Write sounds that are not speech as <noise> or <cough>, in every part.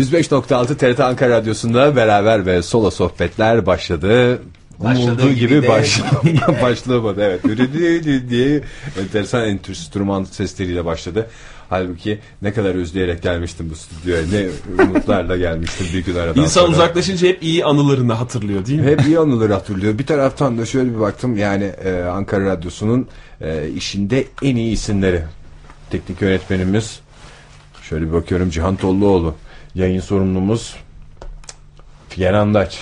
%105.6 TRT Ankara Radyosu'nda beraber ve solo sohbetler başladı. Umulduğu gibi de- baş, <laughs> başlamadı. Evet. Üredi diye enteresan enstrüman sesleriyle başladı. Halbuki ne kadar özleyerek gelmiştim bu stüdyoya. Ne umutlarla gelmiştim bir gün aradan İnsan sonra. uzaklaşınca hep iyi anılarını hatırlıyor değil mi? Hep iyi anıları hatırlıyor. Bir taraftan da şöyle bir baktım yani e, Ankara Radyosu'nun e, işinde en iyi isimleri. Teknik yönetmenimiz şöyle bir bakıyorum Cihan Tolluoğlu. Yayın sorumlumuz Figen Andaç.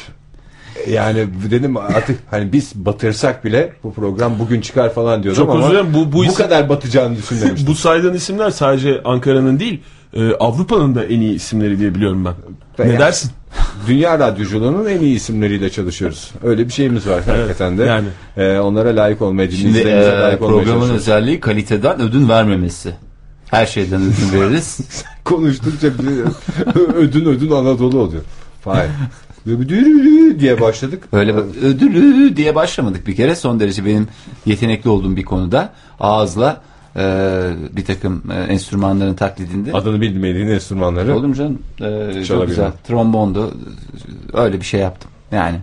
Yani dedim artık hani biz batırsak bile bu program bugün çıkar falan diyordum Çok ama dilerim, bu- bu bu isim- kadar batacağını düşünmemiştim. <laughs> Bu saydığın isimler sadece Ankara'nın değil e, Avrupa'nın da en iyi isimleri diye biliyorum ben. Ben ne ya- dersin? <laughs> Dünya radyoculuğunun en iyi isimleriyle çalışıyoruz. Öyle bir şeyimiz var hakikaten de. yani. E, onlara layık olmaya, Şimdi dinleyicilerimize e, layık olmaya programın özelliği kaliteden ödün vermemesi. Her şeyden ödün veririz. <laughs> konuştukça ödün ödün Anadolu oluyor. Fahir. Dürürü diye başladık. Öyle ödülü diye başlamadık bir kere. Son derece benim yetenekli olduğum bir konuda ağızla e, bir takım e, enstrümanların taklidinde. Adını bilmediğin enstrümanları. Olur mu canım? E, çok güzel. Trombondu. Öyle bir şey yaptım. Yani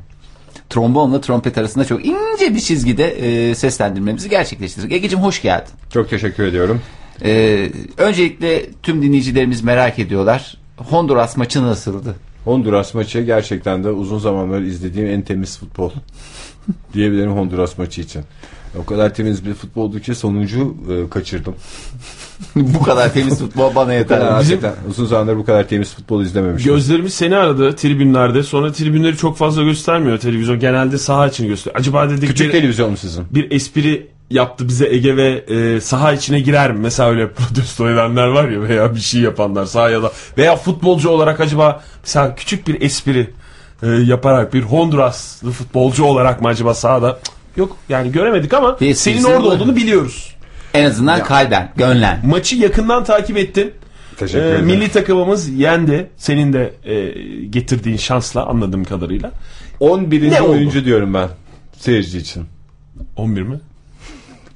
trombonla trompet arasında çok ince bir çizgide e, seslendirmemizi gerçekleştirdik. Ege'cim hoş geldin. Çok teşekkür ediyorum. E, öncelikle tüm dinleyicilerimiz merak ediyorlar. Honduras maçı nasıldı? Honduras maçı gerçekten de uzun zamanlar izlediğim en temiz futbol. <laughs> Diyebilirim Honduras maçı için. O kadar temiz bir futboldu ki sonuncu e, kaçırdım. <laughs> Bu kadar temiz futbol bana yeter. kadar, Bizim- hakikaten uzun zamandır bu kadar temiz futbol izlememiştim. Gözlerimiz seni aradı tribünlerde. Sonra tribünleri çok fazla göstermiyor televizyon. Genelde saha için gösteriyor. Acaba dedik Küçük bir, televizyon mu sizin? bir espri yaptı bize Ege ve e, saha içine girer mi? Mesela öyle <laughs> protesto edenler var ya veya bir şey yapanlar sahaya da veya futbolcu olarak acaba mesela küçük bir espri e, yaparak bir Honduraslı futbolcu olarak mı acaba sahada Cık, yok yani göremedik ama Bir senin orada var. olduğunu biliyoruz. En azından kalben, gönlen. Maçı yakından takip ettin. Teşekkür Ee, ederim. milli takımımız yendi. Senin de e, getirdiğin şansla anladığım kadarıyla. 11. Ne oldu? oyuncu diyorum ben seyirci için. 11 mi?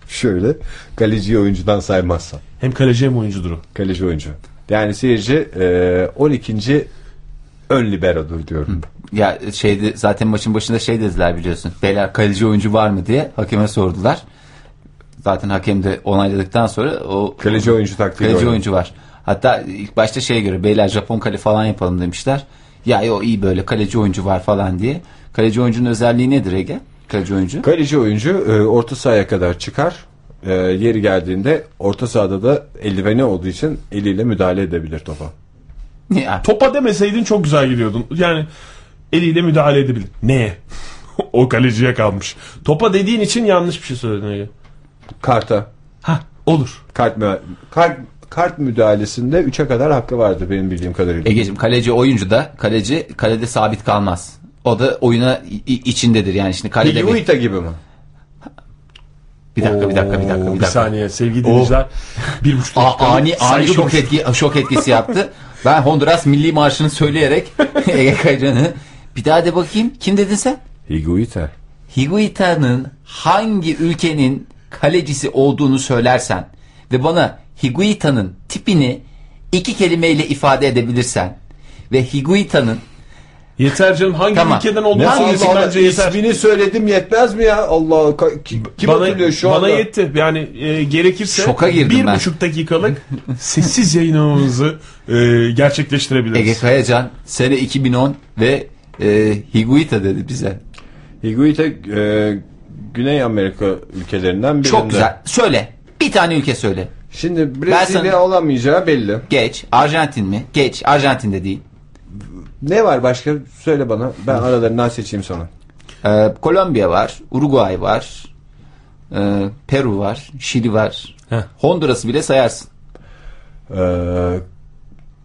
Şöyle kaleci oyuncudan saymazsam. Hem kaleci hem oyuncudur o. Kaleci oyuncu. Yani seyirci e, 12. ön liberodur diyorum. Ya şeyde zaten maçın başında şey dediler biliyorsun. Beyler kaleci oyuncu var mı diye hakeme sordular. Zaten hakem de onayladıktan sonra o Kaleci oyuncu taktiği kaleci oynadı. oyuncu var. Hatta ilk başta şeye göre beyler Japon kale falan yapalım demişler. Ya o iyi böyle kaleci oyuncu var falan diye. Kaleci oyuncunun özelliği nedir Ege? Kaleci oyuncu. Kaleci oyuncu e, orta sahaya kadar çıkar. E, yeri geldiğinde orta sahada da eldiveni olduğu için eliyle müdahale edebilir topa. Ya, <laughs> Topa demeseydin çok güzel gidiyordun. Yani eliyle müdahale edebilir. Neye? <laughs> o kaleciye kalmış. Topa dediğin için yanlış bir şey söyledin Ege. Karta. Ha olur. Kart, mü- kart, kart müdahalesinde 3'e kadar hakkı vardır benim bildiğim kadarıyla. Egeciğim kaleci oyuncu da kaleci kalede sabit kalmaz. O da oyuna içindedir yani şimdi kalede bir, Higuita gibi mi? bir dakika bir dakika bir dakika Oo, bir dakika. saniye sevgili dinleyiciler. Bir buçuk dakika. ani ani şok etki şok etkisi yaptı. Ben Honduras milli marşını söyleyerek <laughs> Ege Kayacan'ı bir daha de bakayım. Kim dedin sen? Higuita. Higuita'nın hangi ülkenin kalecisi olduğunu söylersen ve bana Higuita'nın tipini iki kelimeyle ifade edebilirsen ve Higuita'nın Yeter canım hangi Tamam. ülkeden olduğunu Ne söylesin Allah Allah, bence yeter. ismini söyledim yetmez mi ya? Allah ka- kim, kim hatırlıyor şu bana anda? yetti. Yani e, gerekirse Şoka girdim bir ben. buçuk dakikalık <laughs> sessiz yayınımızı e, gerçekleştirebiliriz. Ege Kayacan sene 2010 ve e, Higuita dedi bize. Higuita e, Güney Amerika ülkelerinden birinde. Çok güzel. Söyle. Bir tane ülke söyle. Şimdi Ben Brezilya sana- olamayacağı belli. Geç. Arjantin mi? Geç. Arjantin'de değil. Ne var başka? Söyle bana. Ben aralarından seçeyim sana. Ee, Kolombiya var. Uruguay var. Ee, Peru var. Şili var. Heh. Honduras'ı bile sayarsın. Ee,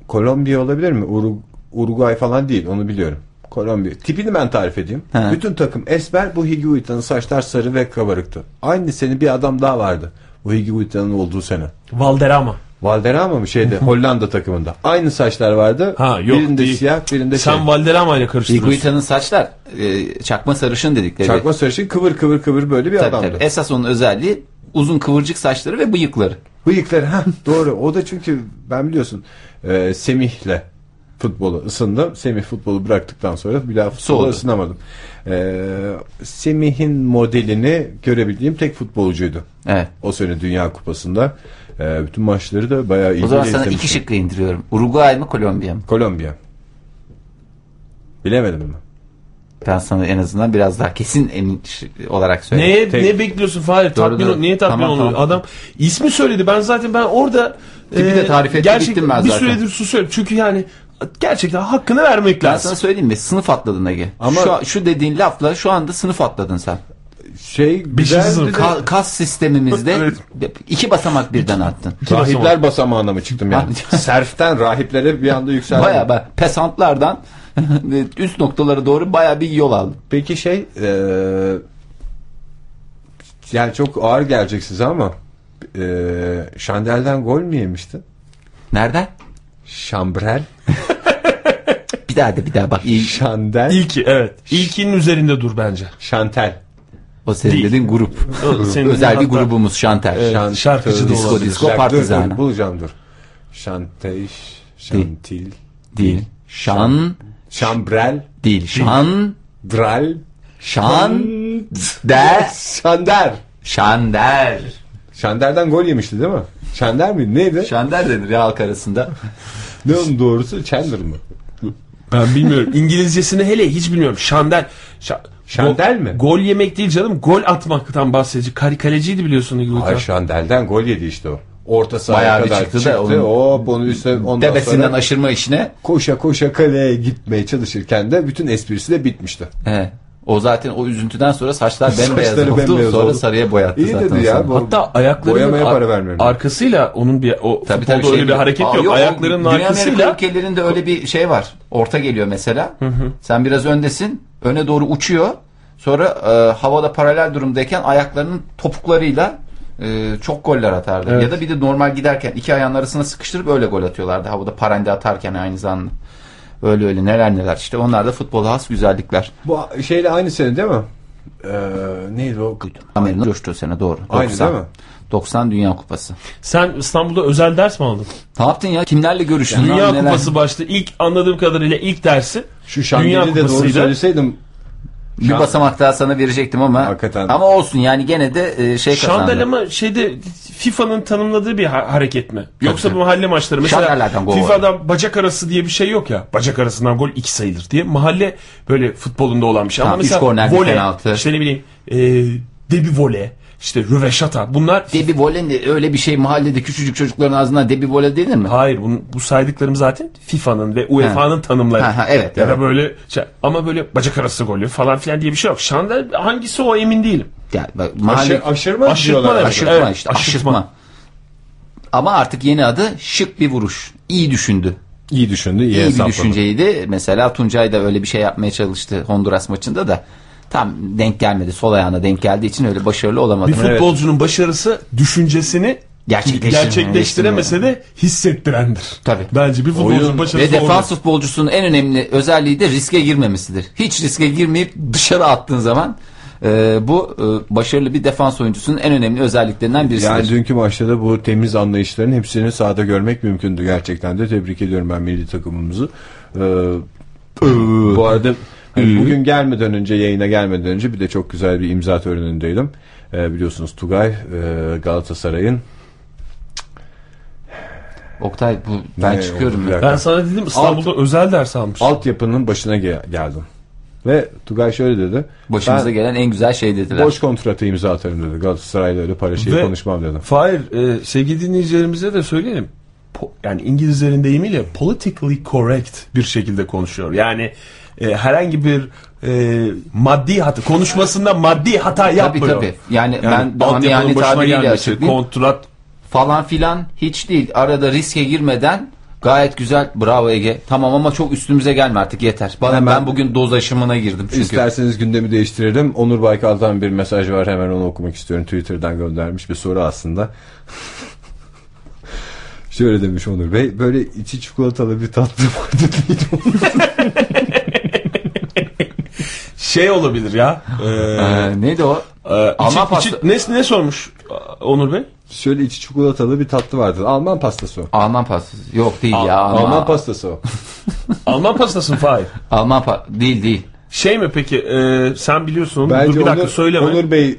Kolombiya olabilir mi? Uru- Uruguay falan değil onu biliyorum. Kolombiya. Tipini ben tarif edeyim. He. Bütün takım esmer. Bu Higuaita'nın saçlar sarı ve kabarıktı. Aynı sene bir adam daha vardı. Bu Higuaita'nın olduğu sene. Valderrama. Valderrama mı şeyde <laughs> Hollanda takımında. Aynı saçlar vardı. Ha, yok, birinde değil. siyah birinde Sen şey. Valderrama ile karıştırıyorsun. Higuita'nın saçlar e, çakma sarışın dedikleri. Çakma sarışın kıvır kıvır kıvır böyle bir Tabii, adamdı. tabii. Esas onun özelliği uzun kıvırcık saçları ve bıyıkları. Bıyıkları ha doğru. O da çünkü ben biliyorsun e, Semih'le futbolu ısındım. Semih futbolu bıraktıktan sonra bir daha futbola Soğudu. ısınamadım. E, Semih'in modelini görebildiğim tek futbolcuydu. Evet. O sene Dünya Kupası'nda. E, bütün maçları da bayağı O ilgili zaman sana iki şıkkı indiriyorum. Uruguay mı Kolombiya mı? Kolombiya. Bilemedim mi? Ben sana en azından biraz daha kesin emin olarak söyleyeyim. Neye, Tek- ne bekliyorsun Fahir? Doğru, Tatmin, doğru. Niye tatmin Tamam, oluyor? tamam. Adam ismi söyledi. Ben zaten ben orada e, Tipi de tarif etti, gerçekten gittim ben bir zaten. süredir susuyorum. Çünkü yani gerçekten hakkını vermek Ben lazım. sana söyleyeyim mi? Sınıf atladın Ege. Ama- Şu, şu dediğin lafla şu anda sınıf atladın sen. Şey sınıf. de- Ka- kas sistemimizde <laughs> Evet. iki basamak birden attın. Rahipler basamağına mı çıktım yani? <laughs> Serften rahiplere bir anda yükseldim. Baya baya pesantlardan <laughs> üst noktalara doğru baya bir yol aldın. Peki şey e, yani çok ağır gelecek size ama e, Şandel'den gol mü yemiştin? Nereden? Şambrel. Bir daha de bir daha bak. İyi. Şandel. İlki evet. İlkinin üzerinde dur bence. Şantel. O senin Değil. dediğin grup. Senin Özel bir hatta- grubumuz Şanter. Evet. şarkıcı da Disco, olabilir. Disco Dur, dur, bulacağım dur. Şanteş. Şantil. Değil. Şan Şambrel. değil. Şan Dral. Şan der Şander. Şander. Şander'den gol yemişti değil mi? Şander miydi? Neydi? Şander denir ya halk arasında. ne onun doğrusu? Chandler mı? Ben bilmiyorum. İngilizcesini hele hiç bilmiyorum. Şandel. Şa- Şandel mi? Gol yemek değil canım. Gol atmaktan bahsedici. Kari kaleciydi biliyorsun Higuita. Ay Şandel'den gol yedi işte o. Orta sahaya Bayağı kadar çıktı çıktı. da onun Hop onu üstüne ondan Tepesinden sonra aşırma işine. koşa koşa kaleye gitmeye çalışırken de bütün esprisi de bitmişti. He. O zaten o üzüntüden sonra saçlar <laughs> bembeyaz oldu. bembeyaz sonra oldu. sarıya boyattı İyi zaten. dedi ya. bu- Hatta ayaklarının ar- para arkasıyla onun bir o Tabii, tabii, öyle şey- bir hareket Aa, yok. o Ayaklarının arkasıyla ülkelerinde öyle bir şey var. Orta geliyor mesela. Sen biraz öndesin. Öne doğru uçuyor. Sonra e, havada paralel durumdayken ayaklarının topuklarıyla e, çok goller atardı. Evet. Ya da bir de normal giderken iki ayağın arasına sıkıştırıp öyle gol atıyorlardı. Havada parende atarken aynı zamanda. Öyle öyle neler neler. İşte onlar da futbola has güzellikler. Bu şeyle aynı sene değil mi? Ee, neydi o? Amerika'nın coştuğu sene doğru. Aynı 90. değil mi? 90 Dünya Kupası. sen İstanbul'da özel ders mi aldın? Ne yaptın ya? Kimlerle görüştün? Dünya lan, neler? Kupası başta ilk anladığım kadarıyla ilk dersi Şu Dünya de doğru söyleseydim Bir basamak daha sana verecektim ama Hakikaten. ama olsun yani gene de e, şey kazandı. Şandel ama şeyde FIFA'nın tanımladığı bir ha- hareket mi? Yoksa tabii. bu mahalle maçları mesela Şandellerden gol FIFA'da bacak arası diye bir şey yok ya. Bacak arasından gol iki sayılır diye. Mahalle böyle futbolunda olan bir şey. Tamam, ama mesela voley, penaltı. işte ne bileyim e, debi voley, işte röveşata bunlar Debi vole ne- öyle bir şey mahallede küçücük çocukların ağzından debi vole denir mi? Hayır bunu, bu saydıklarım zaten FIFA'nın ve UEFA'nın tanımları. Ha, ha, evet, Ya da evet. böyle şey, ama böyle bacak arası golü falan filan diye bir şey yok. Şandel hangisi o emin değilim. Yani bak, mahalle aşır, aşırma, Aşırtma diyorlar. aşırtma Evet, işte aşırtma. aşırtma. Ama artık yeni adı şık bir vuruş. İyi düşündü. İyi düşündü, iyi, İyi bir düşünceydi. Mesela Tuncay da öyle bir şey yapmaya çalıştı Honduras maçında da tam denk gelmedi. Sol ayağına denk geldiği için öyle başarılı olamadı. Bir futbolcunun başarısı düşüncesini gerçekleştiremese de hissettirendir. Tabii. Bence bir futbolcunun Oyun- başarısı Ve defans futbolcusunun en önemli özelliği de riske girmemesidir. Hiç riske girmeyip dışarı attığın zaman e, bu e, başarılı bir defans oyuncusunun en önemli özelliklerinden birisidir. Yani dünkü maçta da bu temiz anlayışların hepsini sahada görmek mümkündü gerçekten de. Tebrik ediyorum ben milli takımımızı. Ee, bu arada hani bugün gelmeden önce yayına gelmeden önce bir de çok güzel bir imza törenindeydim. Ee, biliyorsunuz Tugay e, Galatasaray'ın Oktay bu ben Ne, çıkıyorum. ya. Ben sana dedim İstanbul'da özel ders almış. altyapının başına ge- geldim. Ve Tugay şöyle dedi. Başımıza ben gelen en güzel şey dediler. boş kontratı imza atarım dedi. Galatasaray'la öyle para şeyi Ve- konuşmam dedi. Fahir e, sevgili dinleyicilerimize de söyleyelim. Po- yani İngilizlerin deyimiyle politically correct bir şekilde konuşuyor. Yani e, herhangi bir e, maddi hata konuşmasında maddi hata yapmıyor. tabii. Yani ben altyapının amiyane başına tabiriyle açıklayayım. kontrat Falan filan hiç değil. Arada riske girmeden Gayet güzel. Bravo Ege. Tamam ama çok üstümüze gelme artık yeter. Bana Hemen- ben bugün doz aşımına girdim çünkü. İsterseniz gündemi değiştirelim. Onur Baykal'dan bir mesaj var. Hemen onu okumak istiyorum. Twitter'dan göndermiş bir soru aslında. <laughs> Şöyle demiş Onur Bey. Böyle içi çikolatalı bir tatlı vardı. <laughs> Şey olabilir ya. Ee, Ee, neydi o? e, Alman içi- pasta- içi- ne, ne sormuş e, Onur Bey? Şöyle içi çikolatalı bir tatlı vardı. Alman pastası o. Alman pastası. Yok değil Al- ya. Alman, Alman pastası o. <laughs> Alman pastası mı Fahir? Alman pa- değil değil. Şey mi peki e, sen biliyorsun. Bence Dur bir dakika Onur, söyleme. Onur, Onur Bey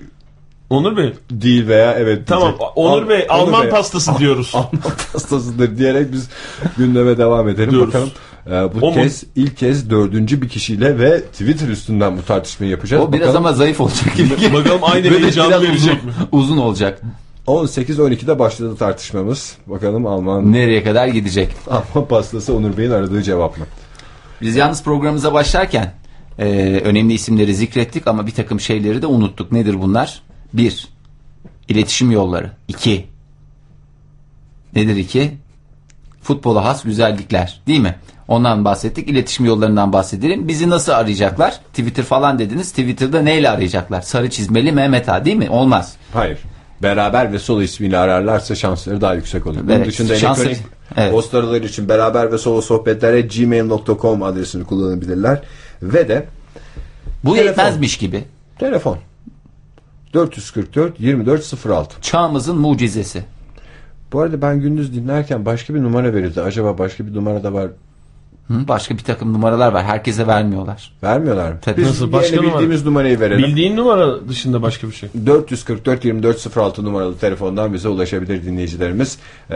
Bey. değil veya evet Tamam diyecek. Onur Al- Bey Alman Bey, pastası diyoruz. Alman <laughs> pastasıdır diyerek biz gündeme devam edelim Diyoruz. bakalım. Ee, bu O mu? kez ilk kez dördüncü bir kişiyle ve Twitter üstünden bu tartışmayı yapacağız. O biraz Bakalım. ama zayıf olacak gibi. <laughs> Bakalım aynı heyecanı biraz verecek uzun, mi? uzun olacak. 18-12'de başladı tartışmamız. Bakalım Alman Nereye kadar gidecek? Alman pastası Onur Bey'in aradığı cevap mı? Biz yalnız programımıza başlarken e, önemli isimleri zikrettik ama bir takım şeyleri de unuttuk. Nedir bunlar? Bir, iletişim yolları. İki, nedir iki? Futbola has güzellikler değil mi? Ondan bahsettik. İletişim yollarından bahsedelim. Bizi nasıl arayacaklar? Twitter falan dediniz. Twitter'da neyle arayacaklar? Sarı çizmeli Mehmet A değil mi? Olmaz. Hayır. Beraber ve solo ismiyle ararlarsa şansları daha yüksek olur. Bunun Evet, dışında şansı- elektronik evet. için beraber ve solo sohbetlere gmail.com adresini kullanabilirler. Ve de Bu Telefon. yetmezmiş gibi. telefon 444 2406. Çağımızın mucizesi. Bu arada ben gündüz dinlerken başka bir numara verildi. Acaba başka bir numara da var Hı, başka bir takım numaralar var. Herkese vermiyorlar. vermiyorlar mı? Tabii. Biz Nasıl? Başka numara? bildiğimiz numarayı verelim. Bildiğin numara dışında başka bir şey. 444 2406 numaralı telefondan bize ulaşabilir dinleyicilerimiz. Ee,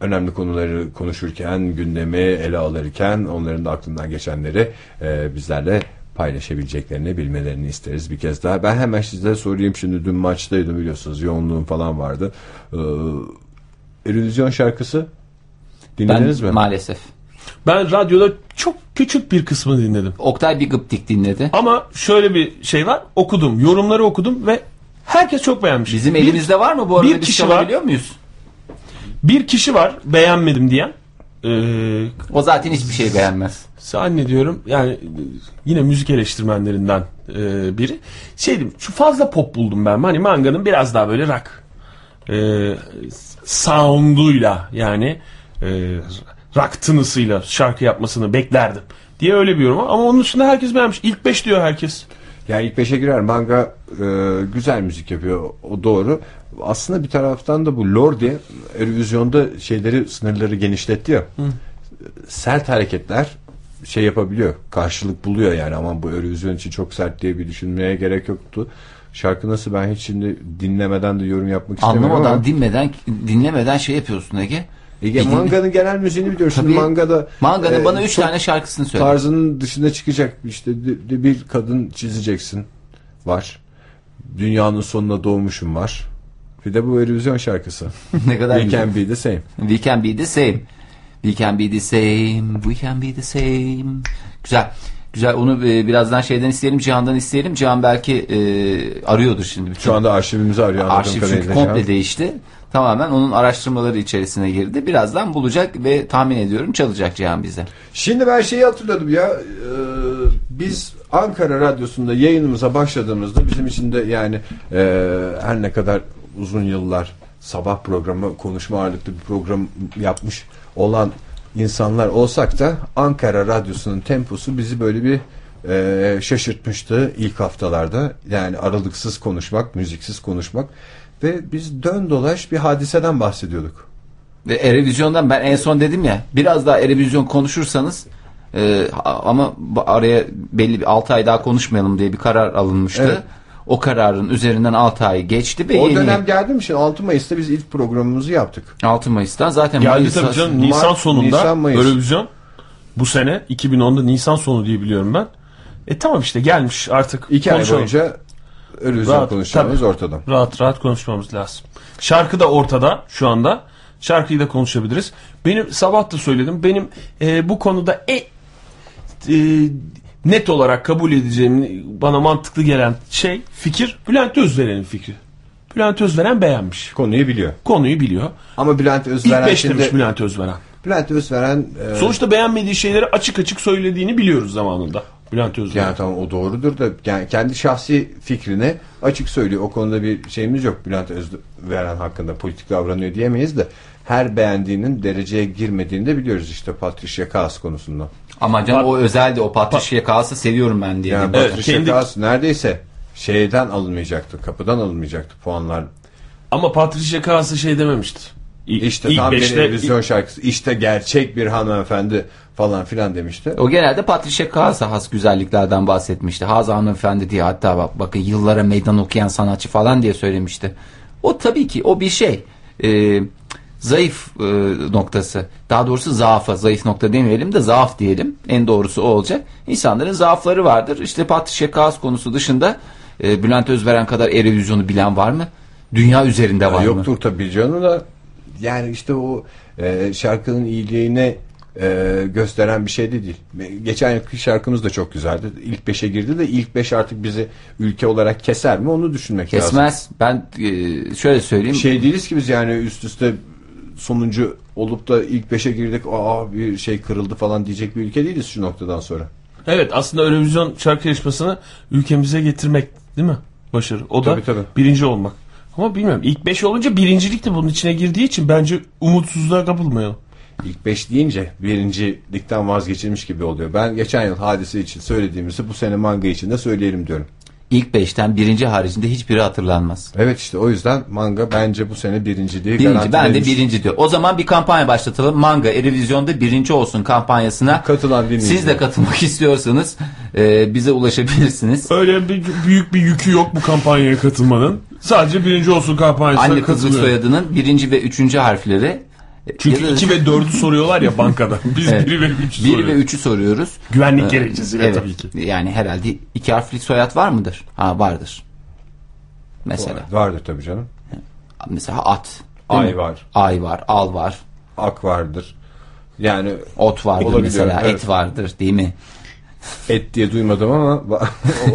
önemli konuları konuşurken, gündemi ele alırken onların da aklından geçenleri e, bizlerle paylaşabileceklerini bilmelerini isteriz bir kez daha. Ben hemen size sorayım şimdi dün maçtaydım biliyorsunuz yoğunluğum falan vardı. Ee, Eurovision şarkısı Ben dinlediniz mi? maalesef. Ben radyoda çok küçük bir kısmını dinledim. Oktay bir gıptik dinledi. Ama şöyle bir şey var. Okudum. Yorumları okudum ve herkes çok beğenmiş. Bizim Bir- elimizde var mı bu arada bir biz kişi çalabiliyor muyuz? Bir kişi var beğenmedim diyen. Ee, O zaten hiçbir şey beğenmez. zannediyorum yani yine müzik eleştirmenlerinden e, biri. Şeydim şu fazla pop buldum ben. Hani manganın biraz daha böyle rock e, sound'uyla yani e, rock tınısıyla şarkı yapmasını beklerdim diye öyle bir yorum. Ama onun dışında herkes beğenmiş. İlk 5 diyor herkes. Yani ilk beşe girer. Manga e, güzel müzik yapıyor. O doğru. Aslında bir taraftan da bu Lordi Eurovision'da şeyleri sınırları genişletti ya. Sert hareketler şey yapabiliyor. Karşılık buluyor yani. Ama bu Eurovision için çok sert diye bir düşünmeye gerek yoktu. Şarkı nasıl ben hiç şimdi dinlemeden de yorum yapmak istemiyorum Anlamadan, ama. dinmeden, dinlemeden şey yapıyorsun Ege. Ege, manganın genel müziğini biliyorsun. Tabii. Mangada Manga'nın e, bana 3 çok tane şarkısını söyle. tarzının dışına çıkacak işte bir kadın çizeceksin var. Dünyanın sonuna doğmuşum var. Bir de bu Eurovision şarkısı. <laughs> ne kadar We can be the same. We can be the same. We can be the same. We can be the same. Güzel. Güzel. Onu e, birazdan şeyden isteyelim. Cihan'dan isteyelim. Cihan belki e, arıyordur şimdi. Bütün Şu anda arşivimizi arıyor arşiv çünkü komple Can. değişti. Tamamen onun araştırmaları içerisine girdi. Birazdan bulacak ve tahmin ediyorum çalacak Cihan bize. Şimdi ben şeyi hatırladım ya. e, biz Ankara Radyosu'nda yayınımıza başladığımızda bizim için de yani e, her ne kadar uzun yıllar sabah programı konuşma ağırlıklı bir program yapmış olan insanlar olsak da Ankara Radyosu'nun temposu bizi böyle bir e, şaşırtmıştı ilk haftalarda. Yani aralıksız konuşmak, müziksiz konuşmak ve biz dön dolaş bir hadiseden bahsediyorduk. Ve Erevizyon'dan ben en son dedim ya biraz daha Erevizyon konuşursanız e, ama araya belli bir 6 ay daha konuşmayalım diye bir karar alınmıştı. Evet. O kararın üzerinden 6 ay geçti ve O yeni dönem geldi mi şimdi 6 Mayıs'ta biz ilk programımızı yaptık. 6 Mayıs'tan zaten Geldi Mayıs tabii canım. Mart, Nisan sonunda Nisan, Mayıs. Eurovision bu sene 2010'da Nisan sonu diye biliyorum ben. E tamam işte gelmiş artık. 2 ay boyunca Eurovision Rahat, konuşacağımız tabii. ortada. Rahat rahat konuşmamız lazım. Şarkı da ortada şu anda. Şarkıyı da konuşabiliriz. Benim sabah da söyledim. Benim e, bu konuda e, e, net olarak kabul edeceğim bana mantıklı gelen şey fikir Bülent Özveren'in fikri. Bülent Özveren beğenmiş. Konuyu biliyor. Konuyu biliyor. Ama Bülent İlk Özveren beş demiş şimdi Bülent Özveren. Bülent Özveren e, Sonuçta beğenmediği şeyleri açık açık söylediğini biliyoruz zamanında. Bülent Özveren. yani tamam o doğrudur da yani kendi şahsi fikrini açık söylüyor. O konuda bir şeyimiz yok. Bülent Özveren hakkında politik davranıyor diyemeyiz de her beğendiğinin dereceye girmediğini de biliyoruz işte Patricia Kaas konusunda. Ama canım o özeldi. O Patricia Kaas'ı seviyorum ben diye. Yani Evet, Patricia kendi- Kaas neredeyse şeyden alınmayacaktı. Kapıdan alınmayacaktı puanlar. Ama Patricia Kaas'a şey dememişti. İlk, İşte ilk tam beşte, bir televizyon şarkısı. İşte gerçek bir hanımefendi falan filan demişti. O genelde Patricia Kaas'a has güzelliklerden bahsetmişti. Hazı hanımefendi diye hatta bak, bakın yıllara meydan okuyan sanatçı falan diye söylemişti. O tabii ki o bir şey. Ee, zayıf e, noktası. Daha doğrusu zaafı. Zayıf nokta demeyelim de zaaf diyelim. En doğrusu o olacak. İnsanların zaafları vardır. İşte Patricia Kaas konusu dışında e, Bülent Özveren kadar Erevizyon'u bilen var mı? Dünya üzerinde var mı? Yoktur tabii canım da yani işte o e, şarkının iyiliğine e, gösteren bir şey de değil. Geçen yılki şarkımız da çok güzeldi. İlk beşe girdi de ilk beş artık bizi ülke olarak keser mi onu düşünmek lazım. Kesmez. Ben e, şöyle söyleyeyim. Şey değiliz ki biz yani üst üste sonuncu olup da ilk beşe girdik aa bir şey kırıldı falan diyecek bir ülke değiliz şu noktadan sonra. Evet aslında Eurovision şarkı yarışmasını ülkemize getirmek değil mi? Başarı. O da Tabii, tabii. birinci olmak. Ama bilmiyorum ilk beş olunca birincilik de bunun içine girdiği için bence umutsuzluğa kapılmayalım. İlk beş deyince birincilikten vazgeçilmiş gibi oluyor. Ben geçen yıl hadise için söylediğimizi bu sene manga için de söyleyelim diyorum. İlk beşten birinci haricinde hiçbiri hatırlanmaz. Evet işte o yüzden manga bence bu sene birinciliği Birinci ben de birinci diyor. O zaman bir kampanya başlatalım. Manga Erevizyon'da birinci olsun kampanyasına. Katılan dinleyiciler. Siz de katılmak <laughs> istiyorsanız e, bize ulaşabilirsiniz. Öyle bir büyük bir yükü yok bu kampanyaya katılmanın. Sadece birinci olsun kampanyasına Anne kızlık soyadının birinci ve üçüncü harfleri. Çünkü ya da- 2 ve <laughs> 4'ü soruyorlar ya bankada. <laughs> Biz Evet. 1 ve 3'ü Bir ve soruyoruz. üçü soruyoruz. Güvenlik Ee, gerekçesiyle evet. tabii ki. Yani herhalde iki harflik soyad var mıdır? Ha vardır. Mesela. Vardır tabii canım. Mesela at. Ay mi? var. Ay var. Al var. Ak vardır. Yani Ot vardır Olabiliyor, mesela. evet. Et vardır değil mi? Et diye duymadım ama <laughs>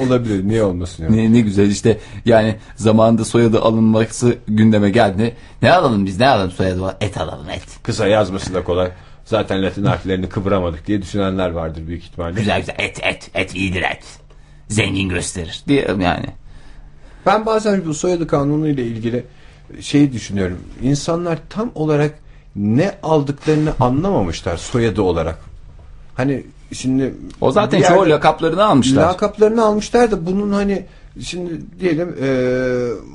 olabilir. Niye olmasın yani? Ne, ne güzel işte yani zamanında soyadı alınması gündeme geldi. Ne alalım biz ne alalım soyadı var? Et alalım et. Kısa yazması da kolay. Zaten Latin harflerini kıvıramadık diye düşünenler vardır büyük ihtimalle. Güzel güzel et et et iyidir et. Zengin gösterir diye yani. Ben bazen bu soyadı kanunu ile ilgili şeyi düşünüyorum. İnsanlar tam olarak ne aldıklarını anlamamışlar soyadı olarak. Hani şimdi O zaten çoğu lakaplarını almışlar. Lakaplarını almışlar da bunun hani şimdi diyelim e,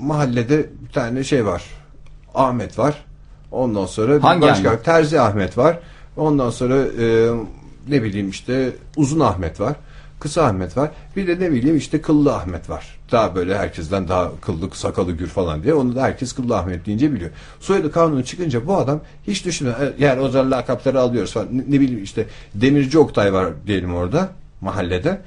mahallede bir tane şey var. Ahmet var. Ondan sonra Hangi başka Ahmet? Terzi Ahmet var. Ondan sonra e, ne bileyim işte Uzun Ahmet var. Kısa Ahmet var. Bir de ne bileyim işte Kıllı Ahmet var. Daha böyle herkesten daha kıllı sakalı gür falan diye. Onu da herkes Kıllı Ahmet deyince biliyor. Soyadı kanunu çıkınca bu adam hiç düşünmüyor. E, Yani o zaman lakapları alıyoruz falan. Ne, ne bileyim işte Demirci Oktay var diyelim orada mahallede.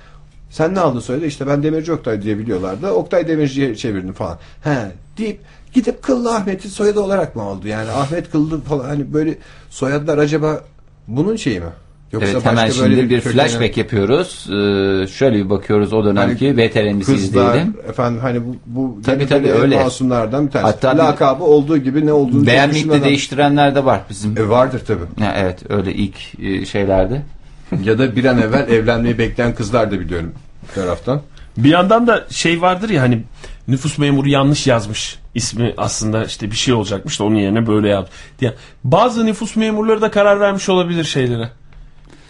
Sen ne aldın söyle işte ben Demirci Oktay diye biliyorlardı. Oktay Demirci'ye çevirdim falan. He deyip gidip Kıllı Ahmet'i soyadı olarak mı aldı? Yani Ahmet Kıllı falan hani böyle soyadlar acaba bunun şeyi mi? Yoksa Evet hemen başka böyle şimdi bir, kökeni- flashback yapıyoruz. Ee, şöyle bir bakıyoruz o dönemki Hani veteranımızı Kızlar diyelim. efendim hani bu, bu Tabii, tabii, öyle. masumlardan bir tanesi. Hatta bir- Lakabı olduğu gibi ne olduğunu Beğenmeyip de değiştirenler de var bizim. E, vardır tabii. Ya, evet öyle ilk e, şeylerde. <laughs> ya da bir an evvel evlenmeyi bekleyen kızlar da biliyorum bir taraftan. Bir yandan da şey vardır ya hani nüfus memuru yanlış yazmış. ismi aslında işte bir şey olacakmış da onun yerine böyle yaptı. diye. Bazı nüfus memurları da karar vermiş olabilir şeylere.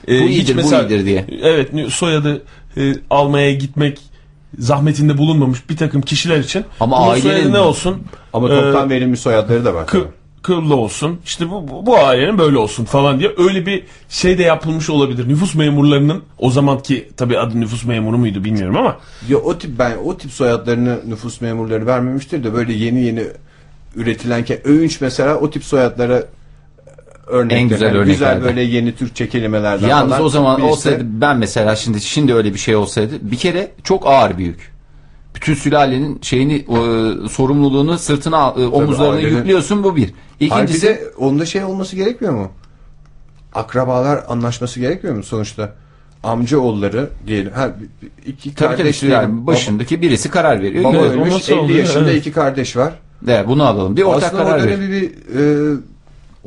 Ee, Bu iyidir, bu iyidir diye. Evet soyadı e, almaya gitmek zahmetinde bulunmamış bir takım kişiler için. Ama bunun ailenin- ne olsun? Ama toptan verilmiş soyadları da var. kı, kıllı olsun. İşte bu, bu, bu ailenin böyle olsun falan diye öyle bir şey de yapılmış olabilir. Nüfus memurlarının o zamanki tabii adı nüfus memuru muydu bilmiyorum ama Ya o tip ben o tip soyadlarını nüfus memurları vermemiştir de böyle yeni yeni üretilen övünç mesela o tip soyadlara örnek En güzel yani örneklerden. güzel böyle yeni Türkçe kelimelerden Yalnız falan o zaman birisi- olsaydı ben mesela şimdi şimdi öyle bir şey olsaydı bir kere çok ağır büyük. Bütün sülalenin şeyini e, sorumluluğunu sırtına e, omuzlarına ailenin- yüklüyorsun bu bir. Bir İkincisi de onda şey olması gerekmiyor mu? Akrabalar anlaşması gerekmiyor mu sonuçta? Amcaoğulları diyelim. Ha, iki tabii tabii kardeş diyelim. sülalenin başındaki birisi karar veriyor. Baba, baba o ölmüş nasıl 50 oluyor? yaşında Evet. iki kardeş var. Evet, bunu alalım. Bir ortak Aslında karar o ver. dönemi bir e,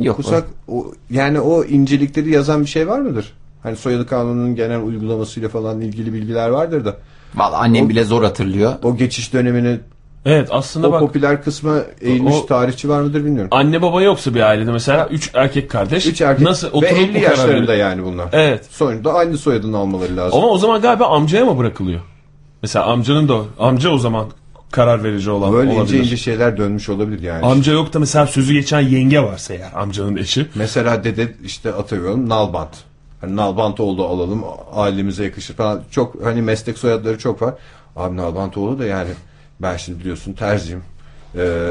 Yok, okusak o, yani o incelikleri yazan bir şey var mıdır? Hani soyadı kanununun genel uygulamasıyla falan ilgili bilgiler vardır da Vallahi annem bile zor hatırlıyor. o geçiş dönemini Evet aslında o bak popüler kısma eğilmiş O- tarihçi var mıdır bilmiyorum. anne baba yoksa bir ailede mesela 3 erkek kardeş. Üç erkek nasıl ve oturup 50 bu karar yaşlarında yani bunlar. Evet. Sonuçta aynı soyadını almaları lazım. Ama o zaman galiba amcaya mı bırakılıyor? Mesela amcanın da amca o zaman karar verici olan Böyle olabilir. ince ince şeyler dönmüş olabilir yani. Amca yok da mesela sözü geçen yenge varsa eğer amcanın eşi. Mesela dede işte atıyorum nalbant. Hani nalbant oldu alalım ailemize yakışır falan. Çok hani meslek soyadları çok var. Abi nalbant oldu da yani ben şimdi biliyorsun terziyim. Ee,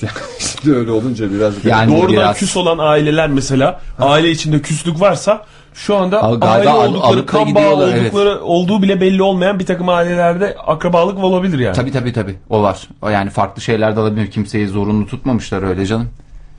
<laughs> şimdi öyle olunca biraz Yani Doğrudan biraz- küs olan aileler mesela aile içinde küslük varsa şu anda aile oldukları kan bağı gidiyorlar, evet. oldukları olduğu bile belli olmayan bir takım ailelerde akrabalık olabilir yani. Tabii tabii tabii. O var. O yani farklı şeyler de alabilir. Kimseyi zorunlu tutmamışlar öyle canım.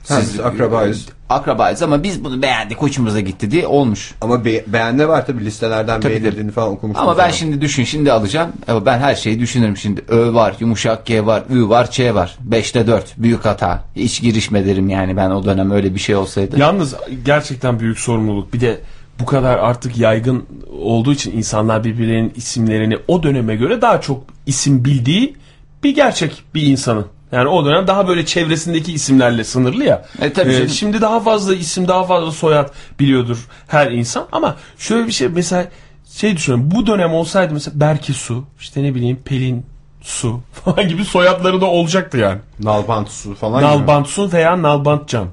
Ha, biz akrabayız. Akrabayız ama biz bunu beğendik hoşumuza gitti diye olmuş. Ama be- beğenme var tabi listelerden Tabii, beğenildiğini falan okumuştum. Ama ben falan. şimdi düşün şimdi alacağım. Ama ben her şeyi düşünürüm şimdi. Ö var, yumuşak G var, Ü var, Ç var. 5'te 4. Büyük hata. Hiç girişme derim yani ben o dönem öyle bir şey olsaydı. Yalnız gerçekten büyük sorumluluk. Bir de bu kadar artık yaygın olduğu için insanlar birbirlerinin isimlerini o döneme göre daha çok isim bildiği bir gerçek bir insanın. Yani o dönem daha böyle çevresindeki isimlerle sınırlı ya. E, tabii Ee, şimdi daha fazla isim, daha fazla soyad biliyordur her insan. Ama şöyle bir şey mesela şey düşünüyorum. Bu dönem olsaydı mesela Berke Su, işte ne bileyim Pelin Su <laughs> falan gibi soyadları da olacaktı yani. Nalbant su falan gibi. Nalbant Su veya Nalbant Can.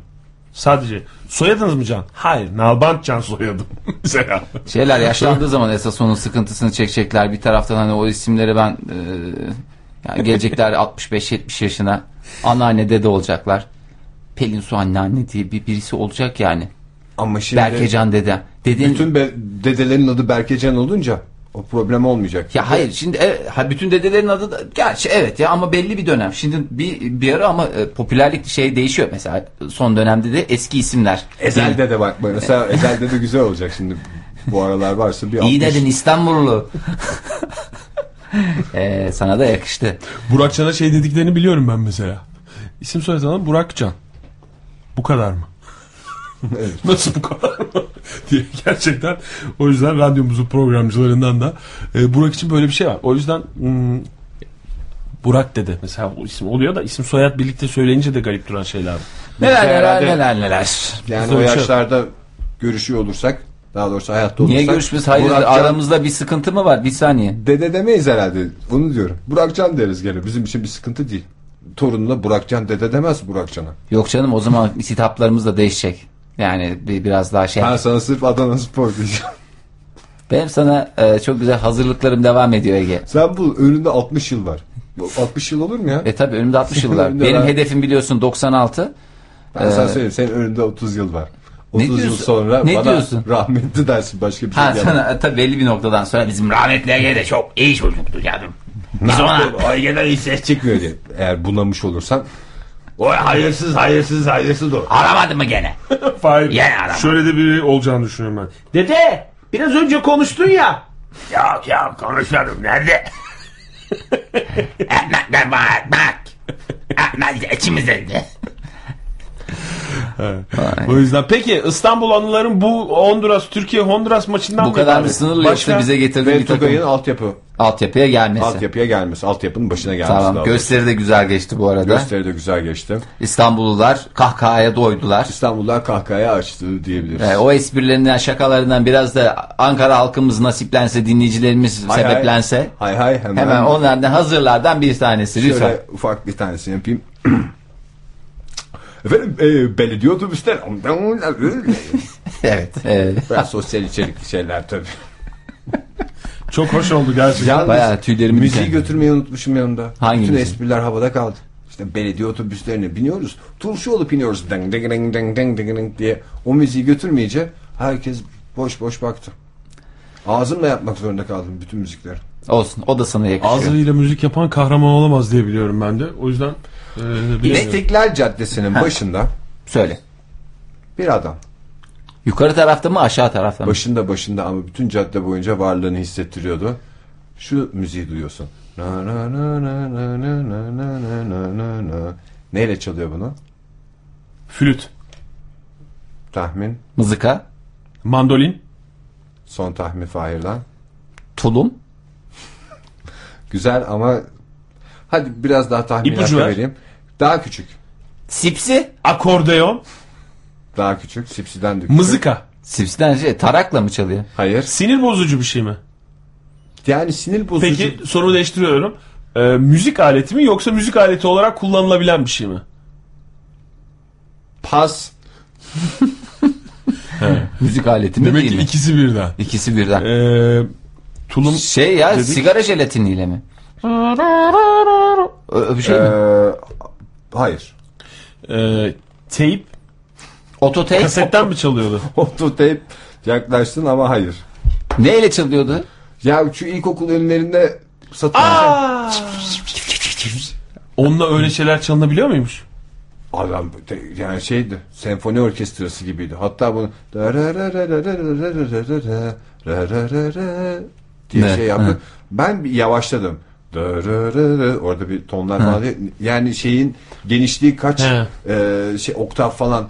Sadece. Soyadınız mı Can? Hayır. Nalbant Can soyadım. <laughs> Mesela. Şeyler yaşlandığı zaman esas onun sıkıntısını çekecekler. Bir taraftan hani o isimleri ben e, yani gelecekler <laughs> 65-70 yaşına anneanne dede olacaklar. Pelin Su anneanne diye bir birisi olacak yani. Ama şimdi Berkecan dede. Dedin bütün be- dedelerin adı Berkecan olunca o problem olmayacak. Ya hayır şimdi evet, ha, bütün dedelerin adı da gerçi evet ya ama belli bir dönem. Şimdi bir bir ara ama e, popülerlik şey değişiyor mesela son dönemde de eski isimler. Ezel'de de bak mesela <laughs> Ezel'de de güzel olacak şimdi. Bu aralar varsa bir İyi 60 dedin İstanbullu. Ee, <laughs> sana da yakıştı. Burak Can'a şey dediklerini biliyorum ben mesela. İsim soyad alalım Burak Can. Bu kadar mı? <laughs> Nasıl bu kadar <laughs> diye gerçekten o yüzden radyomuzun programcılarından da e, Burak için böyle bir şey var. O yüzden hmm, Burak dedi mesela o isim oluyor da isim soyad birlikte söyleyince de garip duran şeyler. Neler neler herhalde- neler neler. Yani o şey yaşlarda görüşüyor olursak daha doğrusu hayatta olursak. Niye görüşmüyoruz? Hayır Burakcan- aramızda bir sıkıntı mı var? Bir saniye. Dede demeyiz herhalde. Onu diyorum. Burakcan deriz gene. Bizim için bir sıkıntı değil. Torununa Burakcan dede demez Burakcan'a. Yok canım o zaman <laughs> hitaplarımız da değişecek. Yani bir, biraz daha şey. Ben sana sırf Adana Spor diyeceğim. Benim sana e, çok güzel hazırlıklarım devam ediyor Ege. Sen bu önünde 60 yıl var. Bu 60 yıl olur mu ya? E tabi önümde 60 yıl <laughs> var. Benim var. hedefim biliyorsun 96. Ben sana söyleyeyim senin önünde 30 yıl var. Ne 30 yıl sonra Ne bana diyorsun? rahmetli dersin başka bir şey Ha sana tabi belli bir noktadan sonra bizim rahmetli Ege de çok iyi çocuktu canım. Biz ona <laughs> Ege'den hiç ses çıkmıyor diye. Eğer bunamış olursan O hayırsız hayırsız hayırsız o. aramadı mı gene? <laughs> Hayır. Yine arama. Şöyle de biri olacağını düşünüyorum ben. Dede biraz önce konuştun ya. Yok yok konuşmadım nerede? <laughs> Ekmekler var ekmek. Ekmek içimizde. O yüzden peki İstanbul anıların bu Honduras Türkiye Honduras maçından Bu kadar mı sınırlı yoksa bize getirdiği bir takım Tugay'ın altyapı altyapıya gelmesi. altyapıya gelmesi, altyapının başına gelmesi. Tamam gösteri de güzel geçti bu arada. Gösteri de güzel geçti. İstanbullular kahkahaya doydular. İstanbul'dan kahkahaya açtı diyebiliriz. Ee, o esprilerinden şakalarından biraz da Ankara halkımız nasiplense dinleyicilerimiz Hay hay. sebeplense Hay hay hemen. hemen onlardan hazırlardan bir tanesi lütfen. Şöyle ufak bir tanesini yapayım. <clears throat> Efendim e, belediye otobüsler <laughs> evet. evet. Biraz sosyal içerikli şeyler tabii. <laughs> Çok hoş oldu gerçekten. Yalnız Bayağı tüylerimi müziği diken. götürmeyi unutmuşum yanımda. Hangi Bütün müziği? espriler havada kaldı. İşte belediye otobüslerine biniyoruz. Turşu olup iniyoruz. Deng deng deng deng deng deng deng diye. O müziği götürmeyince herkes boş boş baktı. Ağzımla yapmak zorunda kaldım bütün müzikleri. Olsun o da sana yakışıyor. Ağzıyla müzik yapan kahraman olamaz diye biliyorum ben de. O yüzden e. İstiklal Caddesi'nin başında Söyle. bir adam. Yukarı tarafta mı aşağı tarafta mı? Başında başında ama bütün cadde boyunca varlığını hissettiriyordu. Şu müziği duyuyorsun. Na na na na na na na na na na na na. Neyle çalıyor bunu? Flüt. tahmin. Mızıka. Mandolin. Son tahmin Fahir'den. Tulum. Güzel ama hadi biraz daha tahmin İpucu hakkı ver. vereyim. Daha küçük. Sipsi. Akordeon. Daha küçük. Sipsiden de küçük. Mızıka. Sipsiden şey tarakla mı çalıyor? Hayır. Sinir bozucu bir şey mi? Yani sinir bozucu. Peki soru değiştiriyorum. Ee, müzik aleti mi yoksa müzik aleti olarak kullanılabilen bir şey mi? Pas. <laughs> Müzik aleti mi Demek değil ki mi? ikisi birden. İkisi birden. Ee, tulum şey ya dedik. sigara jelatiniyle mi? Bir şey mi? Ee, hayır. e, teyp Ototape. kasetten mi çalıyordu? Ototape yaklaştın ama hayır. Neyle çalıyordu? Ya şu ilkokul önlerinde satılacak. Onunla öyle şeyler çalınabiliyor muymuş? Adam yani şeydi senfoni orkestrası gibiydi. Hatta bunu diye Ne? şey yaptı. Ben bir yavaşladım. Orada bir tonlar falan. değil. Yani şeyin genişliği kaç e, şey oktav falan.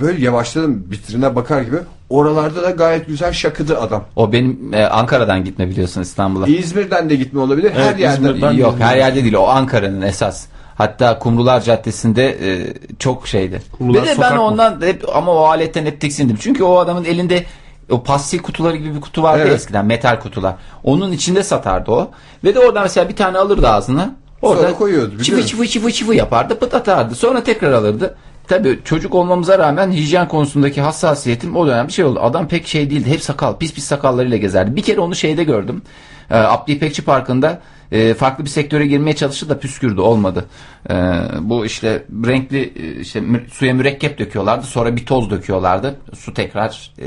Böyle yavaşladım bitrine bakar gibi. Oralarda da gayet güzel şakıdı adam. O benim e, Ankara'dan gitme biliyorsun İstanbul'a. İzmir'den de gitme olabilir. Her Evet, yerde. İzmir'den- Ben Yok her yerde değil o Ankara'nın esas. Hatta Kumrular Caddesi'nde e, çok şeydi. Kumrular Bir de ben mı? ondan hep ama o aletten hep tiksindim. Çünkü o adamın elinde o pastil kutuları gibi bir kutu vardı Evet. eskiden metal kutular. Onun içinde satardı o. Ve de oradan mesela bir tane alırdı ağzına. Orada Sonra koyuyordu, biliyorum. çıfı çıfı çıfı yapardı pıt atardı. Sonra tekrar alırdı. Tabii çocuk olmamıza rağmen hijyen konusundaki hassasiyetim o dönem bir şey oldu. Adam pek şey değildi. Hep sakal, pis pis sakallarıyla gezerdi. Bir kere onu şeyde gördüm. Ee, Abdi İpekçi Parkı'nda e, farklı bir sektöre girmeye çalıştı da püskürdü olmadı. Ee, bu işte renkli e, işte suya mürekkep döküyorlardı. Sonra bir toz döküyorlardı. Su tekrar e,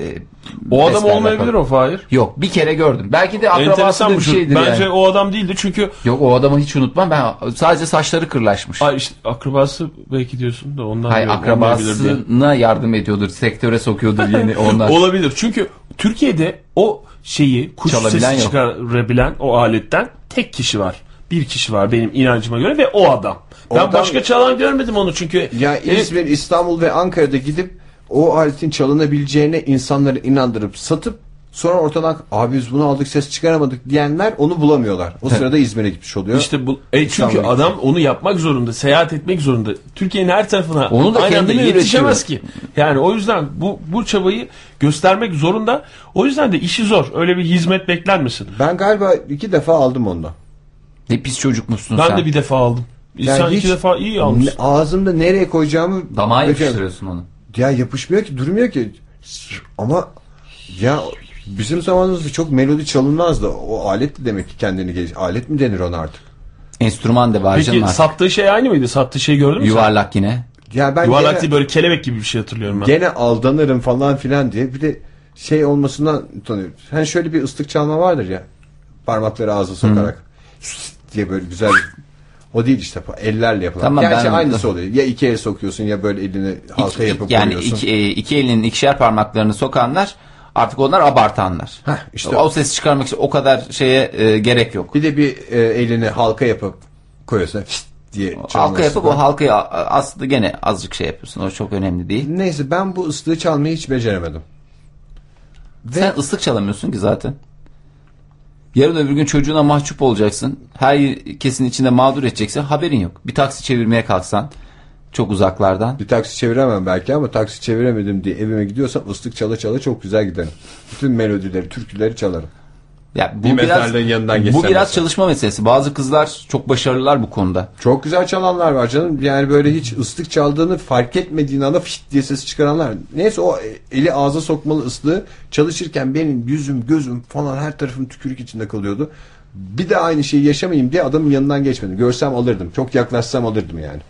O adam olmayabilir kalıyor. o Fahir. Yok bir kere gördüm. Belki de akrabası bir şeydir Bence yani. o adam değildi çünkü Yok o adamı hiç unutmam. Ben sadece saçları kırlaşmış. Ay işte akrabası belki diyorsun da ondan Hayır akrabasına yardım ediyordur. Sektöre sokuyordur yeni <laughs> onlar. Olabilir. Çünkü Türkiye'de o şeyi kuş Çalabilen sesi yok. çıkarabilen o aletten tek kişi var. Bir kişi var benim inancıma göre ve o adam. O ben adam- başka çalan görmedim onu çünkü. Ya Evet, İzmir, İstanbul ve Ankara'da gidip o aletin çalınabileceğine insanları inandırıp satıp sonra ortadan abi biz bunu aldık ses çıkaramadık diyenler onu bulamıyorlar. O sırada İzmir'e gitmiş oluyor. İşte bu e çünkü İstanbul'a adam onu yapmak zorunda, seyahat etmek zorunda. Türkiye'nin her tarafına Onu da aynı anda yetişemez ki. Yani o yüzden bu bu çabayı göstermek zorunda. O yüzden de işi zor. Öyle bir hizmet beklenmesin. ben galiba iki defa aldım ondan. Ne pis çocukmuşsun Ben sen. de bir defa aldım. Yani Sen hiç- iki defa iyi almışsın. Ne- Ağzımda nereye koyacağımı Damağa Peki- yapıştırıyorsun onu. Ya yapışmıyor ki durmuyor ki. Ama ya bizim zamanımızda çok melodi çalınmazdı. O alet de demek ki kendini geliş. Alet mi denir ona artık? Enstrüman da var Peki canım artık. sattığı şey aynı mıydı? Sattığı şeyi gördün mü sen? Yuvarlak yine. Ya ben Yuvarlak gene, değil böyle kelebek gibi bir şey hatırlıyorum ben. gene aldanırım falan filan diye bir de şey olmasından tanıyorum. Hani şöyle bir ıslık çalma vardır ya. Parmakları ağza sokarak diye böyle güzel o değil işte ellerle yapılan. Tamam, Gerçi ben- aynısı oluyor. Ya iki el sokuyorsun ya böyle elini halka İki- yapıp yani koyuyorsun. iki, e, iki elinin ikişer parmaklarını sokanlar artık onlar abartanlar. Heh, işte o ses çıkarmak için o kadar şeye e, gerek yok. Bir de bir e, elini halka yapıp koyuyorsun diye çalması Halka yapıp o halkayı aslında gene azıcık şey yapıyorsun. O çok önemli değil. Neyse ben bu ıslığı çalmayı hiç beceremedim. Ve Sen ıslık çalamıyorsun ki zaten. Yarın öbür gün çocuğuna mahcup olacaksın. Herkesin içinde mağdur edeceksin. Haberin yok. Bir taksi çevirmeye kalksan çok uzaklardan. bir taksi çeviremem belki ama taksi çeviremedim diye evime gidiyorsam ıslık çala çala çok güzel giderim. Bütün melodileri, türküleri çalarım. Ya bu Bir biraz yanından bu biraz mesela. çalışma meselesi. Bazı kızlar çok başarılılar bu konuda. Çok güzel çalanlar var canım. Yani böyle hiç ıslık çaldığını fark etmediğin anda fişt diye ses çıkaranlar. Neyse o eli ağza sokmalı ıslığı çalışırken benim yüzüm, gözüm falan her tarafım tükürük içinde kalıyordu. Bir de aynı şeyi yaşamayayım diye adamın yanından geçmedim. Görsem alırdım. Çok yaklaşsam alırdım yani.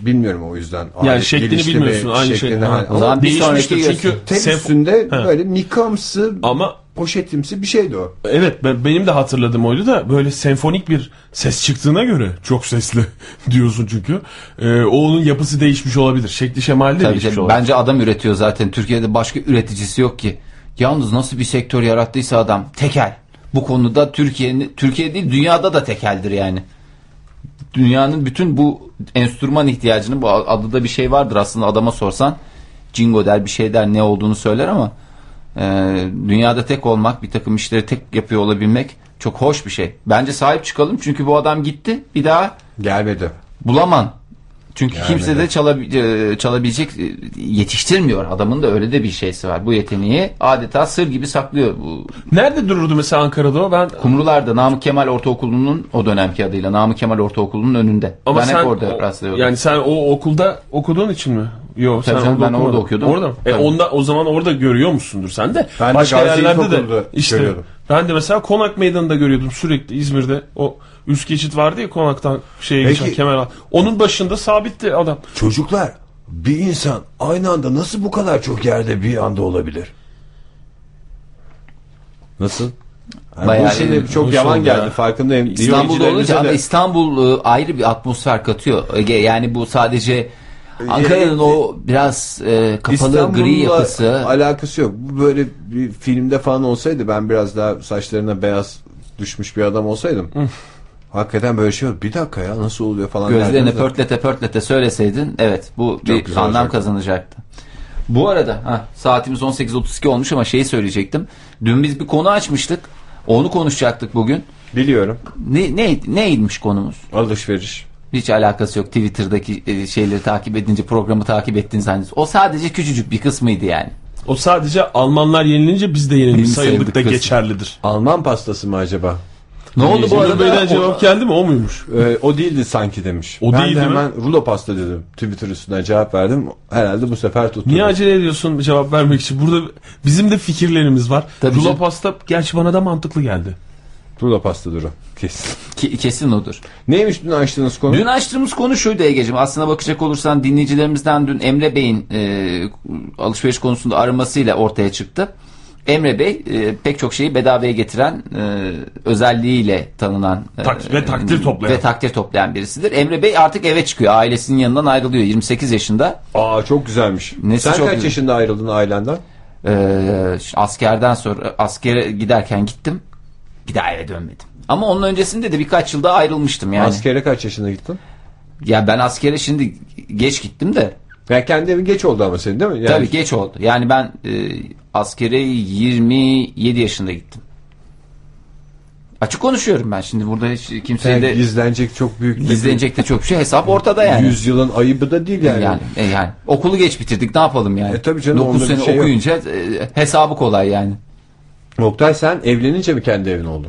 Bilmiyorum o yüzden. Yani şeklini bilmiyorsun, aynı şey. şeklini- Ha. hani- O zaman bir Değişmiştir sonraki çünkü tek senf- üstünde Ha. böyle mikamsı Ama poşetimsi bir şeydi o. evet ben, benim de hatırladığım oydu da böyle senfonik bir ses çıktığına göre çok sesli <laughs> diyorsun çünkü. Ee, o onun yapısı değişmiş olabilir. Şekli şemali de Tabii değişmiş olabilir. Bence adam üretiyor zaten. Türkiye'de başka üreticisi yok ki. Yalnız nasıl bir sektör yarattıysa adam tekel. Bu konuda Türkiye'nin Türkiye değil dünyada da tekeldir yani. Dünyanın bütün bu enstrüman ihtiyacını bu adı da bir şey vardır aslında adama sorsan cingo der bir şey der ne olduğunu söyler ama e, dünyada tek olmak bir takım işleri tek yapıyor olabilmek çok hoş bir şey. Bence sahip çıkalım çünkü bu adam gitti bir daha Gelmedi. bulaman. Çünkü Yani kimse de evet. çalabi- e, çalabilecek e, yetiştirmiyor. Adamın da öyle de bir şeysi var. Bu yeteneği adeta sır gibi saklıyor. Bu Nerede dururdu mesela Ankara'da o? Ben Kumrular'da Namık Kemal Ortaokulu'nun o dönemki adıyla Namık Kemal Ortaokulu'nun önünde. ama ben sen hep orada o- rastlıyordum. yani sen o okulda okuduğun için mi? Yok sen canım, ben orada okuyordum. Orada mı? E, onda o zaman orada görüyor musundur sen de? Ben de Başka Gazi yerlerde de işte görüyordum. Ben de mesela Konak Meydanı'nda görüyordum sürekli İzmir'de. O üst geçit vardı ya Konak'tan şeye Peki- geçen Kemal. Onun başında sabitti adam. Çocuklar bir insan aynı anda nasıl bu kadar çok yerde bir anda olabilir? Nasıl? Yani Bayağı bu iyi. çok oldu geldi ya. farkındayım. İstanbul'da olunca ama de- İstanbul e, ayrı bir atmosfer katıyor. Ege, Yani bu sadece Ankara'nın o biraz e, kapalı İstanbul'la gri yapısı. alakası yok. Bu böyle bir filmde falan olsaydı ben biraz daha saçlarına beyaz düşmüş bir adam olsaydım. hakikaten böyle şey olur. Bir dakika ya nasıl oluyor falan. Derdiniz de- pörtlete pörtlete söyleseydin evet bu bir güzel anlam olacaktı. kazanacaktı. Bu arada ha, saatimiz 18.32 olmuş ama şeyi söyleyecektim. Dün biz bir konu açmıştık. Onu konuşacaktık bugün. Biliyorum. Ne, ne, neymiş konumuz? Alışveriş. Hiç alakası yok. Twitter'daki e, şeyleri takip edince programı takip ettiğiniz zannediyorsunuz. O sadece küçücük bir kısmıydı yani. O sadece Almanlar yenilince biz de yenilmiş sayıldık sayıldık da kısmı. geçerlidir. Alman pastası mı acaba? Ne oldu bu arada? Bey'den cevap geldi mi o muymuş? Ee, o değildi sanki demiş. O ben değildi de mi? hemen rulo pasta dedim. Twitter üstünden cevap verdim. Herhalde bu sefer tuttu. Niye acele ediyorsun cevap vermek için? Burada bizim de fikirlerimiz var. Tabii Rulo canım. pasta gerçi bana da mantıklı geldi. Rulo pasta duru. Kesin. Kesin odur. Neymiş dün açtığınız konu? Dün açtığımız konu şuydu Ege'ciğim. Aslına bakacak olursan dinleyicilerimizden dün Emre Bey'in e, alışveriş konusunda aramasıyla ortaya çıktı. Emre Bey e, pek çok şeyi bedavaya getiren e, özelliğiyle tanınan e, Tak- ve takdir toplayan. ve takdir toplayan birisidir. Emre Bey artık eve çıkıyor. Ailesinin yanından ayrılıyor. 28 yaşında. Aa çok güzelmiş. Nesi Sen çok kaç güzel? yaşında ayrıldın ailenden? E, askerden sonra askere giderken gittim. Bir daha eve dönmedim. Ama onun öncesinde de birkaç yılda ayrılmıştım yani. Askere kaç yaşında gittin? Ya ben askere şimdi geç gittim de Ya kendi evin geç oldu ama senin değil mi? Yani Tabii geç oldu. Yani ben e, askere 27 yaşında gittim. Açık konuşuyorum ben şimdi burada hiç kimseye Yani de gizlenecek çok büyük. gizlenecek de çok şey hesap ortada yani. Yüzyılın ayıbı da değil yani. yani. e, yani okulu geç bitirdik ne yapalım yani. E, tabii canım, 9 onda bir sene şey yok. okuyunca e, hesabı kolay yani. Oktay sen evlenince mi kendi evin oldu?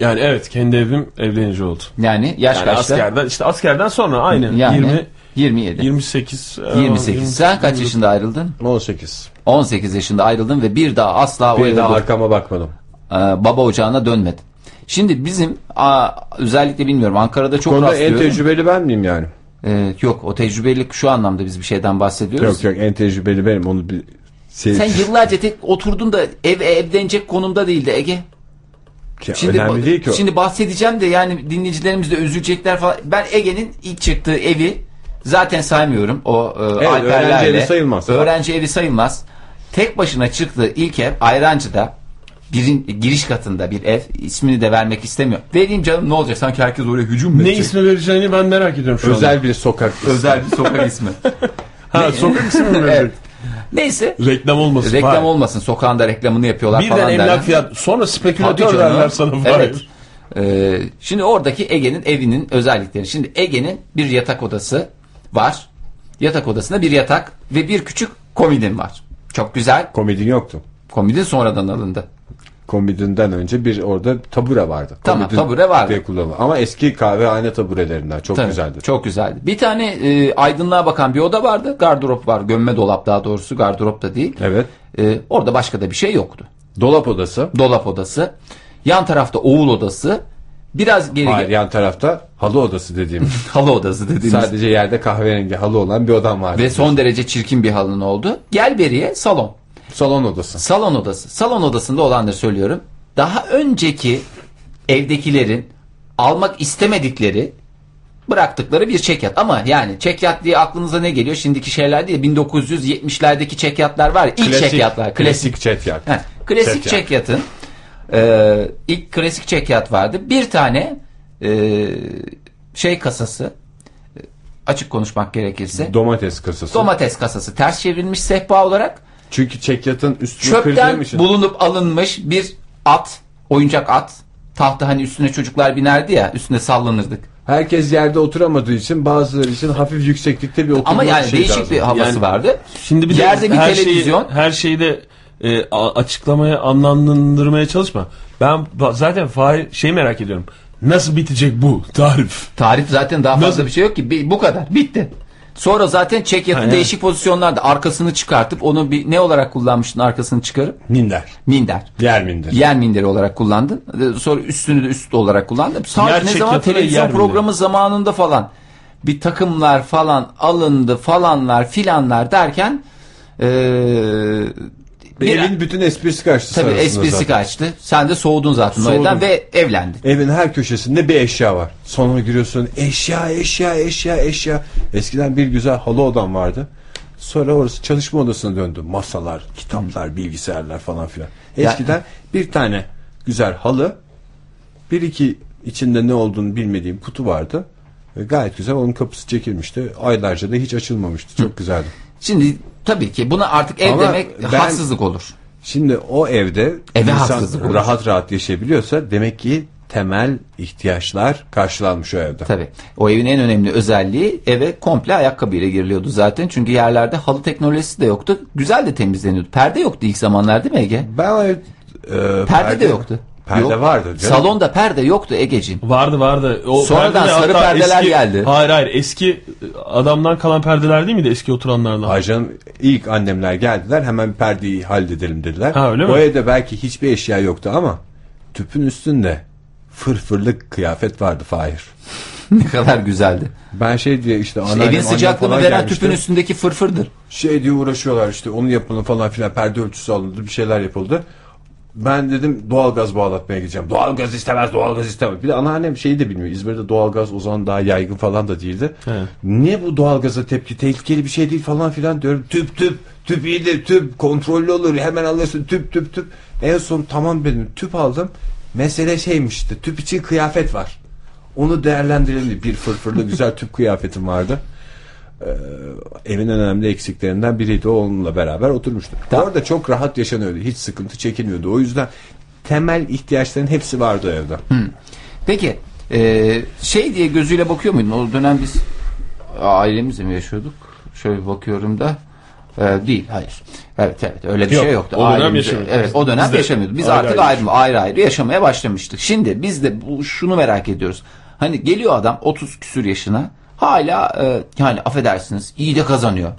Yani evet kendi evim evlenince oldu. Yani yaş Yani kaçta? askerden işte askerden sonra aynı. Yani 20 27. 28 e, 28. Sen kaç yaşında ayrıldın? 18. 18 yaşında ayrıldın ve bir daha asla o Bir eve daha arkama bakmadım. e, baba ocağına dönmedin. Şimdi bizim a, özellikle bilmiyorum Ankara'da çok Konuda en rastlıyorum. tecrübeli ben miyim yani? Ee, yok o tecrübelilik şu anlamda biz bir şeyden bahsediyoruz. Yok yok en tecrübeli benim onu bir şey, Sen yıllarca tek oturdun da ev evlenecek konumda değildi Ege. Ki Şimdi önemli değil ki o. şimdi bahsedeceğim de yani dinleyicilerimiz de üzülecekler falan. Ben Ege'nin ilk çıktığı evi zaten saymıyorum. O e, Evet, Alperlerle. öğrenci evi sayılmaz. Öğrenci evi sayılmaz. Tek başına çıktığı ilk ev Ayrancı'da birin giriş katında bir ev. İsmini de vermek istemiyor. Vereyim canım ne olacak? Sanki herkes oraya hücum mu Ne edecek? ismi vereceğini ben merak ediyorum şu anda. Özel bir sokak. Özel bir sokak ismi. <laughs> Ha sokak ismi mi verecek? Evet. Neyse. Reklam olmasın. Reklam Fahir. olmasın. Sokağında reklamını yapıyorlar Birden falan emlak derler. fiyat sonra spekülatör derler sana. Evet. Ee, şimdi oradaki Ege'nin evinin özellikleri. Şimdi Ege'nin bir yatak odası var. Yatak odasında bir yatak ve bir küçük komodin var. Çok güzel. Komedin yoktu. Komodin sonradan alındı. Komedinden önce bir orada tabure vardı. Tamam, Komodin tabure vardı. diye kullanılır. Ama eski kahvehane taburelerinden çok Tabii, güzeldi. Çok güzeldi. Bir tane e, aydınlığa bakan bir oda vardı. Gardırop var. Gömme dolap daha doğrusu. Gardırop da değil. Evet. E, orada başka da bir şey yoktu. Dolap odası. Dolap odası. Yan tarafta oğul odası. Biraz geri Hayır yan tarafta halı odası dediğimiz. <laughs> halı odası dediğimiz. Sadece yerde kahverengi halı olan bir odam vardı. Ve son derece çirkin bir halının oldu. Gel beriye salon. Salon odası. Salon odası. Salon odasında olanları söylüyorum. Daha önceki evdekilerin almak istemedikleri bıraktıkları bir çekyat. Ama yani çekyat diye aklınıza ne geliyor? Şimdiki şeyler değil. 1970'lerdeki çekyatlar var ya. İlk çekyatlar. Klasik. Klasik çekyat. Heh, klasik Çekyat. çekyatın e, ilk klasik çekyat vardı. Bir tane e, şey kasası e, açık konuşmak gerekirse. Domates kasası. Domates kasası ters çevrilmiş sehpa olarak Çünkü çekyatın üstünü kırdığım çöpten için. bulunup alınmış bir at, oyuncak at. Tahta hani üstüne çocuklar binerdi ya, üstüne sallanırdık. Herkes yerde oturamadığı için bazıları için hafif yükseklikte bir oturma Ama yani şey değişik lazım. bir havası Yani- vardı. Şimdi bir de Yerde bir her televizyon. Şeyi, her şeyi de e, a- açıklamaya, anlamlandırmaya çalışma. Ben ba- zaten Fahir şey merak ediyorum. Nasıl bitecek bu tarif? Tarif zaten daha fazla Nasıl? bir şey yok ki. Bu kadar. Bitti. Sonra zaten çekyatı Aynen. değişik pozisyonlarda arkasını çıkartıp onu bir ne olarak kullanmıştın arkasını çıkarıp? Minder. Minder. Yer minder. Yer minderi olarak kullandın. Ee, Sonra üstünü de üst olarak kullandın. Sadece ne zaman televizyon programı zamanında falan bir takımlar falan alındı falanlar filanlar derken ee, bir- Evin bütün esprisi kaçtı tabii esprisi zaten. kaçtı. Sen de soğudun zaten Soğudum. ve evlendin. Evin her köşesinde bir eşya var. Sonra giriyorsun eşya eşya eşya eşya. Eskiden bir güzel halı odam vardı. Sonra orası çalışma odasına döndü. Masalar, kitaplar, bilgisayarlar falan filan. Ya- Eskiden bir tane güzel halı, bir iki içinde ne olduğunu bilmediğim kutu vardı. Gayet güzel onun kapısı çekilmişti. Aylarca da hiç açılmamıştı. Çok güzeldi. Şimdi tabii ki buna artık ev Ama demek ben- haksızlık olur. Şimdi o evde Eve insan olur. rahat rahat yaşayabiliyorsa demek ki temel ihtiyaçlar karşılanmış o evde. Tabii. O evin en önemli özelliği eve komple ayakkabıyla giriliyordu zaten. Çünkü yerlerde halı teknolojisi de yoktu. Güzel de temizleniyordu. Perde yoktu ilk zamanlar değil mi Ege? Ben e, Perde, de yoktu. Perde Yok. vardı canım. Salonda perde yoktu Egeciğim. Vardı vardı. O Sonradan perde sarı perdeler geldi. Hayır hayır eski e, adamdan kalan perdeler değil miydi eski oturanlardan? Ay canım ilk annemler geldiler hemen perdeyi halledelim dediler. Ha, öyle mi? O evde belki hiçbir eşya yoktu ama tüpün üstünde fırfırlı kıyafet vardı Fahir. <laughs> ne kadar güzeldi. Ben şey diye işte anneannem Evin sıcaklığını veren gelmişti. tüpün üstündeki fırfırdır. şey diye uğraşıyorlar işte onu yapalım falan filan perde ölçüsü alındı bir şeyler yapıldı. Ben dedim doğalgaz bağlatmaya gideceğim. Doğalgaz istemez, doğalgaz istemez. Bir de anneannem şeyi de bilmiyor. İzmir'de doğalgaz o zaman daha yaygın falan da değildi. Evet. Niye bu doğalgaza tepki? Tehlikeli bir şey değil falan filan diyorum. Tüp tüp, tüp iyidir, tüp kontrollü olur. Hemen alırsın tüp tüp tüp. En son tamam dedim tüp aldım. Mesele şeymiş işte tüp için kıyafet var. Onu değerlendirelim. Bir fırfırlı güzel tüp kıyafetim vardı. Ee, evin en önemli eksiklerinden biriydi. O onunla beraber oturmuştu. Orada çok rahat yaşanıyordu. Hiç sıkıntı çekilmiyordu. O yüzden temel ihtiyaçların hepsi vardı o evde. Peki e, şey diye gözüyle bakıyor muydun? O dönem biz ailemizle mi yaşıyorduk? Şöyle bakıyorum da e, değil hayır. Evet evet öyle bir Yok, şey yoktu. o dönem yaşamıyorduk. Evet o dönem Biz yaşamıyorduk. Biz ayrı artık ayrı ayrı, ayrı ayrı yaşamaya başlamıştık. Şimdi biz de bu, şunu merak ediyoruz. Hani geliyor adam 30 küsür yaşına hala e, yani affedersiniz iyi de kazanıyor.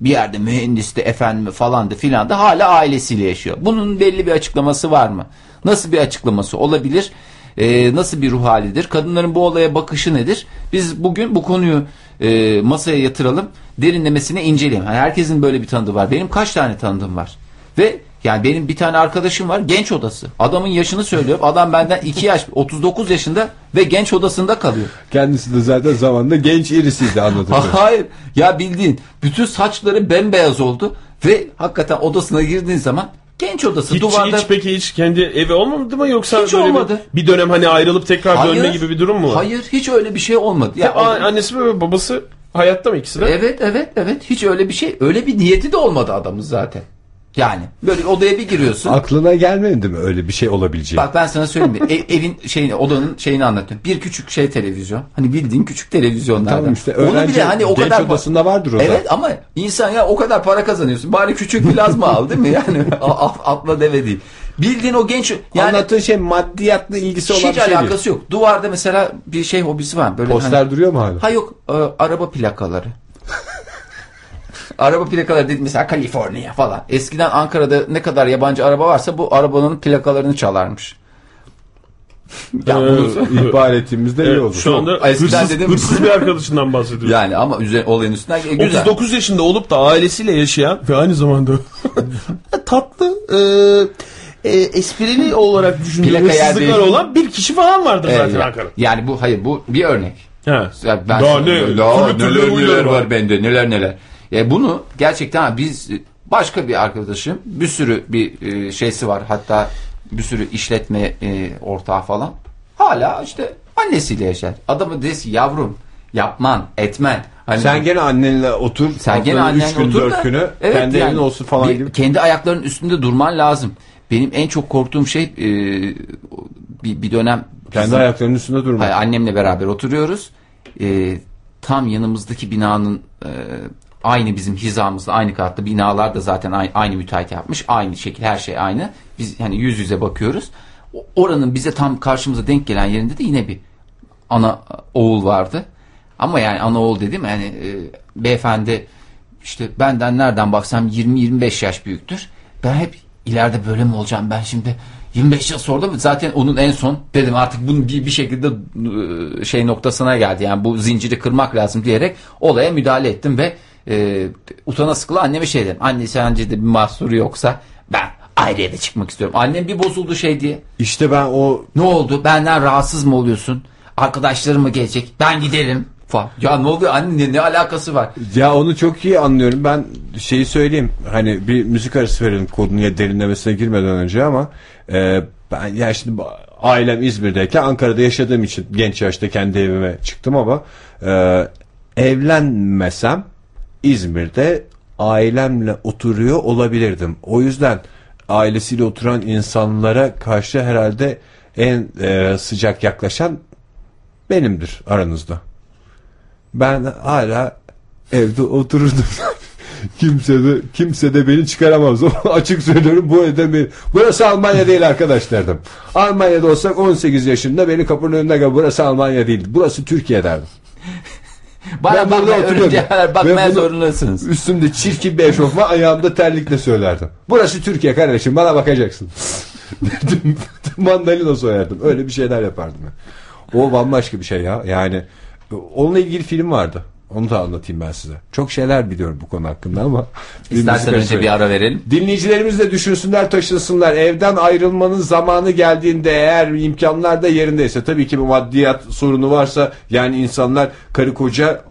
Bir yerde mühendisti efendim falan da filan da hala ailesiyle yaşıyor. Bunun belli bir açıklaması var mı? Nasıl bir açıklaması olabilir? Ee, nasıl bir ruh halidir? Kadınların bu olaya bakışı nedir? Biz bugün bu konuyu e, masaya yatıralım. Derinlemesine inceleyelim. Yani herkesin böyle bir tanıdığı var. Benim kaç tane tanıdığım var? Ve yani benim bir tane arkadaşım var genç odası. Adamın yaşını söylüyorum. Adam benden 2 yaş 39 yaşında ve genç odasında kalıyor. Kendisi de zaten zamanında genç irisiydi anladığım Ha, <laughs> Hayır. Ya bildiğin bütün saçları bembeyaz oldu ve hakikaten odasına girdiğin zaman genç odası Hiç, duvarda hiç peki hiç kendi evi olmadı mı yoksa Hiç böyle bir- olmadı. Bir, dönem hani ayrılıp tekrar dönme gibi bir durum mu? Hayır, hiç öyle bir şey olmadı. Ya, a- annesi ve babası hayatta mı ikisi de? evet, evet, evet. Hiç öyle bir şey, öyle bir niyeti de olmadı adamın zaten. Yani böyle odaya bir giriyorsun. Aklına gelmedi mi öyle bir şey olabileceği? Bak ben sana söyleyeyim. mi? E- evin şeyini, odanın şeyini anlatıyorum. Bir küçük şey televizyon. Hani bildiğin küçük televizyonlardan. Tamam işte Onu öğrenci bile hani o kadar odasında vardır o. Evet ama insan ya o kadar para kazanıyorsun. Bari küçük plazma al değil mi? Yani <laughs> atla deve değil. Bildiğin o genç yani Anlattığın şey maddiyatla ilgisi olan hiç bir şey değil. alakası yok. Duvarda mesela bir şey hobisi var. Böyle Poster hani, duruyor mu hala? ha yok e, araba plakaları. Araba plakaları dedi mesela Kaliforniya falan. Eskiden Ankara'da ne kadar yabancı araba varsa bu arabanın plakalarını çalarmış. <laughs> ya Ee, bunu <laughs> İhbar ettiğimizde iyi Evet, oldu. şu anda Eskiden hırsız, dedim- hırsız bir arkadaşından bahsediyoruz. yani ama üzerine olayın üstünden e, güzel. 39 yaşında olup da ailesiyle yaşayan ve aynı zamanda <laughs> tatlı e, e, esprili olarak düşündüğü hırsızlıklar olan bir kişi falan vardır Ee, zaten Ankara'da. yani bu hayır bu bir örnek. Ya ben Daha ne? Daha Türlü neler neler var. var bende neler neler. Ya bunu gerçekten biz başka bir arkadaşım bir sürü bir e, şeysi var hatta bir sürü işletme e, ortağı falan. Hala işte annesiyle yaşar. Adamı desin yavrum yapman etmen Hani Sen gene annenle otur. sen gene annenle gün, otur dört da, günü evet kendi yani evin olsun falan bir- gibi. Kendi ayaklarının üstünde durman lazım. Benim en çok korktuğum şey e, bir, bir dönem Kendi bizim- ayaklarının üstünde durma. Hayır, annemle beraber oturuyoruz. E, tam yanımızdaki binanın e, aynı bizim hizamızda aynı katta binalar da zaten aynı, aynı müteahhit yapmış. Aynı şekil her şey aynı. Biz hani yüz yüze bakıyoruz. Oranın bize tam karşımıza denk gelen yerinde de yine bir ana oğul vardı. Ama yani ana oğul dedim yani e, beyefendi işte benden nereden baksam 20-25 yaş büyüktür. Ben hep ileride böyle mi olacağım ben şimdi 25 yıl da zaten onun en son dedim artık bunun bir, bir şekilde e, şey noktasına geldi. Yani bu zinciri kırmak lazım diyerek olaya müdahale ettim ve e, utana sıkıla anneme şey dedim. Anne sence de bir mahsuru yoksa ben ayrı eve çıkmak istiyorum. Annem bir bozuldu şey diye. İşte ben o Ne oldu? Benden rahatsız mı oluyorsun? Arkadaşlarım mı gelecek? Ben giderim. Falan. Ya ne oluyor anne ne, ne alakası var? Ya onu çok iyi anlıyorum. Ben şeyi söyleyeyim. Hani bir müzik arası verelim konuya derinlemesine girmeden önce ama e, ben ya şimdi ailem İzmir'deyken Ankara'da yaşadığım için genç yaşta kendi evime çıktım ama e, evlenmesem İzmir'de ailemle oturuyor olabilirdim. O yüzden ailesiyle oturan insanlara karşı herhalde en e, sıcak yaklaşan benimdir aranızda. Ben hala evde otururdum. <laughs> kimse de kimse de beni çıkaramaz. <laughs> Açık söylüyorum bu evde beni. Burası Almanya değil arkadaş derdim. Almanya'da olsak 18 yaşında beni kapının önüne gel. Burası Almanya değil. Burası Türkiye derdim. <laughs> Bana Ben burada oturuyorum. bakmaya zorundasınız. Üstümde çirkin bir eşofman ayağımda terlikle söylerdim. Burası Türkiye kardeşim bana bakacaksın. <laughs> <laughs> Mandalina soyardım. Öyle bir şeyler yapardım. ya. O bambaşka bir şey ya. Yani onunla ilgili film vardı. Onu da anlatayım ben size. Çok şeyler biliyorum bu konu hakkında ama. <laughs> İstersen önce bir ara verelim. Dinleyicilerimiz de düşünsünler taşınsınlar. Evden ayrılmanın zamanı geldiğinde eğer imkanlar da yerindeyse tabii ki bir maddiyat sorunu varsa yani insanlar karı koca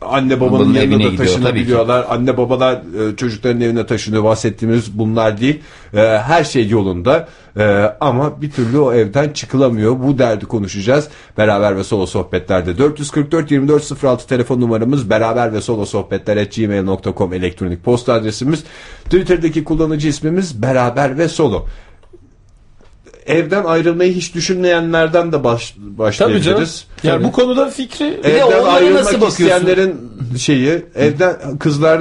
anne babanın Babanın evine gidiyor, taşınabiliyorlar. Anne babalar e, çocukların evine taşınıyor. Bahsettiğimiz bunlar değil. E, her şey yolunda. E, ama bir türlü o evden çıkılamıyor. Bu derdi konuşacağız. Beraber ve solo sohbetlerde. 444 2406 telefon numaramız. Beraber ve solo sohbetler gmail.com elektronik posta adresimiz. Twitter'daki kullanıcı ismimiz beraber ve solo. Evden ayrılmayı hiç düşünmeyenlerden de baş, Tabii canım. başlayabiliriz. Yani bu konuda fikri de Evden ayrılmak isteyenlerin şeyi evden kızlar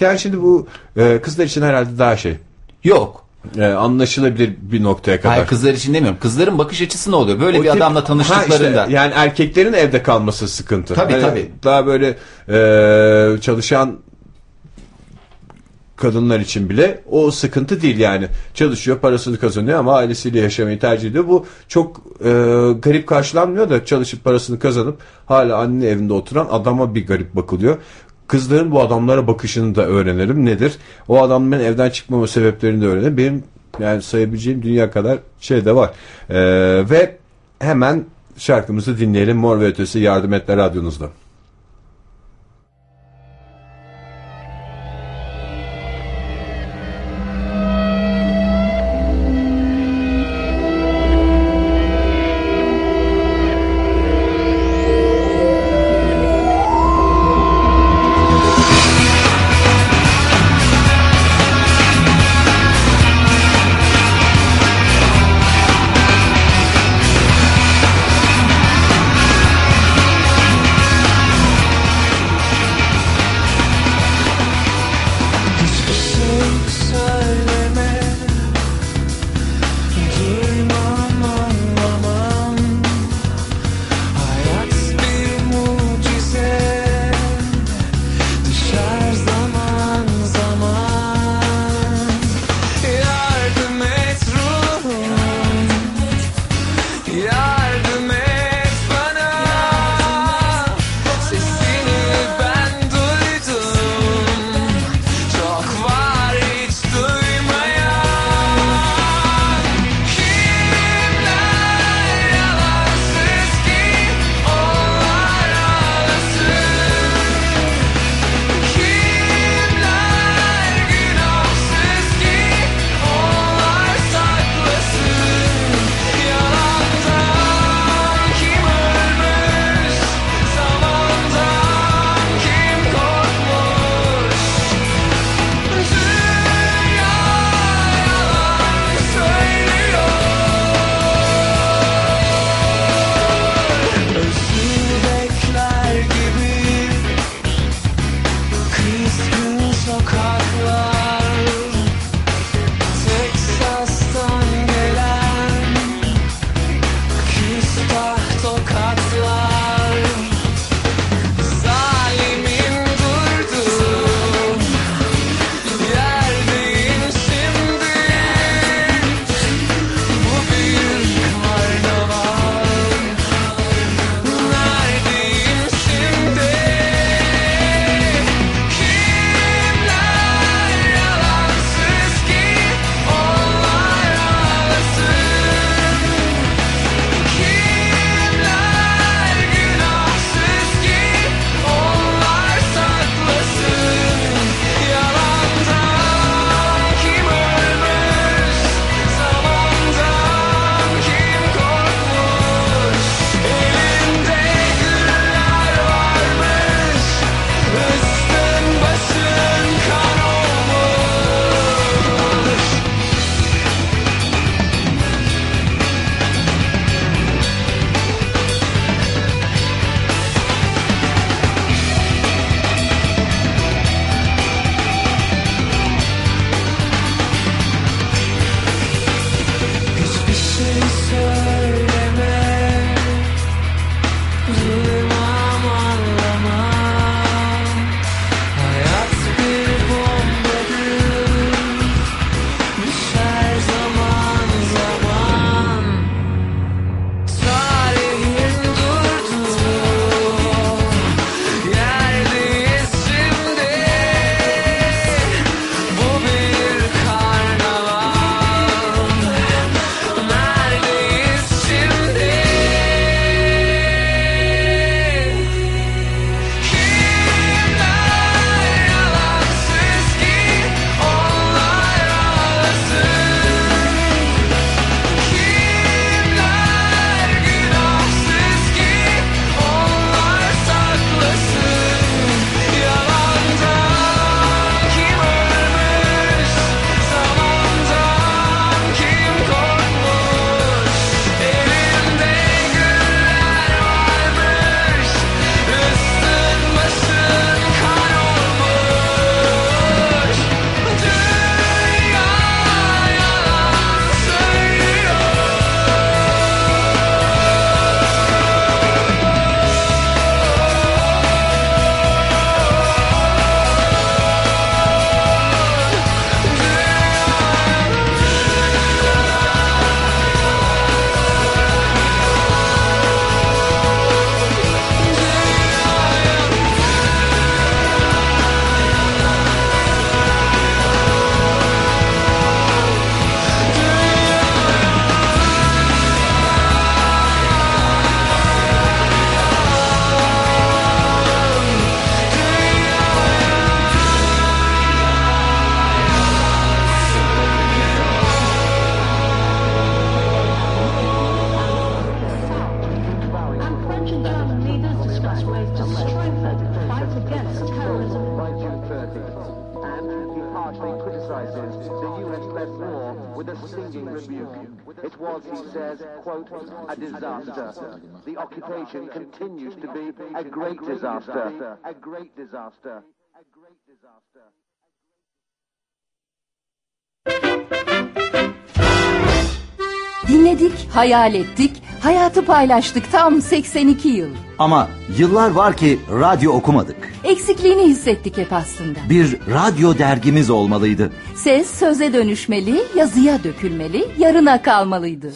yani şimdi bu e, kızlar için herhalde daha şey Yok. e, anlaşılabilir bir noktaya kadar. Hayır kızlar için demiyorum. Kızların bakış açısı ne oluyor? Böyle O bir tip- adamla tanıştıklarında. işte, yani erkeklerin evde kalması sıkıntı. Tabii, Hani tabii. Daha böyle e, çalışan kadınlar için bile o sıkıntı değil yani. Çalışıyor, parasını kazanıyor ama ailesiyle yaşamayı tercih ediyor. Bu çok e, garip karşılanmıyor da çalışıp parasını kazanıp hala anne evinde oturan adama bir garip bakılıyor. Kızların bu adamlara bakışını da öğrenelim. Nedir? O adamların evden çıkmama sebeplerini de öğrenelim. Benim yani sayabileceğim dünya kadar şey de var. E, ve hemen şarkımızı dinleyelim. Mor ve Ötesi Yardım Etler Radyonuzda. Disaster. A great disaster. A great disaster. Dinledik, hayal ettik, hayatı paylaştık tam 82 yıl. Ama yıllar var ki radyo okumadık. Eksikliğini hissettik hep aslında. Bir radyo dergimiz olmalıydı. Ses söze dönüşmeli, yazıya dökülmeli, yarına kalmalıydı.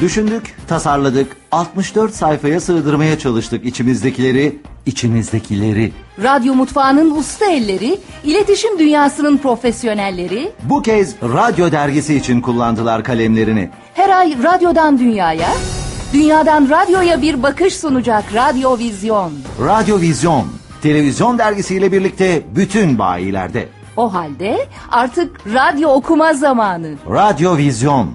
Düşündük, tasarladık, 64 sayfaya sığdırmaya çalıştık içimizdekileri, içimizdekileri. Radyo mutfağının usta elleri, iletişim dünyasının profesyonelleri, Bu kez radyo dergisi için kullandılar kalemlerini. her ay radyodan dünyaya, dünyadan radyoya bir bakış sunacak Radyo Vizyon. Radyo Vizyon, televizyon dergisiyle birlikte bütün bayilerde. O halde artık radyo okuma zamanı. Radyo Vizyon.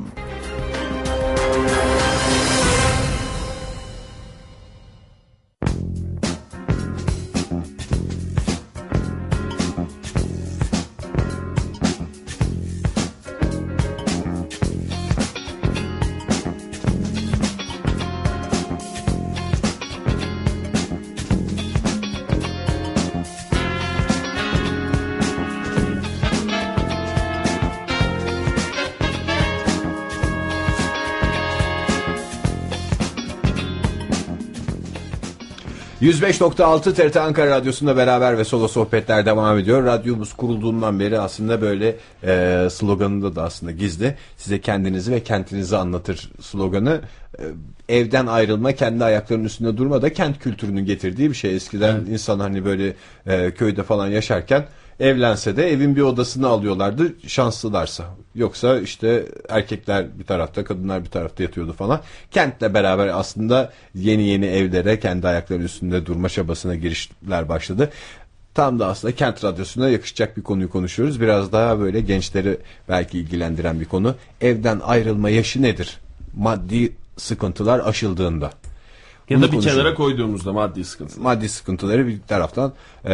%105.6 TRT Ankara Radyosu'nda beraber ve solo sohbetler devam ediyor. Radyomuz kurulduğundan beri aslında böyle e, sloganında da aslında gizli. Size kendinizi ve kentinizi anlatır sloganı. E, evden ayrılma, kendi ayaklarının üstünde durma da kent kültürünün getirdiği bir şey. Eskiden insan hani böyle e, köyde falan yaşarken evlense de evin bir odasını alıyorlardı şanslılarsa. Yoksa işte erkekler bir tarafta kadınlar bir tarafta yatıyordu falan. Kentle beraber aslında yeni yeni evlere kendi ayakları üstünde durma çabasına girişler başladı. Tam da aslında kent radyosuna yakışacak bir konuyu konuşuyoruz. Biraz daha böyle gençleri belki ilgilendiren bir konu. Evden ayrılma yaşı nedir? Maddi sıkıntılar aşıldığında. Ya da bir konuşalım. kenara koyduğumuzda maddi sıkıntı. maddi sıkıntıları bir taraftan e,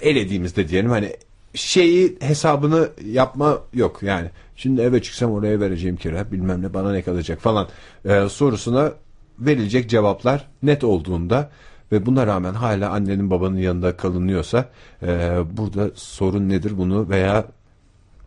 elediğimizde diyelim hani şeyi hesabını yapma yok yani. Şimdi eve çıksam oraya vereceğim kira bilmem ne bana ne kalacak falan e, sorusuna verilecek cevaplar net olduğunda ve buna rağmen hala annenin babanın yanında kalınıyorsa e, burada sorun nedir bunu veya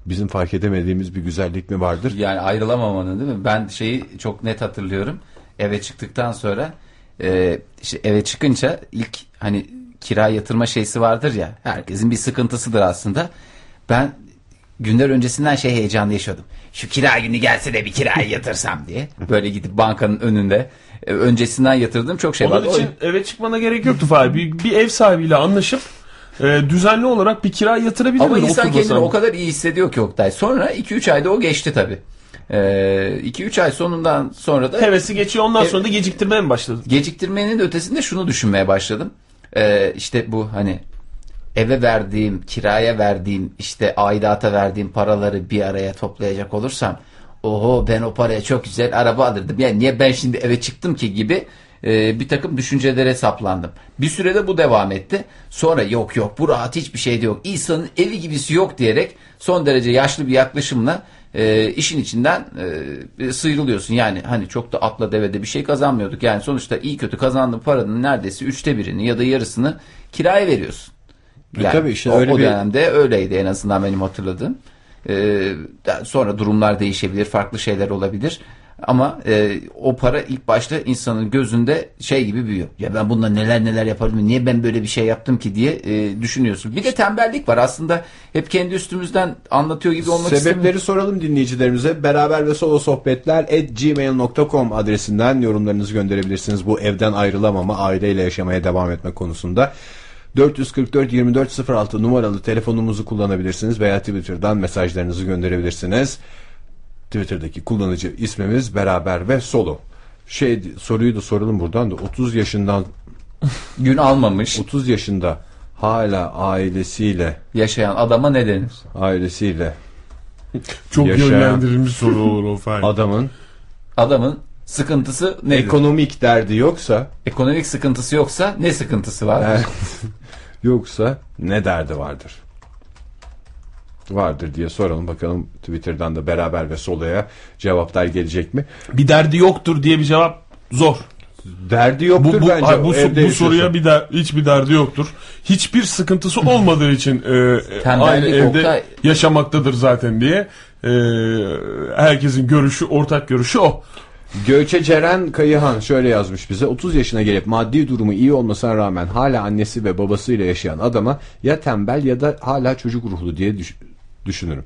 bizim fark edemediğimiz bir güzellik mi vardır? Yani ayrılamamanın değil mi? Ben şeyi çok net hatırlıyorum. Eve çıktıktan sonra e, işte eve çıkınca ilk hani kira yatırma şeysi vardır ya. Herkesin bir sıkıntısıdır aslında. Ben günler öncesinden şey heyecanlı yaşıyordum. Şu kira günü gelse de bir kirayı yatırsam diye. Böyle gidip bankanın önünde e, öncesinden yatırdığım çok şey Onun vardı. O- için eve çıkmana gerek yoktu Fahir. Bir, bir ev sahibiyle anlaşıp e, düzenli olarak bir kira yatırabilirdin. Ama insan kendini o kadar iyi hissediyor ki Oktay. Sonra 2-3 ayda o geçti tabii. 2-3 ay sonundan sonra da Hevesi geçiyor ondan sonra da geciktirmeye mi başladın? geciktirmenin ötesinde şunu düşünmeye başladım. Ee, işte bu hani eve verdiğim, kiraya verdiğim, işte aidata verdiğim paraları bir araya toplayacak olursam oho ben o paraya çok güzel araba alırdım. Yani niye ben şimdi eve çıktım ki gibi e, bir takım düşüncelere saplandım. Bir sürede bu devam etti. Sonra yok yok bu rahat hiçbir şey de yok. İnsanın evi gibisi yok diyerek son derece yaşlı bir yaklaşımla e, işin içinden e, sıyrılıyorsun. Yani hani çok da atla devede bir şey kazanmıyorduk. Yani sonuçta iyi kötü kazandığın paranın neredeyse üçte birini ya da yarısını kiraya veriyorsun. E tabii işte o, öyle o bir- dönemde öyleydi en azından benim hatırladığım. Da- sonra durumlar değişebilir, farklı şeyler olabilir. Ama e, o para ilk başta insanın gözünde şey gibi büyüyor. Ya ben bununla neler neler yaparım, niye ben böyle bir şey yaptım ki diye e, düşünüyorsun. Bir de tembellik var aslında. Hep kendi üstümüzden anlatıyor gibi olmak istemiyorum. Sebepleri soralım dinleyicilerimize. Beraber ve solo sohbetler at gmail.com adresinden yorumlarınızı gönderebilirsiniz. Bu evden ayrılamama, aileyle yaşamaya devam etme konusunda. 444 24 06 numaralı telefonumuzu kullanabilirsiniz veya Twitter'dan mesajlarınızı gönderebilirsiniz. Twitter'daki kullanıcı ismimiz beraber ve solo. Şey soruyu da soralım buradan da 30 yaşından <laughs> Gün almamış 30 yaşında hala ailesiyle yaşayan adama ne denir? ailesiyle Çok yönlendirilmiş soru olur o Fahir. adamın Adamın sıkıntısı nedir? ekonomik derdi yoksa Ekonomik sıkıntısı yoksa ne sıkıntısı var? <laughs> Yoksa ne derdi vardır? Vardır diye soralım bakalım Twitter'dan da beraber ve solaya cevaplar gelecek mi? Bir derdi yoktur diye bir cevap zor. Derdi Bu, yoktur bu, bence. bu, so- evde bu yaşıyorsa. soruya bir der, hiçbir derdi yoktur. Hiçbir sıkıntısı olmadığı için e, e, aynı evde Oktay. yaşamaktadır zaten diye e, herkesin görüşü, ortak görüşü o. Göçe Ceren Kayıhan şöyle yazmış bize 30 yaşına gelip maddi durumu iyi olmasına rağmen hala annesi ve babasıyla yaşayan adama ya tembel ya da hala çocuk ruhlu diye düş- düşünürüm.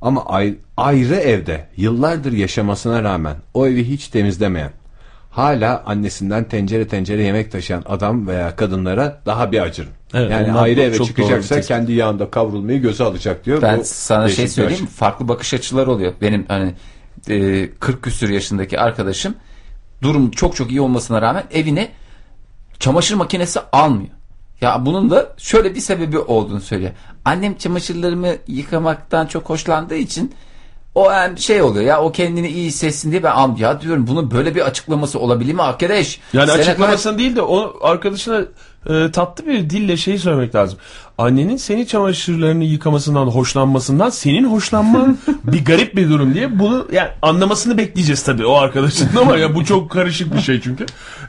Ama ay- ayrı evde yıllardır yaşamasına rağmen o evi hiç temizlemeyen hala annesinden tencere tencere yemek taşıyan adam veya kadınlara daha bir acırım. Evet, yani ayrı eve çok çıkacaksa kendi yağında kavrulmayı göze alacak diyor. Ben Bu sana şey söyleyeyim açı. farklı bakış açıları oluyor. Benim hani e, 40 küsür yaşındaki arkadaşım durum çok çok iyi olmasına rağmen evine çamaşır makinesi almıyor. Ya bunun da şöyle bir sebebi olduğunu söylüyor. Annem çamaşırlarımı yıkamaktan çok hoşlandığı için o yani şey oluyor ya o kendini iyi hissetsin diye ben ya diyorum bunun böyle bir açıklaması olabilir mi arkadaş? Yani Sene açıklamasını değil de o arkadaşına e, tatlı bir dille şey söylemek lazım. Annenin seni çamaşırlarını yıkamasından hoşlanmasından senin hoşlanman <laughs> bir garip bir durum diye bunu yani anlamasını bekleyeceğiz tabii o arkadaşın ama ya bu çok karışık bir şey çünkü.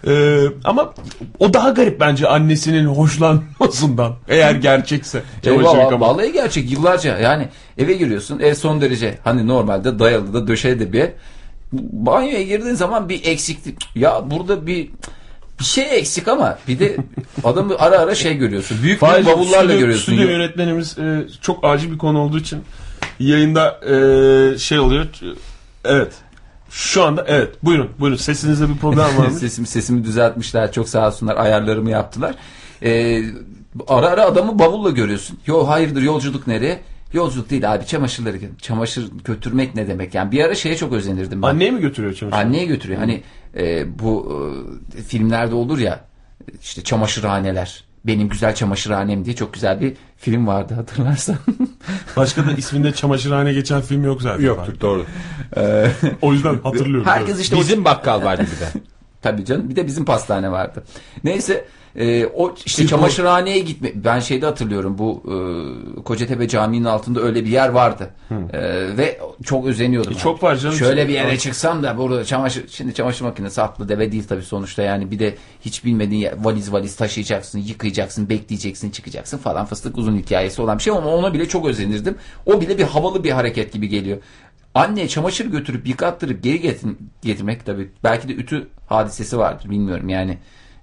E, ama o daha garip bence annesinin hoşlanmasından eğer gerçekse çamaşır Eyvallah, yıkama. vallahi gerçek yıllarca yani eve giriyorsun ev son derece hani normalde dayalı da döşeli de bir ev. banyoya girdiğin zaman bir eksiklik ya burada bir bir şey eksik ama bir de adamı ara ara şey görüyorsun büyük büyük Faizciğim, bavullarla stüdyo- görüyorsun Stüdyo yönetmenimiz e, çok acil bir konu olduğu için yayında e, şey oluyor. Evet. Şu anda evet. Buyurun. Buyurun. Sesinizde bir problem var mı? <laughs> sesimi sesimi düzeltmişler çok sağ olsunlar ayarlarımı yaptılar Ee, ara ara adamı bavulla görüyorsun yo hayırdır yolculuk nereye Yolculuk değil abi çamaşırları çamaşır götürmek ne demek yani bir ara şeye çok özenirdim ben. Anneye mi götürüyor çamaşır? Anneye götürüyor. Hani e, bu e, filmlerde olur ya işte çamaşırhaneler. Benim güzel çamaşırhanem diye çok güzel bir film vardı hatırlarsan. <laughs> Başka da isminde çamaşırhane geçen film yok zaten. Yoktur doğru. <laughs> O yüzden hatırlıyorum. Herkes işte o Bizim bakkal vardı bir de. Tabii canım. Bir de bizim pastane vardı. Neyse e, o işte bu- çamaşırhaneye gitme. Ben şeyde hatırlıyorum bu e, Kocatepe Camii'nin altında öyle bir yer vardı. E, ve çok özeniyordum. E, çok var canım. Şöyle bir yere çıksam da burada çamaşır şimdi çamaşır makinesi atlı deve değil tabii sonuçta yani bir de hiç bilmediğin yer, valiz valiz taşıyacaksın, yıkayacaksın, bekleyeceksin, çıkacaksın falan fıstık uzun hikayesi olan bir şey ama ona bile çok özenirdim. O bile bir havalı bir hareket gibi geliyor. Anne çamaşır götürüp yıkattırıp geri getir, getirmek tabii belki de ütü hadisesi vardır bilmiyorum yani.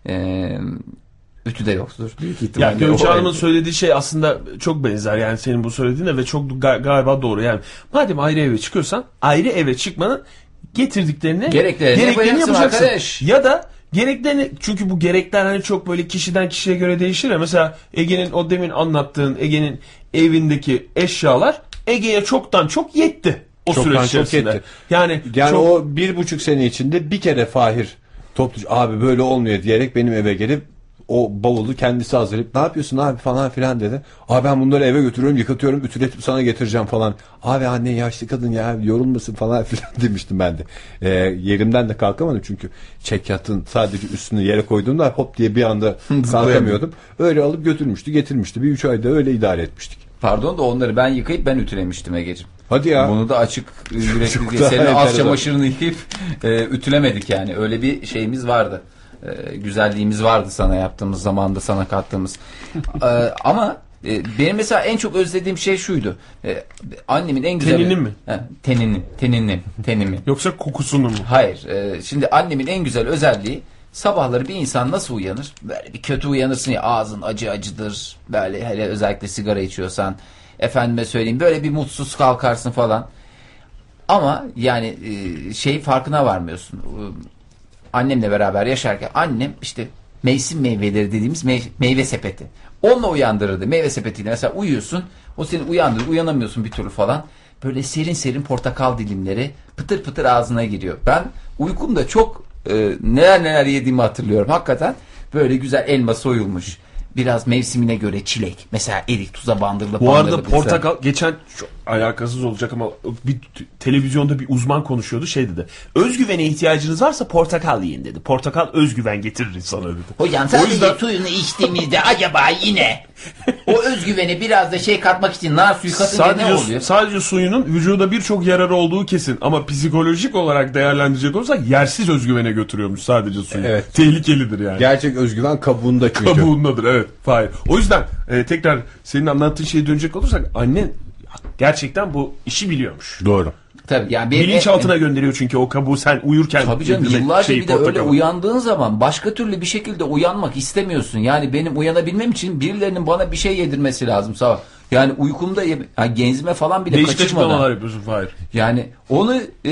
Eee ütü de yoktur. Büyük Ya ihtimalle. Gökçe O- Hanım'ın söylediği şey aslında çok benzer yani senin bu söylediğine ve çok ga- galiba doğru yani. Madem ayrı eve çıkıyorsan ayrı eve çıkmanın getirdiklerini Gereklerini yapacaksın arkadaş. Ya da gereklerini çünkü bu gerekler hani çok böyle kişiden kişiye göre değişir ya. Mesela Ege'nin o demin anlattığın Ege'nin evindeki eşyalar Ege'ye çoktan çok yetti. O Çoktan süreç çok içerisinde. yetti. Yani, Yani çok- o bir buçuk sene içinde bir kere Fahir topluca abi böyle olmuyor diyerek benim eve gelip o bavulu kendisi hazırlayıp ne yapıyorsun abi falan filan dedi. Abi ben bunları eve götürüyorum yıkatıyorum ütületip sana getireceğim falan. Abi anne yaşlı kadın ya yorulmasın falan <laughs> filan demiştim ben de. Ee, yerimden de kalkamadım çünkü çekyatın sadece üstünü yere koyduğumda hop diye bir anda <laughs> kalkamıyordum. Öyle alıp götürmüştü getirmişti. Bir üç ayda öyle idare etmiştik. Pardon da onları ben yıkayıp ben ütülemiştim Ege'ciğim. Hadi ya. Bunu da açık yürekli diye senin az çamaşırını yıkayıp e, ütülemedik yani. Öyle bir şeyimiz vardı. E, güzelliğimiz vardı sana yaptığımız zamanda sana kattığımız. E, ama e, benim mesela en çok özlediğim şey şuydu. E, annemin en güzel... Teninin mi? He, teninin. Teninin. Tenimi. Yoksa kokusunu mu? Hayır. e, şimdi annemin en güzel özelliği sabahları bir insan nasıl uyanır? Böyle bir kötü uyanırsın ya ağzın acı acıdır. Böyle hele özellikle sigara içiyorsan. Efendime söyleyeyim böyle bir mutsuz kalkarsın falan. Ama yani e, şey farkına varmıyorsun. E, Annemle beraber yaşarken annem işte mevsim meyveleri dediğimiz mey- meyve sepeti. Onunla uyandırırdı. Meyve sepetiyle mesela uyuyorsun. O seni uyandırır. Uyanamıyorsun bir türlü falan. Böyle serin serin portakal dilimleri pıtır pıtır ağzına giriyor. Ben uykumda çok e, neler neler yediğimi hatırlıyorum. Hakikaten böyle güzel elma soyulmuş. Biraz mevsimine göre çilek. Mesela erik tuza bandırılıp Bu arada bandırılıp portakal geçen alakasız olacak ama bir televizyonda bir uzman konuşuyordu şey dedi. Özgüvene ihtiyacınız varsa portakal yiyin dedi. Portakal özgüven getirir insana dedi. Hocam O sadece yüzden- suyunu içtiğimizde acaba yine O özgüveni biraz da şey katmak için nar suyu katınca ne Sadece, oluyor? sadece suyunun vücuda birçok yararı olduğu kesin. Ama psikolojik olarak değerlendirecek olursak yersiz özgüvene götürüyormuş sadece suyu. Evet. Tehlikelidir yani. Gerçek özgüven kabuğunda çünkü. Kabuğundadır evet. Hayır. O yüzden e, tekrar senin anlattığın şeye dönecek olursak annen gerçekten bu işi biliyormuş. Doğru. Tabii yani benim- Bilinçaltına gönderiyor çünkü o kabuğu sen uyurken. Tabii canım yıllarca şeyi, bir de öyle uyandığın zaman başka türlü bir şekilde uyanmak istemiyorsun. Yani benim uyanabilmem için birilerinin bana bir şey yedirmesi lazım sabah. Yani uykumda yani genzime falan bile Değişik kaçırmadan. açıklamalar yapıyorsun Fahir. Yani onu e,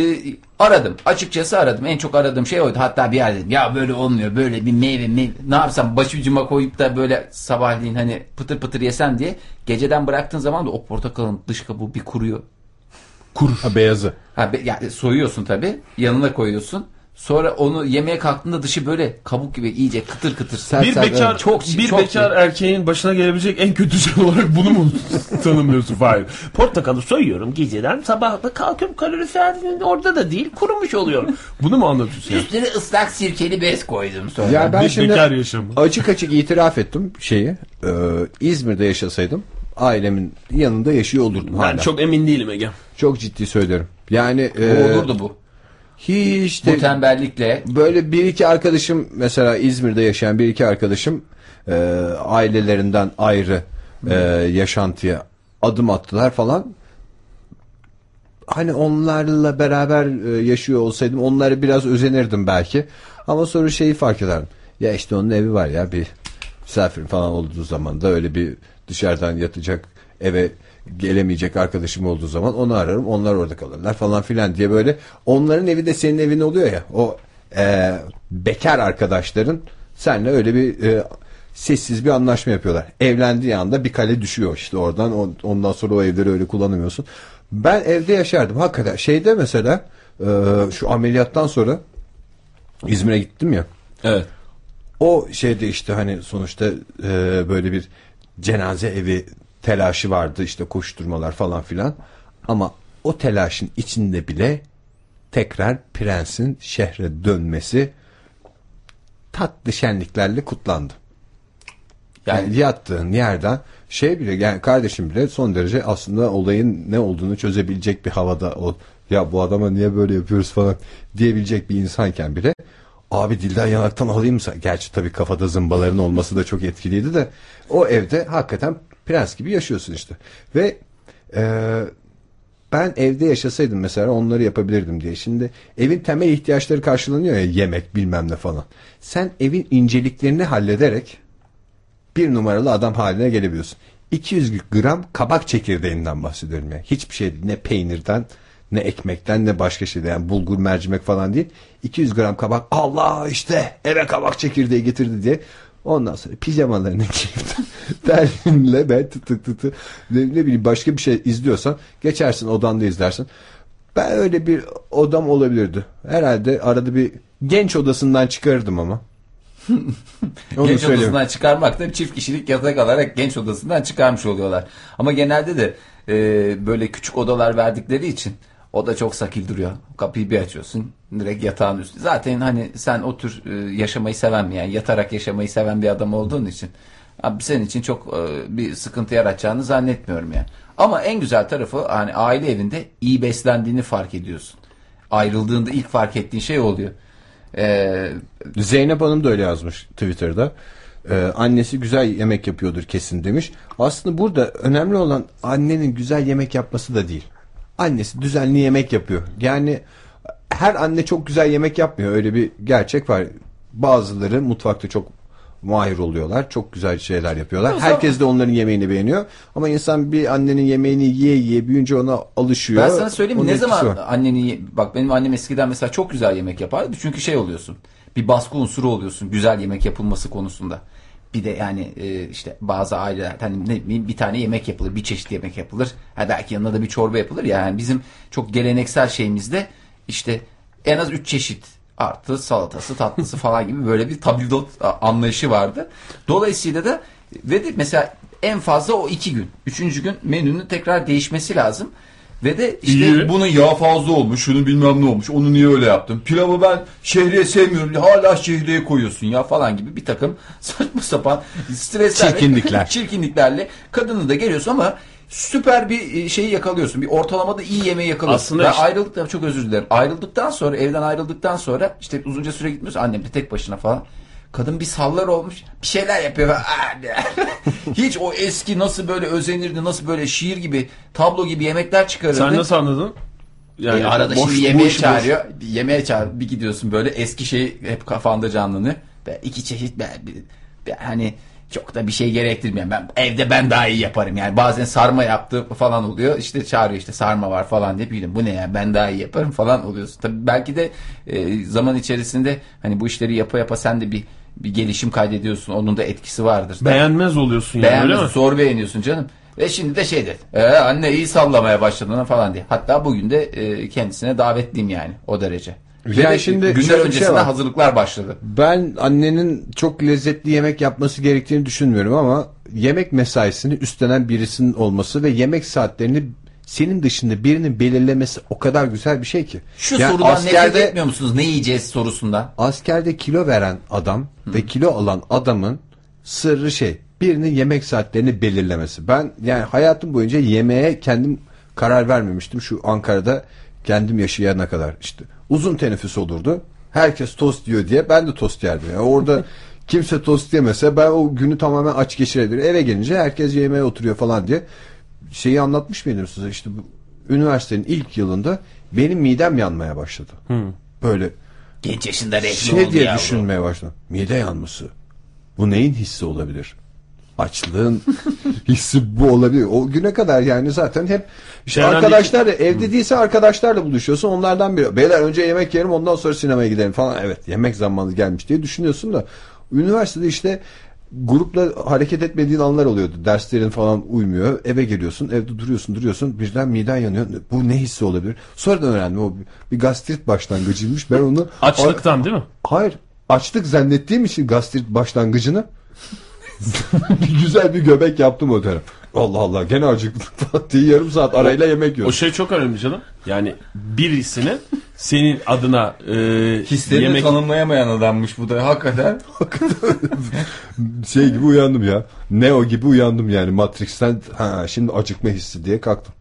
aradım. Açıkçası aradım. En çok aradığım şey oydu. Hatta bir yer dedim ya böyle olmuyor. Böyle bir meyve, meyve. ne yapsam başucuma koyup da böyle sabahleyin hani pıtır pıtır yesen diye. Geceden bıraktığın zaman da o portakalın dış kabuğu bir kuruyor. Ha, beyazı. Ha, be- yani soyuyorsun tabi yanına koyuyorsun. Sonra onu yemeye kalktığında dışı böyle kabuk gibi iyice kıtır kıtır. Sen- Bir bekar, evet. Çok- bir çok bekar erkeğin başına gelebilecek en kötü şey olarak bunu mu <laughs> tanımlıyorsun Fahir? Portakalı soyuyorum geceden sabah da kalkıyorum kaloriferinin orada da değil kurumuş oluyor. Bunu mu anlatıyorsun? yani? Üstüne ıslak sirkeli bez koydum sonra. Ya ben Bir şimdi bekar yaşamı. açık açık itiraf ettim şeyi. Ee, İzmir'de yaşasaydım ailemin yanında yaşıyor olurdum Ben hala. çok emin değilim Ege. Çok ciddi söylerim. Yani Bu e, olurdu bu. Hiç Bu de tembellikle böyle bir iki arkadaşım mesela İzmir'de yaşayan bir iki arkadaşım e, ailelerinden ayrı e, yaşantıya adım attılar falan. Hani onlarla beraber e, yaşıyor olsaydım onlara biraz özenirdim belki. Ama sonra şeyi fark ederdim. Ya işte onun evi var ya bir misafir falan olduğu zaman da öyle bir dışarıdan yatacak eve gelemeyecek arkadaşım olduğu zaman onu ararım. Onlar orada kalırlar falan filan diye böyle onların evi de senin evin oluyor ya. O e, bekar arkadaşların seninle öyle bir e, sessiz bir anlaşma yapıyorlar. Evlendiği anda bir kale düşüyor işte oradan. On- Ondan sonra o evleri öyle kullanamıyorsun. Ben evde yaşardım hakikaten. Şeyde mesela e, şu ameliyattan sonra İzmir'e gittim ya. Evet. O şeyde işte hani sonuçta e, böyle bir cenaze evi telaşı vardı işte koşturmalar falan filan. Ama o telaşın içinde bile tekrar prensin şehre dönmesi tatlı şenliklerle kutlandı. Yani, yani yattığın yerden şey bile yani kardeşim bile son derece aslında olayın ne olduğunu çözebilecek bir havada o ya bu adama niye böyle yapıyoruz falan diyebilecek bir insanken bile abi dilden yanaktan alayım mı? Gerçi tabii kafada zımbaların olması da çok etkiliydi de o evde hakikaten prens gibi yaşıyorsun işte. Ve eee ben evde yaşasaydım mesela onları yapabilirdim diye. Şimdi evin temel ihtiyaçları karşılanıyor ya yemek bilmem ne falan. Sen evin inceliklerini hallederek bir numaralı adam haline gelebiliyorsun. 200 gram kabak çekirdeğinden bahsediyorum yani. Hiçbir şey. Ne peynirden ne ekmekten ne başka şeyden. Yani bulgur mercimek falan değil. 200 gram kabak Allah işte eve kabak çekirdeği getirdi diye. Ondan sonra pijamalarını <laughs> giyip terlinle ben tı tı tı tı ne, ne bileyim başka bir şey izliyorsan geçersin odanda izlersin. Ben öyle bir odam olabilirdi. Herhalde arada bir genç odasından çıkarırdım ama. <laughs> Onu genç söyleyeyim. odasından çıkarmak da çift kişilik yatak alarak genç odasından çıkarmış oluyorlar. Ama genelde de e, böyle küçük odalar verdikleri için o da çok sakil duruyor. Kapıyı bir açıyorsun direkt yatağın üstü. Zaten hani sen o tür e, yaşamayı seven yani yatarak yaşamayı seven bir adam olduğun için abi senin için çok e, bir sıkıntı yaratacağını zannetmiyorum yani. Ama en güzel tarafı hani aile evinde iyi beslendiğini fark ediyorsun. Ayrıldığında ilk fark ettiğin şey oluyor. Eee Zeynep Hanım da öyle yazmış Twitter'da. Ee, annesi güzel yemek yapıyordur kesin demiş. Aslında burada önemli olan annenin güzel yemek yapması da değil. Annesi düzenli yemek yapıyor. Yani her anne çok güzel yemek yapmıyor. Öyle bir gerçek var. Bazıları mutfakta çok mahir oluyorlar. Çok güzel şeyler yapıyorlar. Herkes de onların yemeğini beğeniyor. Ama insan bir annenin yemeğini yiye yiye büyüyünce ona alışıyor. Ben sana söyleyeyim? Onun ne zaman var. anneni bak benim annem eskiden mesela çok güzel yemek yapardı. Çünkü şey oluyorsun. Bir baskı unsuru oluyorsun güzel yemek yapılması konusunda. Bir de yani e, işte bazı aileler hani ne bileyim bir tane yemek yapılır, bir çeşit yemek yapılır. Ha belki yanına da bir çorba yapılır. ya. Yani bizim çok geleneksel şeyimizde işte en az üç çeşit artı salatası, tatlısı falan gibi böyle bir tabldot anlayışı vardı. Dolayısıyla da ve de mesela en fazla o iki gün. Üçüncü gün menünün tekrar değişmesi lazım. Ve de işte İyi. bunun yağı fazla olmuş, şunu bilmem ne olmuş, onu niye öyle yaptım? Pilavı ben şehriye sevmiyorum, hala şehriye koyuyorsun ya falan gibi bir takım <laughs> saçma sapan streslerle, Çirkinlikler. <laughs> çirkinliklerle kadını da geliyorsun ama süper bir e, şeyi yakalıyorsun. Bir ortalamada iyi yemeği yakalıyorsun. Aslında Ben işte- ayrıldıktan çok özür dilerim. Ayrıldıktan sonra evden ayrıldıktan sonra işte uzunca süre gitmiyorsun. Annem de tek başına falan. Kadın bir sallar olmuş. Bir şeyler yapıyor. <laughs> Hiç o eski nasıl böyle özenirdi, nasıl böyle şiir gibi, tablo gibi yemekler çıkarırdı. Sen nasıl anladın? Yani E, arada boş- şimdi yemeğe boş- boş- çağırıyor. Bir yemeğe çağır. Bir gidiyorsun böyle eski şey hep kafanda canlanıyor. Ben iki çeşit bir- ben hani çok da bir şey gerektirmiyor. Ben evde ben daha iyi yaparım. Yani bazen sarma yaptı falan oluyor. İşte çağırıyor işte sarma var falan diye bildim. Bu ne ya ben daha iyi yaparım falan oluyorsun. Tabii belki de e, zaman içerisinde hani bu işleri yapa yapa sen de bir bir gelişim kaydediyorsun. Onun da etkisi vardır. Beğenmez oluyorsun yani öyle mi? Zor beğeniyorsun canım. Ve şimdi de şey dedi. "Ee, anne iyi sallamaya başladın ha" falan diye. Hatta bugün de e, kendisine davetliyim yani o derece. Ve Yani şimdi günler öncesinde şey var. hazırlıklar başladı. Ben annenin çok lezzetli yemek yapması gerektiğini düşünmüyorum ama yemek mesaisini üstlenen birisinin olması ve yemek saatlerini senin dışında birinin belirlemesi o kadar güzel bir şey ki. Şu Yani sorudan nefret askerde, etmiyor musunuz? Ne yiyeceğiz sorusundan. askerde kilo veren adam ve kilo alan adamın sırrı şey birinin yemek saatlerini belirlemesi. Ben yani hayatım boyunca yemeğe kendim karar vermemiştim şu Ankara'da kendim yaşayana kadar işte uzun teneffüs olurdu. Herkes tost yiyor diye ben de tost yerdim. Yani orada <laughs> kimse tost yemese ben o günü tamamen aç geçirebilirim. Eve gelince herkes yemeğe oturuyor falan diye şeyi anlatmış mıydım size işte bu üniversitenin ilk yılında benim midem yanmaya başladı. Böyle Genç yaşında renkli şey oldu diye yavrum. düşünmeye başladım. Mide yanması. Bu neyin hissi olabilir? Açlığın <laughs> hissi bu olabilir. O güne kadar yani zaten hep işte arkadaşlar da evde değilse arkadaşlarla buluşuyorsun. Onlardan biri. Beyler önce yemek yerim ondan sonra sinemaya gidelim falan. Evet yemek zamanı gelmiş diye düşünüyorsun da üniversitede işte grupla hareket etmediğin anlar oluyordu. Derslerin falan uymuyor. Eve geliyorsun. Evde duruyorsun duruyorsun. Birden miden yanıyor. Bu ne hissi olabilir? Sonradan öğrendim. O bir, gastrit başlangıcıymış. Ben onu Açlıktan değil mi? Hayır. Açlık zannettiğim için gastrit başlangıcını <laughs> güzel bir göbek yaptım o dönem. Allah Allah gene acıktım <laughs> falan diye yarım saat arayla yemek O yiyorum. şey çok önemli canım. Yani birisinin senin adına e, Hislerini yemek tanımlayamayan adammış bu da hakikaten. <laughs> Şey gibi uyandım ya. Neo gibi uyandım yani Matrix'ten ha şimdi acıkma hissi diye kalktım.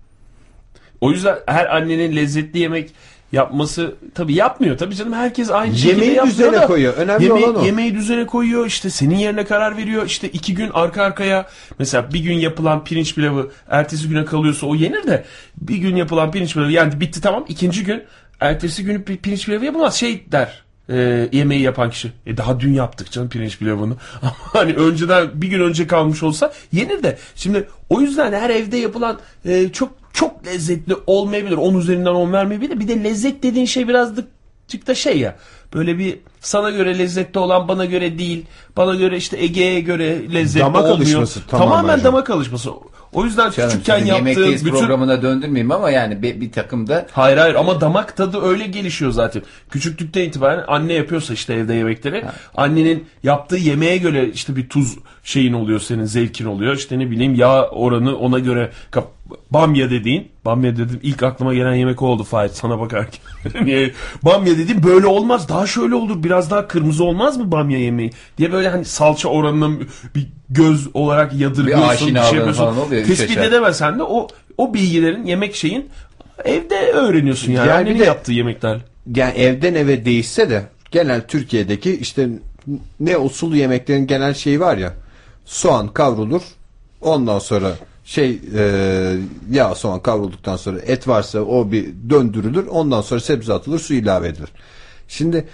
O yüzden her annenin lezzetli yemek yapması tabii yapmıyor. Tabii canım herkes aynı şekilde Yemeği yapmıyor düzene da koyuyor. Önemli yemeği, olan o. Yemeği düzene koyuyor. işte senin yerine karar veriyor. İşte iki gün arka arkaya mesela bir gün yapılan pirinç pilavı ertesi güne kalıyorsa o yenir de bir gün yapılan pirinç pilavı yani bitti tamam. ikinci gün ertesi günü pi- pirinç pilavı yapılmaz. Şey der e, yemeği yapan kişi. E daha dün yaptık canım pirinç pilavını. <laughs> Ama hani önceden bir gün önce kalmış olsa yenir de. Şimdi o yüzden her evde yapılan e, çok çok lezzetli olmayabilir. 10 üzerinden 10 vermeyebilir. Bir de lezzet dediğin şey biraz da şey ya. Böyle bir sana göre lezzetli olan bana göre değil. Bana göre işte Ege'ye göre lezzetli Damak olmuyor. alışması tamamen, tamamen. damak alışması. O yüzden Canım, küçükken yaptığın yemekteyiz bütün programına döndürmeyeyim ama yani bir, bir takım da Hayır hayır ama damak tadı öyle gelişiyor zaten. Küçüklükten itibaren anne yapıyorsa işte evde yemekleri. Annenin yaptığı yemeğe göre işte bir tuz şeyin oluyor senin zevkin oluyor. İşte ne bileyim yağ oranı ona göre kap- bamya dediğin bamya dedim ilk aklıma gelen yemek oldu Fahit sana bakarken. <laughs> Niye? bamya dediğim böyle olmaz daha şöyle olur biraz daha kırmızı olmaz mı bamya yemeği diye böyle hani salça oranının bir göz olarak yadırgıyorsun bir, aşinalığın şey yapıyorsun. oluyor, Tespit edemesen de o o bilgilerin yemek şeyin evde öğreniyorsun yani. Yani Annenin bir de- yaptığı yemekler. Yani evden eve değişse de genel Türkiye'deki işte ne usul yemeklerin genel şeyi var ya soğan kavrulur ondan sonra şey e, yağ soğan kavrulduktan sonra et varsa o bir döndürülür ondan sonra sebze atılır su ilave edilir. Şimdi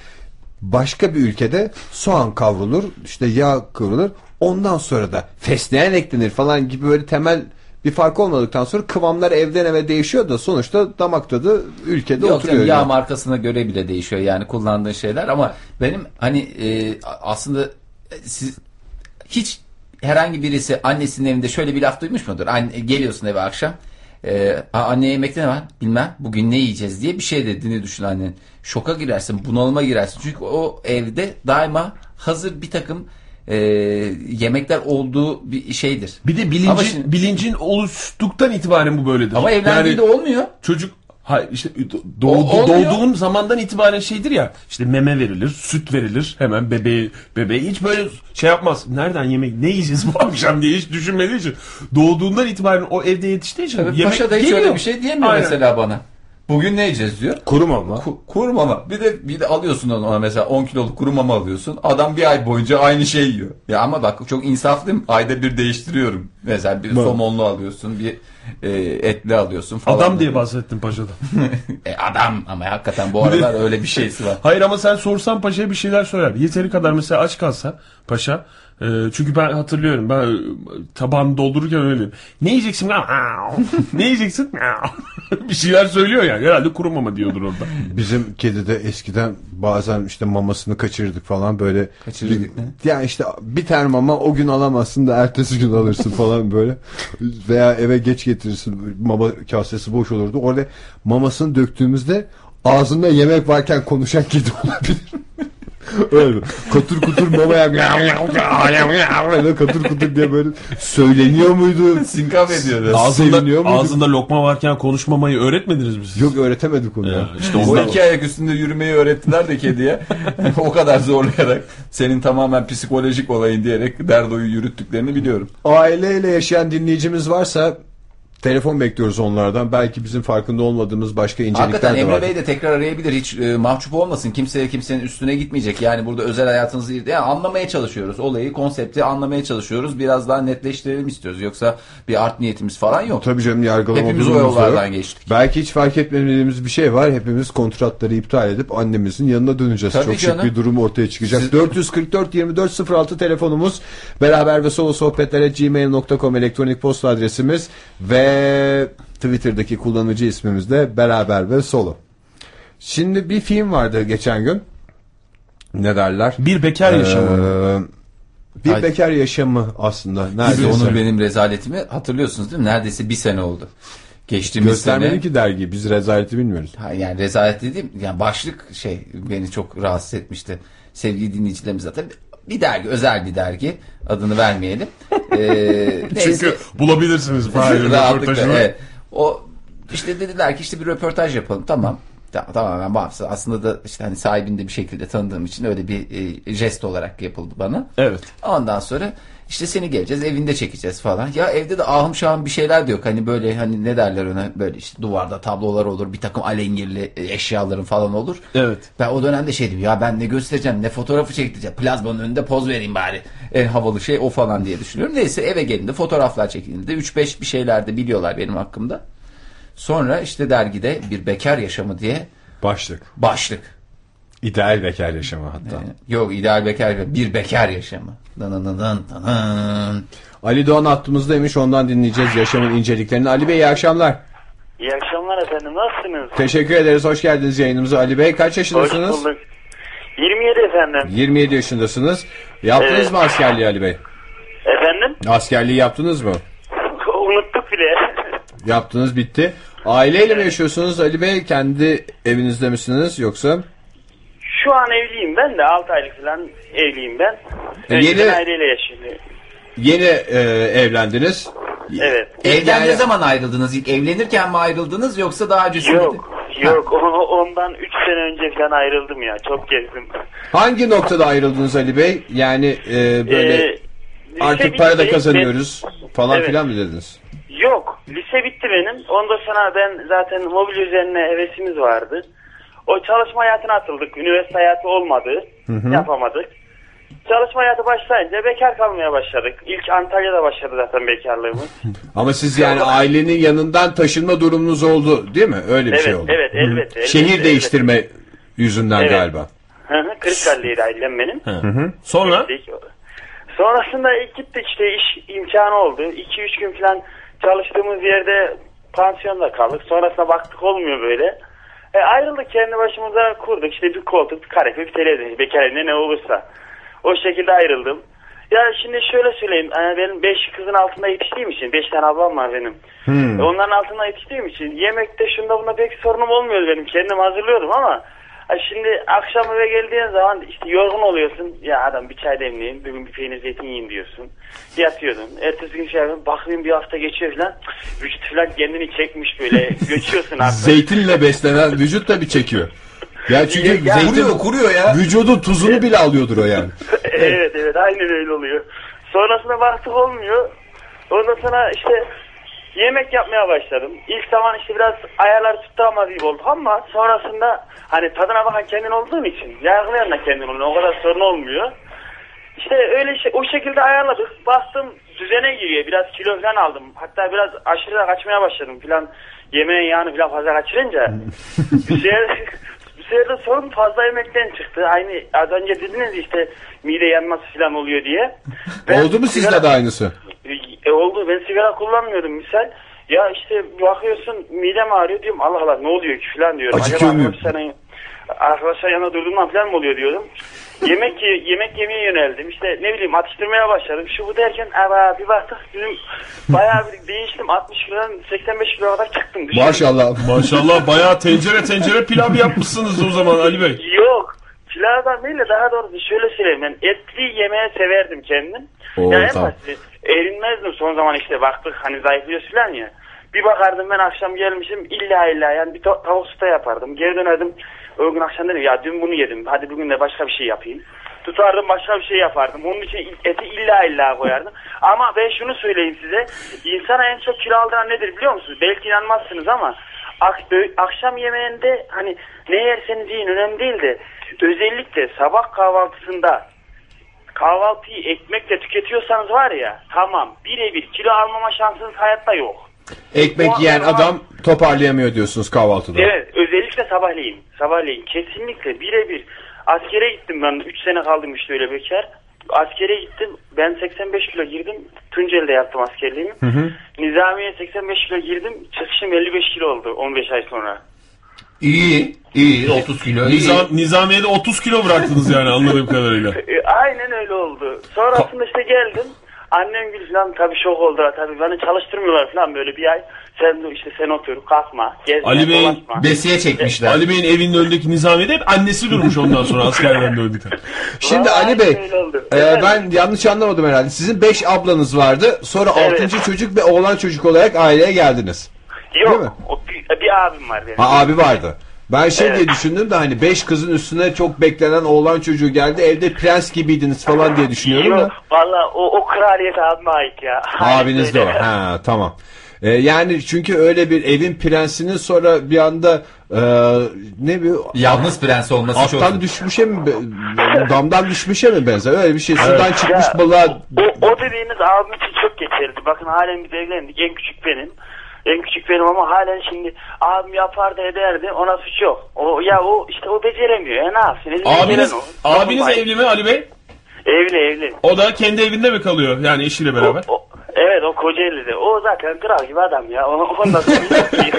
başka bir ülkede soğan kavrulur işte yağ kavrulur ondan sonra da fesleğen eklenir falan gibi böyle temel bir fark olmadıktan sonra kıvamlar evden eve değişiyor da sonuçta damak tadı ülkede Yok oturuyor. canım, yağ yani. markasına göre bile değişiyor yani kullandığın şeyler ama benim hani e, aslında siz hiç herhangi birisi annesinin evinde şöyle bir laf duymuş mudur? Anne, geliyorsun eve akşam. E, "Aa, anne yemekte ne var? Bilmem. Bugün ne yiyeceğiz diye bir şey dediğini düşün annen. Şoka girersin, bunalıma girersin. Çünkü o evde daima hazır bir takım e, yemekler olduğu bir şeydir. Bir de Ama bilincin, şimdi- bilincin oluştuktan itibaren bu böyledir. Ama evlendiğinde Yani olmuyor. çocuk hayır işte doğdu, O- doğduğun zamandan itibaren şeydir ya işte meme verilir, süt verilir hemen bebeği bebeği hiç böyle şey yapmaz. Nereden yemek ne yiyeceğiz bu <laughs> akşam diye hiç düşünmediği için doğduğundan itibaren o evde yetiştiği için Tabii yemek Paşa da hiç geliyor. öyle bir şey diyemiyor Aynen. mesela bana. Bugün ne yiyeceğiz diyor. Kuru mama. Ku- kuru mama. Bir de bir de alıyorsun ona mesela 10 kiloluk kuru mama alıyorsun. Adam bir ay boyunca aynı şey yiyor. Ya ama bak çok insaflıyım. Ayda bir değiştiriyorum. Mesela bir somonlu alıyorsun, bir e, etli alıyorsun falan. Adam diye bahsettin paşadan. <laughs> E, adam ama hakikaten bu aralar <laughs> öyle bir şeysi var. Hayır ama sen sorsan paşaya bir şeyler söyler. Yeteri kadar mesela aç kalsa paşa. E, çünkü ben hatırlıyorum ben e, tabağını doldururken öyle. Ne yiyeceksin? ne yiyeceksin? <laughs> bir şeyler söylüyor yani. Herhalde kuru mama diyordur orada. Bizim kedi de eskiden bazen işte mamasını kaçırdık falan böyle. Kaçırırdık ne? Yani işte bir tane mama o gün alamazsın da ertesi gün alırsın falan böyle. Veya eve geç getirirsin mama kasesi boş olurdu. Orada mamasını döktüğümüzde ağzında yemek varken konuşan kedi olabilir. Öyle katır kutur mamaya böyle katır kutur diye böyle söyleniyor muydu? Sinkaf ediyordu. Ağzında, Seviniyor muydu? ağzında lokma varken konuşmamayı öğretmediniz mi siz? Yok öğretemedik onu. Ya, ya. işte O iki ayak üstünde yürümeyi öğrettiler de kediye. <laughs> o kadar zorlayarak senin tamamen psikolojik olayın diyerek derdoyu yürüttüklerini biliyorum. Aileyle yaşayan dinleyicimiz varsa telefon bekliyoruz onlardan. Belki bizim farkında olmadığımız başka incelikler Hakikaten de Emre var. Bey de tekrar arayabilir. Hiç e, mahcup olmasın. Kimseye kimsenin üstüne gitmeyecek. Yani burada özel hayatınızı yani anlamaya çalışıyoruz. Olayı, konsepti anlamaya çalışıyoruz. Biraz daha netleştirelim istiyoruz. Yoksa bir art niyetimiz falan yok. Tabii canım yargılama Hepimiz o yollardan yok. geçtik. Belki hiç fark etmediğimiz bir şey var. Hepimiz kontratları iptal edip annemizin yanına döneceğiz. Tabii Çok canım. şık bir durum ortaya çıkacak. Siz- 444 24 06 telefonumuz. Beraber ve solo sohbetlere gmail.com elektronik posta adresimiz ve Twitter'daki kullanıcı ismimiz de beraber ve solo. Şimdi bir film vardı geçen gün. Ne derler? Bir bekar yaşamı. Ee, bir Haydi. bekar yaşamı aslında. Neredeyse. onun benim rezaletimi hatırlıyorsunuz değil mi? Neredeyse bir sene oldu. Geçtiğimiz Göstermedi sene. ki dergi. Biz rezaleti bilmiyoruz. Ha, yani rezalet dediğim yani başlık şey beni çok rahatsız etmişti. Sevgili dinleyicilerimiz zaten bir dergi özel bir dergi adını vermeyelim. <laughs> Ee. Çünkü bulabilirsiniz <laughs> Rahatlıkla, röportajını. evet. O işte dediler ki işte bir röportaj yapalım. Tamam. Ta- Tamamen bağımsız. Aslında da işte hani sahibini de bir şekilde tanıdığım için öyle bir e, jest olarak yapıldı bana. Evet. Ondan sonra işte seni geleceğiz evinde çekeceğiz falan. Ya evde de ahım şahım bir şeyler de yok. Hani böyle hani ne derler ona böyle işte duvarda tablolar olur bir takım alengirli eşyaların falan olur. Evet. Ben o dönemde şeydim ya ben ne göstereceğim ne fotoğrafı çektireceğim. Plazmanın önünde poz vereyim bari. En havalı şey o falan diye düşünüyorum. Neyse eve gelince fotoğraflar çekildi. 3-5 bir şeyler de biliyorlar benim hakkımda. Sonra işte dergide bir bekar yaşamı diye Başlık. başlık. İdeal bekar yaşamı hatta. Yok ideal bekar bir bekar yaşamı. Dın dın dın dın. Ali Doğan hattımızdaymış ondan dinleyeceğiz yaşamın inceliklerini. Ali Bey iyi akşamlar. İyi akşamlar efendim. Nasılsınız? Teşekkür ederiz. Hoş geldiniz yayınımıza. Ali Bey kaç Hoş yaşındasınız? bulduk. 27 efendim. 27 yaşındasınız. Yaptınız Evet. mı askerliği Ali Bey? Efendim? Askerliği yaptınız mı? <laughs> Unuttuk bile. Yaptınız bitti. Aileyle mi yaşıyorsunuz Ali Bey? Kendi evinizde misiniz yoksa? Şu an evliyim ben de 6 aylık falan evliyim ben. E, Önceden yeni- aileyle yaşıyorum. Yeni e, evlendiniz. Evet. Evden Yani- ne zaman ayrıldınız? İlk evlenirken mi ayrıldınız yoksa daha öncesinde? Yok. Yok. O- Ondan 3 sene önce falan ayrıldım ya. Çok gezdim. Hangi noktada ayrıldınız Ali Bey? Yani e, böyle Ee, lise artık para da bitti. kazanıyoruz falan Evet. filan mı dediniz? Yok. Lise bitti benim. Ondan sonra ben zaten mobil üzerine hevesimiz vardı. O çalışma hayatına atıldık. Üniversite hayatı olmadı. Yapamadık. Çalışma hayatı başlayınca bekar kalmaya başladık. İlk Antalya'da başladı zaten bekarlığımız. <laughs> Ama siz yani ailenin yanından taşınma durumunuz oldu değil mi? Öyle bir evet, şey oldu. evet, elbette. elbette, Şehir elbette. değiştirme yüzünden Evet. galiba. Hı hı, Kırıkkale'ydi ailem benim. Sonra Gittik. Sonrasında ilk gittik işte iş imkanı oldu. 2-3 gün falan çalıştığımız yerde pansiyonda kaldık. Sonrasında baktık olmuyor böyle. E, ayrıldık kendi başımıza kurduk. İşte bir koltuk, bir kanepe, bir televizyon. Bekar evinde ne olursa. O şekilde ayrıldım. Ya şimdi şöyle söyleyeyim. Yani benim 5 kızın altında yetiştiğim için. 5 tane ablam var benim. E, Onların altında yetiştiğim için. Yemekte şunda bunda pek sorunum olmuyordu benim. Kendim hazırlıyordum ama şimdi akşam eve geldiğin zaman işte yorgun oluyorsun. Ya adam bir çay demleyin, bugün bir peynir zeytin yiyin diyorsun. Yatıyordun. Ertesi gün şey yapıyorsun, bakayım bir hafta geçiyor falan. Vücut falan kendini çekmiş böyle. <laughs> Göçüyorsun artık. Zeytinle beslenen vücut da bir çekiyor. Ya çünkü Ya- zeytin Kuruyor kuruyor ya. vücudun tuzunu bile alıyordur o yani. <laughs> evet evet aynen öyle oluyor. Sonrasında baktık olmuyor. Ondan sonra işte yemek yapmaya başladım. İlk zaman işte biraz ayarlar tutamadığı gibi oldu ama sonrasında hani tadına bakan kendin olduğun için yargılayan da kendin oluyor. O kadar sorun olmuyor. İşte öyle şey, o şekilde ayarladık. Bastım düzene giriyor. Biraz kilo falan aldım. Hatta biraz aşırı da kaçmaya başladım falan. Yemeğin yağını falan fazla kaçırınca. <laughs> bir sefer, bir sefer de sorun fazla yemekten çıktı. Aynı az önce dediniz işte mide yanması falan oluyor diye. Ben Oldu mu sizde de aynısı? E, oldu. Ben sigara kullanmıyordum misal. Ya işte bakıyorsun midem ağrıyor diyorum. Allah Allah ne oluyor ki falan diyorum. Acıkıyor muyum? arkadaşların- Arkadaşlar yanına durduğumdan falan mı oluyor diyorum. yemek ye- yemek yemeye yöneldim. İşte ne bileyim atıştırmaya başladım. Şu bu derken ama bir baktık bizim bayağı bir değiştim. 60 kilodan 85 kilo kadar çıktım. Düşünün. Maşallah. Maşallah bayağı tencere tencere pilav yapmışsınız o zaman Ali Bey. Yok. Pilavdan değil de daha doğrusu şöyle söyleyeyim. Ben etli yemeğe severdim kendim. Oo, ya en tamam. Erinmezdim son zaman işte baktık hani zayıflıyoruz falan ya. Bir bakardım ben akşam gelmişim illa illa yani bir ta- tavuk suta yapardım. Geri dönerdim. O gün akşam dedim ya dün bunu yedim. Hadi bugün de başka bir şey yapayım. Tutardım başka bir şey yapardım. Onun için eti illa illa koyardım. <laughs> Ama ben şunu söyleyeyim size. İnsana en çok kilo aldıran nedir biliyor musunuz? Belki inanmazsınız ama ak- akşam yemeğinde hani ne yerseniz yiyin önemli değil de özellikle sabah kahvaltısında kahvaltıyı ekmekle tüketiyorsanız var ya tamam birebir kilo almama şansınız hayatta yok. Ekmek yiyen adam toparlayamıyor diyorsunuz kahvaltıda. Evet özellikle sabahleyin. Sabahleyin kesinlikle birebir. Askere gittim ben 3 sene kaldım işte öyle bekar. Askere gittim ben 85 kilo girdim. Tunceli'de yaptım askerliğimi. Nizamiye 85 kilo girdim. Çıkışım 55 kilo oldu 15 ay sonra. İyi, iyi 30 kilo. Nizam, Nizamiye'de 30 kilo bıraktınız yani anladığım kadarıyla. <laughs> E, aynen öyle oldu. Sonrasında işte geldim. Annem gül falan tabii şok oldu. Tabii beni çalıştırmıyorlar falan böyle bir ay. Sen işte sen otur kalkma gezme Ali Bey'in dolaşma. Besiye çekmişler. Ali Bey'in evinin önündeki Nizamiye'de hep annesi durmuş ondan sonra askerden döndükten. <laughs> Şimdi Vallahi Ali Bey, öyle oldu. e, Efendim? ben yanlış anlamadım herhalde. Sizin 5 ablanız vardı. Sonra Evet. 6. çocuk ve oğlan çocuk olarak aileye geldiniz. Değil mi? Yok o, bir, bir abim var benim. Ha abi vardı. Ben şey Evet. diye düşündüm de hani 5 kızın üstüne çok beklenen oğlan çocuğu geldi. Evde prens gibiydiniz falan diye düşünüyorum Yok da. valla o, o kraliyet abime ait ya. <laughs> Abiniz de o. Ha tamam. E, yani çünkü öyle bir evin prensinin sonra bir anda e, ne bir Yalnız prens olması çok. attan düşmüşe mi damdan düşmüşe mi benzer? Öyle bir şey. Sudan çıkmış Ya, balığa O, o dediğiniz abim için çok geçerli. Bakın halen biz evlendik. En küçük benim. En küçük benim ama halen şimdi abim yapardı ederdi ona suç yok. O ya o işte o beceremiyor. Ya ne yapsın? Elinden Abiniz, gelen o. abiniz Dokunmayın. evli mi Ali Bey? Evli evli. O da kendi evinde mi kalıyor yani eşiyle beraber? O, o- evet o Kocaeli'de. O zaten kral gibi adam ya. O- Ondan sonra <laughs> yok ki.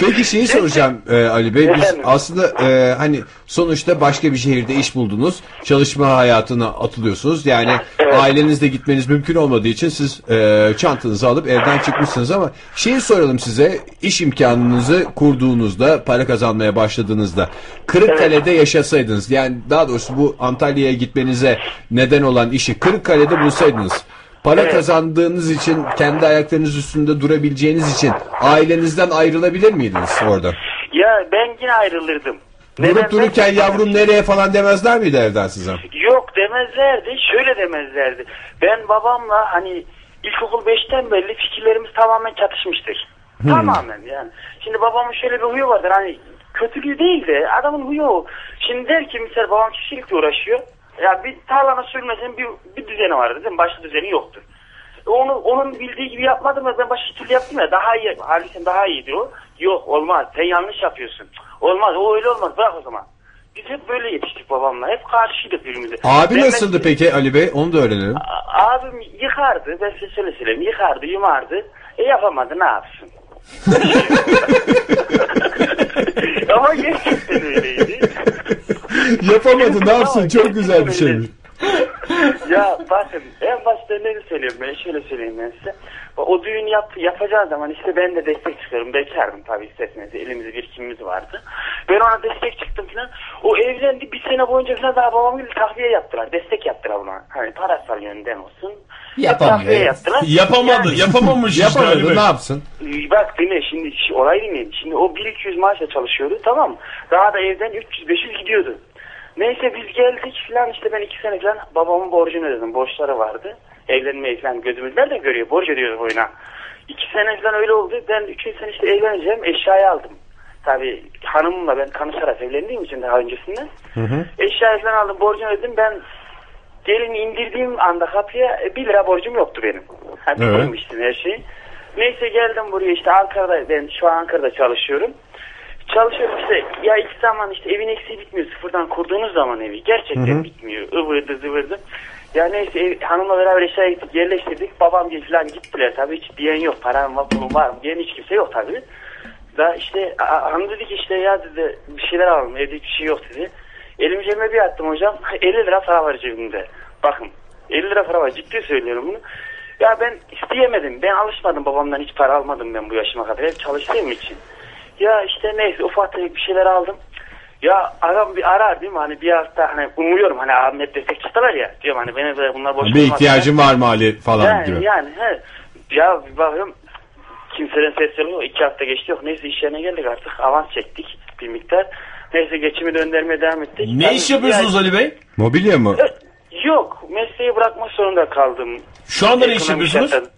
Peki şeyi soracağım e, Ali Bey. Biz Efendim? aslında e, hani sonuçta başka bir şehirde iş buldunuz. Çalışma hayatına atılıyorsunuz. Yani ailenizle gitmeniz mümkün olmadığı için siz e, çantanızı alıp evden çıkmışsınız ama şeyi soralım size. iş imkanınızı kurduğunuzda, para kazanmaya başladığınızda Kırıkkale'de yaşasaydınız yani daha doğrusu bu Antalya'ya gitmenize neden olan işi Kırıkkale'de bulsaydınız Para kazandığınız için, kendi ayaklarınız üstünde durabileceğiniz için ailenizden ayrılabilir miydiniz orada? ya ben yine ayrılırdım. Neden Durup ben- dururken yavrum nereye falan demezler miydi evden size? Yok demezlerdi. Şöyle demezlerdi. Ben babamla hani ilkokul 5'ten beri fikirlerimiz tamamen çatışmıştır. Tamamen yani. Şimdi babamın şöyle bir huyu vardır hani kötülüğü değil de adamın huyu o. Şimdi der ki mesela babam çiftçilikle uğraşıyor. Ya bir tarlana sürmesin bir, bir düzeni vardır değil mi? Başka düzeni yoktur. Onu, onun bildiği gibi yapmadım da ben başka türlü yaptım ya daha iyi. Halbuki daha iyi diyor. Yok olmaz sen yanlış yapıyorsun. Olmaz o öyle olmaz bırak o zaman. Biz hep böyle yetiştik babamla. Hep karşıydık birbirimize. Abi Ben nasıldı mes- peki Ali Bey? Onu da öğrenelim. Abim yıkardı. Ben size şöyle söyleyeyim. Yıkardı, yumardı. E yapamadı ne yapsın? <laughs> Ama gerçekten öyleydi. Yapamadı ne yapsın? Çok güzel bir şeymiş. ya bakın en başta ne söylüyorum ben şöyle söyleyeyim ben size. O düğün yap, yapacağı zaman işte ben de destek çıkıyorum. Bekardım tabii isterseniz. Elimizde birikimimiz vardı. Ben ona destek çıktım falan. O evlendi bir sene boyunca falan daha babam gibi tahliye yaptılar. Destek yaptılar ona. Hani parasal yönden olsun. Yapamıyor. Tahliye yaptılar. Yapamadı. Yani- Yapamamış işte Yapamadı ne yapsın? Bak dinle şimdi şi- olay dinleyin. Şimdi o 1-200 maaşla çalışıyordu tamam? Daha da evden 300-500 gidiyordu. Neyse biz geldik falan işte ben 2 sene falan babamın borcunu ödedim. Borçları vardı. Evlenmeyi falan gözümüz nereden görüyor? Borç ödüyoruz boyuna. 2 sene falan öyle oldu. Ben 3. sene işte evleneceğim. Eşyayı aldım. Tabii hanımımla ben tanışarak evlendiğim için daha öncesinden. Eşyayı falan aldım. Borcunu ödedim. Ben gelini indirdiğim anda kapıya 1 lira borcum yoktu benim. Ha, Evet. bitirmiştim her şeyi. Neyse geldim buraya işte Ankara'da ben şu an Ankara'da çalışıyorum. Çalışıyorum işte ya ilk zaman işte evin eksiği bitmiyor sıfırdan kurduğunuz zaman evi gerçekten bitmiyor ıvırdı zıvırdı. Ya neyse ev, hanımla beraber eşyaya gittik yerleştirdik babam gibi falan gittiler tabii hiç diyen yok param var pulum var mı diyen hiç kimse yok tabii. Da işte hanım dedi ki işte ya dedi bir şeyler alalım evde hiçbir şey yok dedi. Elimi cebime bir attım hocam <laughs> 50 lira para var cebimde. Bakın 50 lira para var ciddi söylüyorum bunu. Ya ben isteyemedim. Ben alışmadım babamdan hiç para almadım ben bu yaşıma kadar. Hep çalıştığım için. Ya işte neyse ufak tefek bir şeyler aldım. Ya adam bir arar değil mi? Hani bir hafta hani umuyorum hani hep destek çıktılar ya. Diyorum hani beni böyle bunlar boş Bir olmaz. ihtiyacın var mı Ali falan yani, gibi. Yani he. Ya bir bakıyorum kimseden ses yok. İki hafta geçti yok. Neyse iş yerine geldik artık. Avans çektik bir miktar. Neyse geçimi döndürmeye devam ettik. Ne Tabii iş yapıyorsunuz bir Ali Bey? Mobilya mı? <laughs> Yok. Mesleği bırakmak zorunda kaldım. Şu anda ne iş Ekonomi yapıyorsunuz?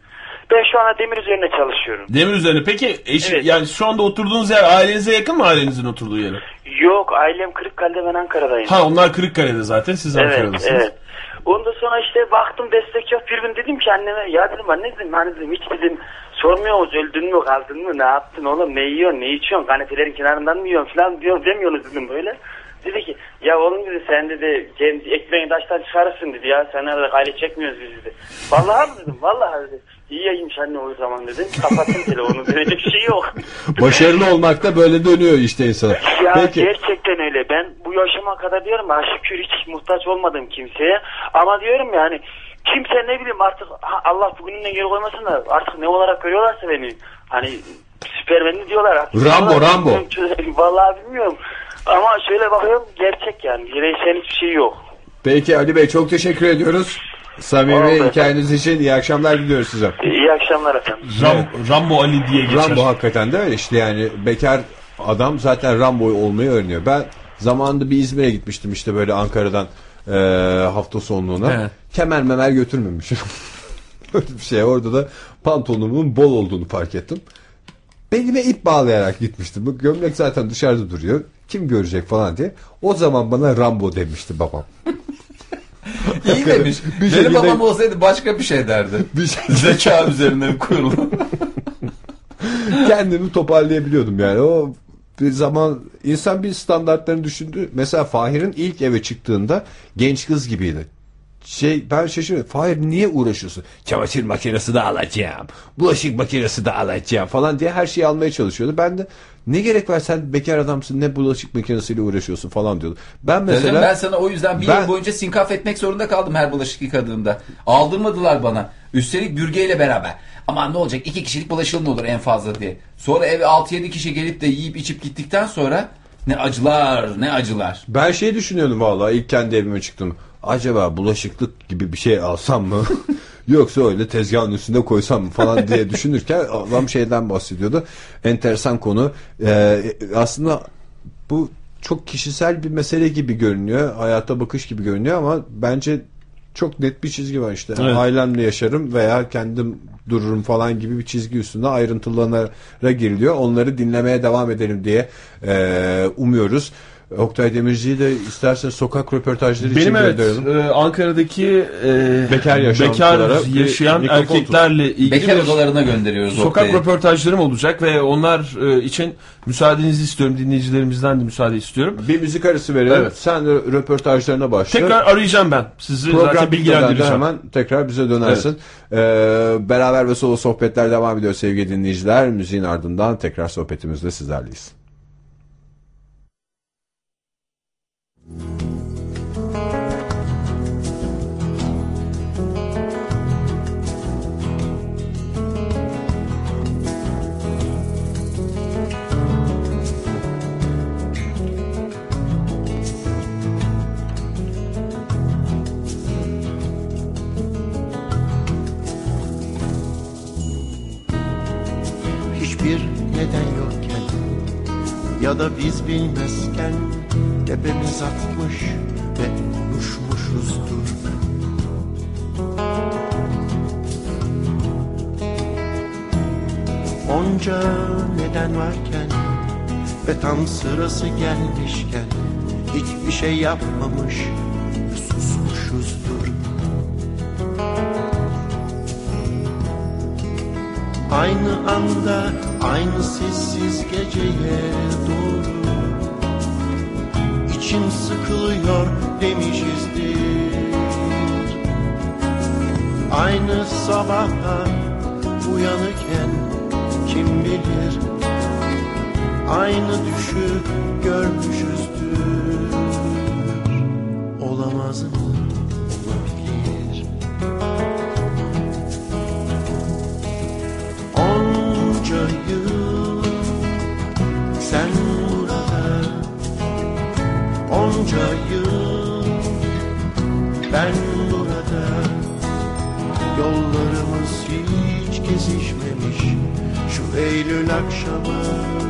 Ben şu anda demir üzerine çalışıyorum. Demir üzerine. Peki eş, Evet. yani şu anda oturduğunuz yer ailenize yakın mı ailenizin oturduğu yere? Yok ailem Kırıkkale'de ben Ankara'dayım. Ha onlar Kırıkkale'de zaten siz evet Ankara'dasınız. evet. Ondan sonra işte baktım destek yok. Bir gün dedim ki anneme ya dedim anne dedim hani dedim hiç dedim sormuyor musun öldün mü kaldın mı ne yaptın oğlum ne yiyorsun ne içiyorsun kanepelerin kenarından mı yiyorsun falan diyor, demiyorsunuz dedim böyle. Dedi ki ya oğlum dedi sen dedi kendi ekmeğini taştan çıkarırsın dedi ya sen nerede aile çekmiyoruz biz dedi. Vallahi mı dedim vallahi dedi. İyi yayınmış anne o zaman dedim. Kapattım telefonu dönecek bir şey yok. <laughs> Başarılı olmak da böyle dönüyor işte insana. Ya Peki. gerçekten öyle. Ben bu yaşıma kadar diyorum ha şükür hiç muhtaç olmadım kimseye. Ama diyorum yani kimse ne bileyim artık Allah bugününden geri koymasın da artık ne olarak görüyorlarsa beni. Hani süpermenli diyorlar artık. Rambo, Rambo. <laughs> Vallahi bilmiyorum. Ama şöyle bakıyorum gerçek yani. Bireysel hiçbir şey yok. Peki Ali Bey çok teşekkür ediyoruz. Samimi Oldu. hikayeniz için iyi akşamlar diliyoruz size. İyi akşamlar efendim. Ram, Rambo Ali diye geçer. Rambo hakikaten de öyle işte yani bekar adam zaten Rambo olmayı öğreniyor. Ben zamanında bir İzmir'e gitmiştim işte böyle Ankara'dan e, hafta sonluğuna. Evet. Kemer memer götürmemişim. <laughs> Öyle bir şey orada da pantolonumun bol olduğunu fark ettim. Belime ip bağlayarak gitmiştim. Bu gömlek zaten dışarıda duruyor. Kim görecek falan diye. O zaman bana Rambo demişti babam. <laughs> İyi demiş. Bir Benim şekilde- babam olsaydı başka bir şey derdi. <laughs> Bir şey Zeka üzerine kurulu. <laughs> kendimi toparlayabiliyordum yani. O bir zaman insan bir standartlarını düşündü. Mesela Fahir'in ilk eve çıktığında genç kız gibiydi. Şey ben şaşırıyorum. Fahir niye uğraşıyorsun? Çamaşır makinesi de alacağım. Bulaşık makinesi de alacağım falan diye her şeyi almaya çalışıyordu. Ben de ne gerek var sen bekar adamsın ne bulaşık makinesiyle uğraşıyorsun falan diyordu. Ben Mesela, mesela ben sana o yüzden bir Ben- yıl boyunca sinkaf etmek zorunda kaldım her bulaşık yıkadığımda. Aldırmadılar bana. Üstelik bürgeyle beraber. Aman ne olacak iki kişilik bulaşığın olur en fazla diye. Sonra eve 6-7 kişi gelip de yiyip içip gittikten sonra ne acılar ne acılar. Ben şey düşünüyordum vallahi ilk kendi evime çıktım. Acaba bulaşıklık gibi bir şey alsam mı? <laughs> Yoksa öyle tezgahın üstünde koysam mı falan diye düşünürken <laughs> adam şeyden bahsediyordu. Enteresan konu. Ee, aslında bu çok kişisel bir mesele gibi görünüyor. Hayata bakış gibi görünüyor ama bence çok net bir çizgi var işte. Evet. Ailemle yaşarım veya kendim dururum falan gibi bir çizgi üstünde ayrıntılara giriliyor. Onları dinlemeye devam edelim diye e, umuyoruz. Oktay Demirci'yi de istersen sokak röportajları için Benim evet gönderelim. e, Ankara'daki e, Bekar bekar bir yaşayan mikrofon erkeklerle ilgili Bekar bir odalarına gönderiyoruz sokak Oktay'ı. röportajlarım olacak ve onlar e, için müsaadenizi istiyorum. Dinleyicilerimizden de müsaade istiyorum. Bir müzik arası verelim. Evet. Sen de röportajlarına başla. Tekrar arayacağım ben. Sizi Program zaten bilgilendireceğim. hemen tekrar bize dönersin. Ee, beraber ve solo sohbetler devam ediyor sevgili dinleyiciler. Müziğin ardından tekrar sohbetimizde sizlerleyiz. hiçbir neden yokken ya da biz bilmezken tepemiz atmış ve konuşmuşuzdur Onca neden varken ve tam sırası gelmişken Hiçbir şey yapmamış ve susmuşuzdur Aynı anda aynı sessiz geceye doğru İçim sıkılıyor demişizdir. Aynı sabaha uyanırken kim bilir? Aynı düşü görmüşüzdür Eylül akşamı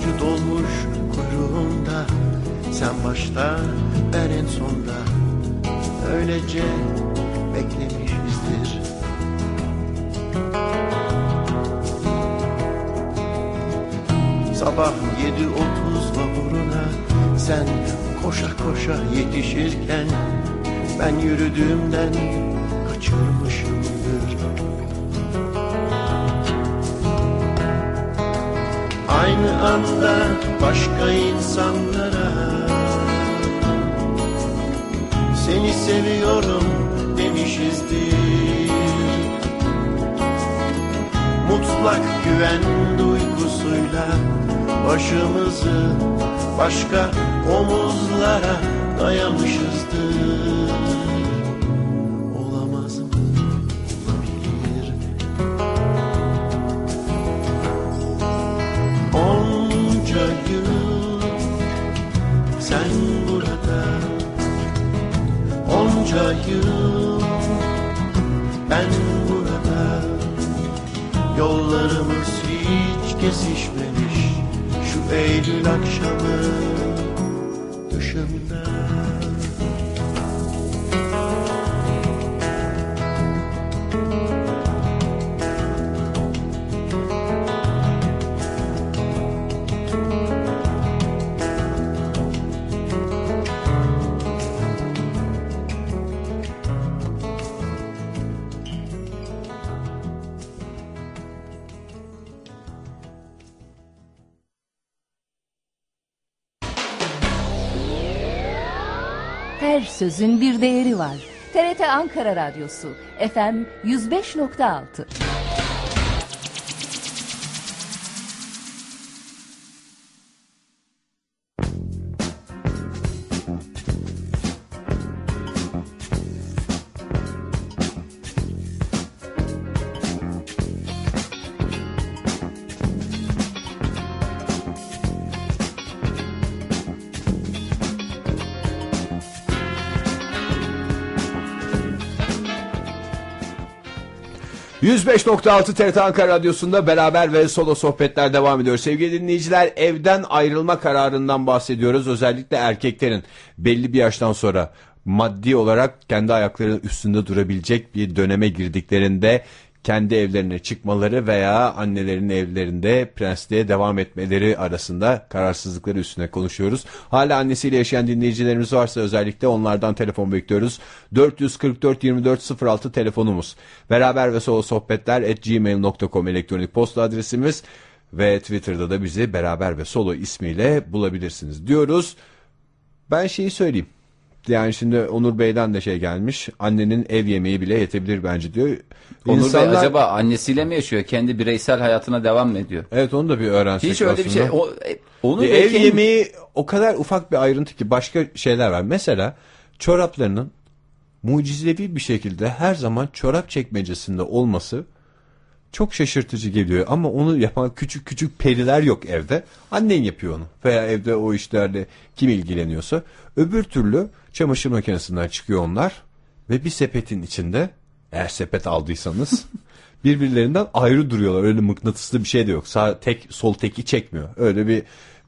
Bostancı dolmuş kuyruğunda. Sen başta ben en sonda. Öylece beklemişizdir. Sabah yedi otuz vapuruna Sen koşa koşa yetişirken Ben yürüdüğümden kaçırmışımdır Aynı anda başka insanlara. Seni seviyorum demişizdir. Mutlak güven duygusuyla Başımızı başka omuzlara dayamışızdır Ben burada Yollarımız hiç kesişmemiş. Şu Eylül akşamı sözün bir değeri var. TRT Ankara Radyosu FM 105.6 %105.6 TRT Ankara Radyosu'nda beraber ve solo sohbetler devam ediyor. Sevgili dinleyiciler evden ayrılma kararından bahsediyoruz. Özellikle erkeklerin belli bir yaştan sonra maddi olarak kendi ayaklarının üstünde durabilecek bir döneme girdiklerinde kendi evlerine çıkmaları veya annelerin evlerinde prensliğe devam etmeleri arasında kararsızlıkları üstüne konuşuyoruz. Hala annesiyle yaşayan dinleyicilerimiz varsa özellikle onlardan telefon bekliyoruz. 444 24 06 telefonumuz. Beraber ve solo sohbetler at gmail.com elektronik posta adresimiz ve Twitter'da da bizi beraber ve solo ismiyle bulabilirsiniz diyoruz. Ben şeyi söyleyeyim. Yani şimdi Onur Bey'den de şey gelmiş. Annenin ev yemeği bile yetebilir bence diyor. Onur İnsanlar- Bey acaba annesiyle mi yaşıyor? Kendi bireysel hayatına devam mı ediyor? Evet onu da bir öğrensek Hiç öyle bir şey. aslında. O, e, Onur Bir Bey ev kendi- yemeği o kadar ufak bir ayrıntı ki başka şeyler var. Mesela çoraplarının mucizevi bir şekilde her zaman çorap çekmecesinde olması çok şaşırtıcı geliyor. Ama onu yapan küçük küçük periler yok evde. Annen yapıyor onu. Veya evde o işlerle kim ilgileniyorsa. Öbür türlü çamaşır makinesinden çıkıyor onlar. Ve bir sepetin içinde eğer sepet aldıysanız <laughs> birbirlerinden ayrı duruyorlar. Öyle mıknatıslı bir şey de yok. Sağ tek sol teki çekmiyor. Öyle bir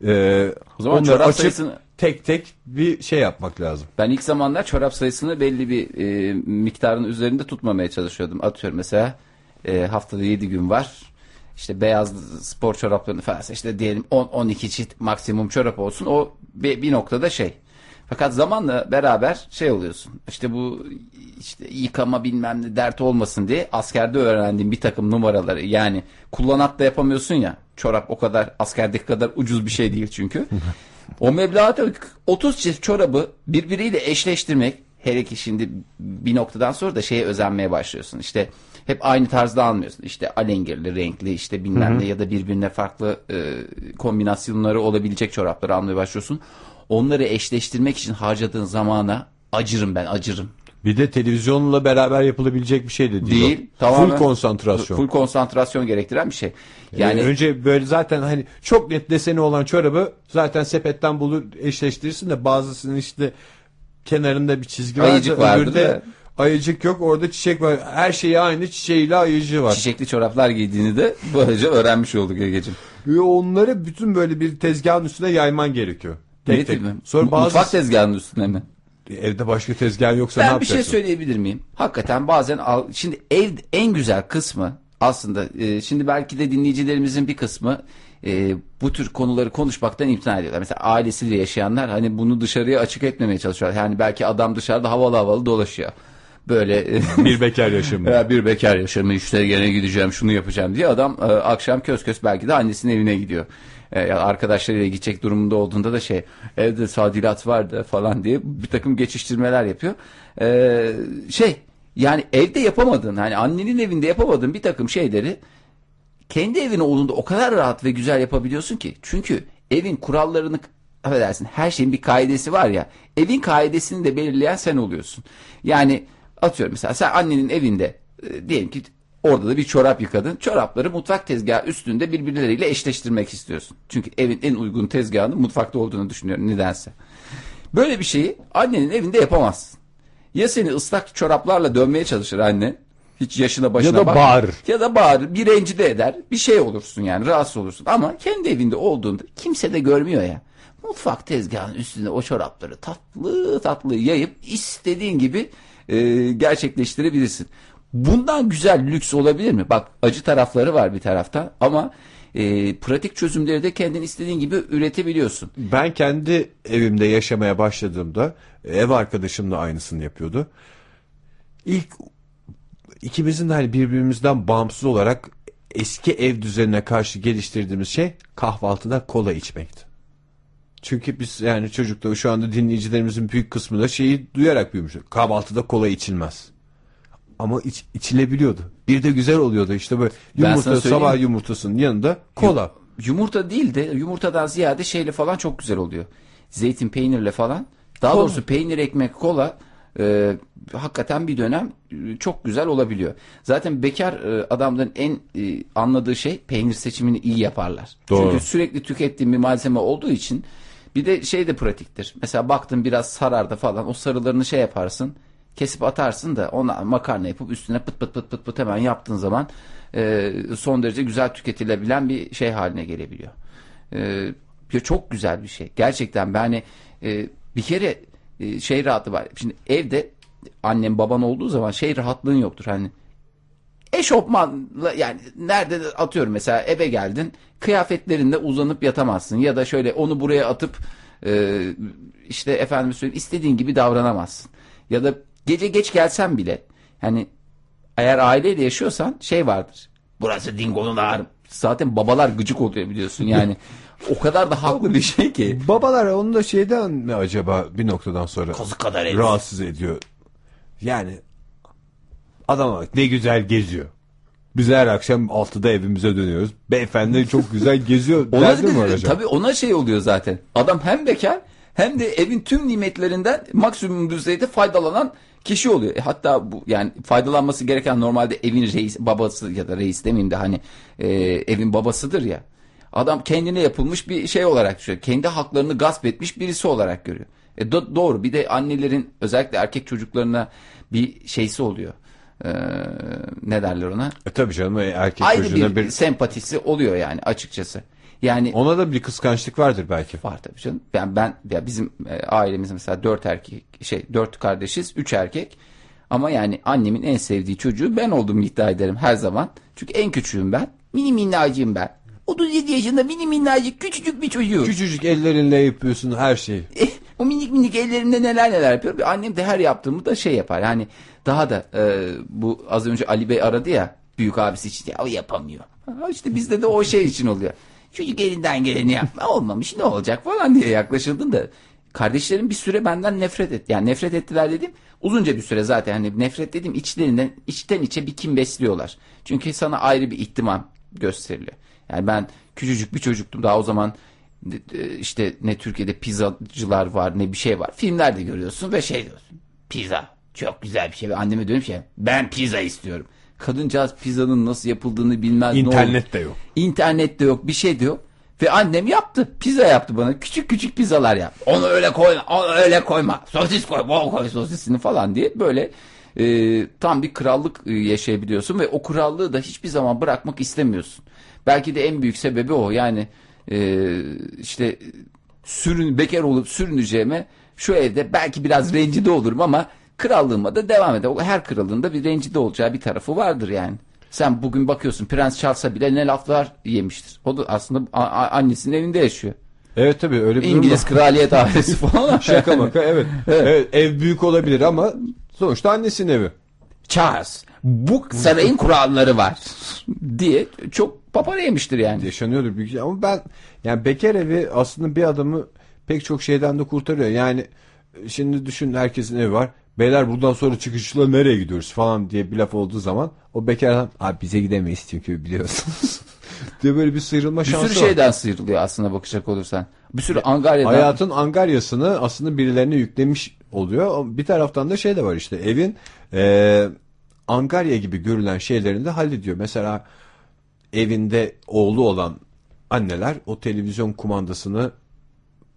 e, O zaman onları açıp sayısını- tek tek bir şey yapmak lazım. Ben ilk zamanlar çorap sayısını belli bir e, miktarın üzerinde tutmamaya çalışıyordum. Atıyorum mesela e, haftada 7 gün var. İşte beyaz spor çoraplarını falan işte diyelim 10-12 çift maksimum çorap olsun. O bir, bir noktada şey. Fakat zamanla beraber şey oluyorsun. İşte bu işte yıkama bilmem ne dert olmasın diye askerde öğrendiğim bir takım numaraları yani kullanat da yapamıyorsun ya. Çorap o kadar askerdeki kadar ucuz bir şey değil çünkü. <laughs> O meblağa da 30 çift çorabı birbiriyle eşleştirmek hele ki şimdi bir noktadan sonra da şeye özenmeye başlıyorsun. İşte hep aynı tarzda almıyorsun. İşte alengirli, renkli işte bilmem ne ya da birbirine farklı e, kombinasyonları olabilecek çorapları almaya başlıyorsun. Onları eşleştirmek için harcadığın zamana acırım ben acırım. Bir de televizyonla beraber yapılabilecek bir şey de değil. Değil. Tamamen Full konsantrasyon. Full konsantrasyon gerektiren bir şey. Yani Yani önce böyle zaten hani çok net deseni olan çorabı zaten sepetten bulur eşleştirirsin de bazısının işte kenarında bir çizgi vardı. Ayıcık vardır öbürde da. ayıcık yok orada çiçek var. Her şeyi aynı çiçeğiyle ayıcığı var. çiçekli çoraplar giydiğini de böylece öğrenmiş olduk Ege'ciğim. Ve onları bütün böyle bir tezgahın üstüne yayman gerekiyor. Tek tek. diyeyim? Sonra bazı Mutfak tezgahının üstüne mi? evde başka tezgah yoksa ne Ben bir yapacaksın? şey söyleyebilir miyim? Hakikaten bazen al, şimdi ev en güzel kısmı aslında e, şimdi belki de dinleyicilerimizin bir kısmı e, bu tür konuları konuşmaktan imtina ediyorlar. Mesela ailesiyle yaşayanlar hani bunu dışarıya açık etmemeye çalışıyorlar. Yani belki adam dışarıda havalı havalı dolaşıyor. Böyle e, <laughs> bir bekar yaşamı. ya bir bekar yaşamı işte gene gideceğim şunu yapacağım diye adam e, akşam köz köz belki de annesinin evine gidiyor. E, arkadaşlarıyla gidecek durumunda olduğunda da şey evde sadilat vardı falan diye bir takım geçiştirmeler yapıyor. E, şey yani evde yapamadığın hani annenin evinde yapamadığın bir takım şeyleri kendi evin olduğunda o kadar rahat ve güzel yapabiliyorsun ki. Çünkü evin kurallarını affedersin her şeyin bir kaidesi var ya. Evin kaidesini de belirleyen sen oluyorsun. Yani atıyorum mesela sen annenin evinde e, diyelim ki orada da bir çorap yıkadın. Çorapları mutfak tezgahı üstünde birbirleriyle eşleştirmek istiyorsun. Çünkü evin en uygun tezgahının mutfakta olduğunu düşünüyorum nedense. Böyle bir şeyi annenin evinde yapamazsın. Ya seni ıslak çoraplarla dönmeye çalışır anne. Hiç yaşına başına da bak- bağırır. Ya da bağırır. Bir rencide eder. Bir şey olursun yani. Rahatsız olursun. Ama kendi evinde olduğunda kimse de görmüyor ya. Mutfak tezgahının üstünde o çorapları tatlı tatlı yayıp istediğin gibi e, gerçekleştirebilirsin. Bundan güzel lüks olabilir mi? Bak acı tarafları var bir taraftan ama e, pratik çözümleri de kendin istediğin gibi üretebiliyorsun. Ben kendi evimde yaşamaya başladığımda ev arkadaşım da aynısını yapıyordu. İlk ikimizin de hani birbirimizden bağımsız olarak eski ev düzenine karşı geliştirdiğimiz şey kahvaltıda kola içmekti. Çünkü biz yani çocukta şu anda dinleyicilerimizin büyük kısmı da şeyi duyarak büyümüş. Kahvaltıda kola içilmez. Ama iç, içilebiliyordu. Bir de güzel oluyordu işte böyle yumurta sabah yumurtasının yanında kola. Yumurta değil de yumurtadan ziyade şeyle falan çok güzel oluyor. Zeytin peynirle falan. Daha Kola. doğrusu peynir ekmek kola e, hakikaten bir dönem e, çok güzel olabiliyor. Zaten bekar e, adamların en e, anladığı şey peynir seçimini iyi yaparlar. Doğru. Çünkü sürekli tükettiğim bir malzeme olduğu için bir de şey de pratiktir. Mesela baktın biraz sararda falan o sarılarını şey yaparsın kesip atarsın da ona makarna yapıp üstüne pıt pıt pıt pıt pıt hemen yaptığın zaman e, son derece güzel tüketilebilen bir şey haline gelebiliyor. E, çok güzel bir şey. Gerçekten ben hani, e, bir kere e, şey rahatı var. Şimdi evde annem baban olduğu zaman şey rahatlığın yoktur. Hani eşofmanla yani nerede de atıyorum mesela eve geldin kıyafetlerinde uzanıp yatamazsın ya da şöyle onu buraya atıp e, işte efendim söyleyeyim istediğin gibi davranamazsın. Ya da gece geç gelsen bile hani eğer aileyle yaşıyorsan şey vardır. Burası dingonun ağrım. Zaten babalar gıcık oluyor biliyorsun yani. <laughs> o kadar da haklı bir şey ki. Babalar onu da şeyden mi acaba bir noktadan sonra Kazık kadar herif. rahatsız ediyor. Yani adam bak ne güzel geziyor. Biz her akşam 6'da evimize dönüyoruz. Beyefendi çok güzel geziyor. <laughs> Ona Derdi mi acaba? tabii ona şey oluyor zaten. Adam hem bekar hem de evin tüm nimetlerinden maksimum düzeyde faydalanan kişi oluyor. E hatta bu yani faydalanması gereken normalde evin reis babası ya da reis demeyeyim de hani e, evin babasıdır ya. Adam kendine yapılmış bir şey olarak düşüyor. Kendi haklarını gasp etmiş birisi olarak görüyor. E do- doğru. Bir de annelerin özellikle erkek çocuklarına bir şeysi oluyor. Ee, ne derler ona? E tabii canım e, erkek Ayrı çocuğuna bir, bir... sempatisi oluyor yani açıkçası. Yani Ona da bir kıskançlık vardır belki. Var tabii canım. Ben ben ya bizim e, ailemiz mesela dört erkek şey dört kardeşiz, üç erkek. Ama yani annemin en sevdiği çocuğu ben olduğumu iddia ederim her zaman. Çünkü en küçüğüm ben. Mini minnacığım ben. 37 yaşında mini minnacık küçücük bir çocuğum. Küçücük ellerinle yapıyorsun her şeyi. Eh, o minik minik ellerimde neler neler yapıyorum. Annem de her yaptığımı da şey yapar. Yani daha da e, bu az önce Ali Bey aradı ya büyük abisi için ya o yapamıyor. Ha, işte bizde de o şey için oluyor. Çocuk elinden geleni yapma <laughs> olmamış ne olacak falan diye yaklaşıldın da kardeşlerim bir süre benden nefret et. Yani nefret ettiler dedim. Uzunca bir süre zaten hani nefret dedim içlerinden içten içe bir kim besliyorlar. Çünkü sana ayrı bir ihtimam gösteriliyor. Yani ben küçücük bir çocuktum daha o zaman işte ne Türkiye'de pizzacılar var ne bir şey var. Filmlerde görüyorsun ve şey diyorsun. Pizza çok güzel bir şey. Anneme dönüp şey ben pizza istiyorum. Kadıncağız pizzanın nasıl yapıldığını bilmez. ne İnternet de yok. İnternet de yok bir şey de yok. Ve annem yaptı. Pizza yaptı bana. Küçük küçük pizzalar yaptı. Onu öyle koyma. Onu öyle koyma. Sosis koy. Bol koy sosisini falan diye böyle e, tam bir krallık e, yaşayabiliyorsun. Ve o krallığı da hiçbir zaman bırakmak istemiyorsun. Belki de en büyük sebebi o. Yani e, işte sürün, bekar olup sürüneceğime şu evde belki biraz rencide olurum ama krallığıma da devam eder. Her kralın da bir rencide olacağı bir tarafı vardır yani. Sen bugün bakıyorsun Prens Charles'a bile ne laflar yemiştir. O da aslında annesinin evinde yaşıyor. Evet tabii öyle bir İngiliz var. kraliyet ailesi falan. <laughs> Şaka maka <laughs> evet. evet. Ev büyük olabilir ama sonuçta annesinin evi. Charles bu sarayın kuralları var diye çok papara yemiştir yani. Yaşanıyordur büyük ama ben yani bekar evi aslında bir adamı pek çok şeyden de kurtarıyor. Yani şimdi düşün herkesin evi var. Beyler buradan sonra çıkışla nereye gidiyoruz falan diye bir laf olduğu zaman o bekar adam abi bize gidemeyiz çünkü biliyorsunuz. <laughs> diye böyle bir sıyrılma Bir şansı sürü var. şeyden sıyrılıyor aslında bakacak olursan. Bir sürü Angarya'dan. Hayatın angaryasını aslında birilerine yüklemiş oluyor. Bir taraftan da şey de var işte evin e, angarya gibi görülen şeylerini de hallediyor. Mesela evinde oğlu olan anneler o televizyon kumandasını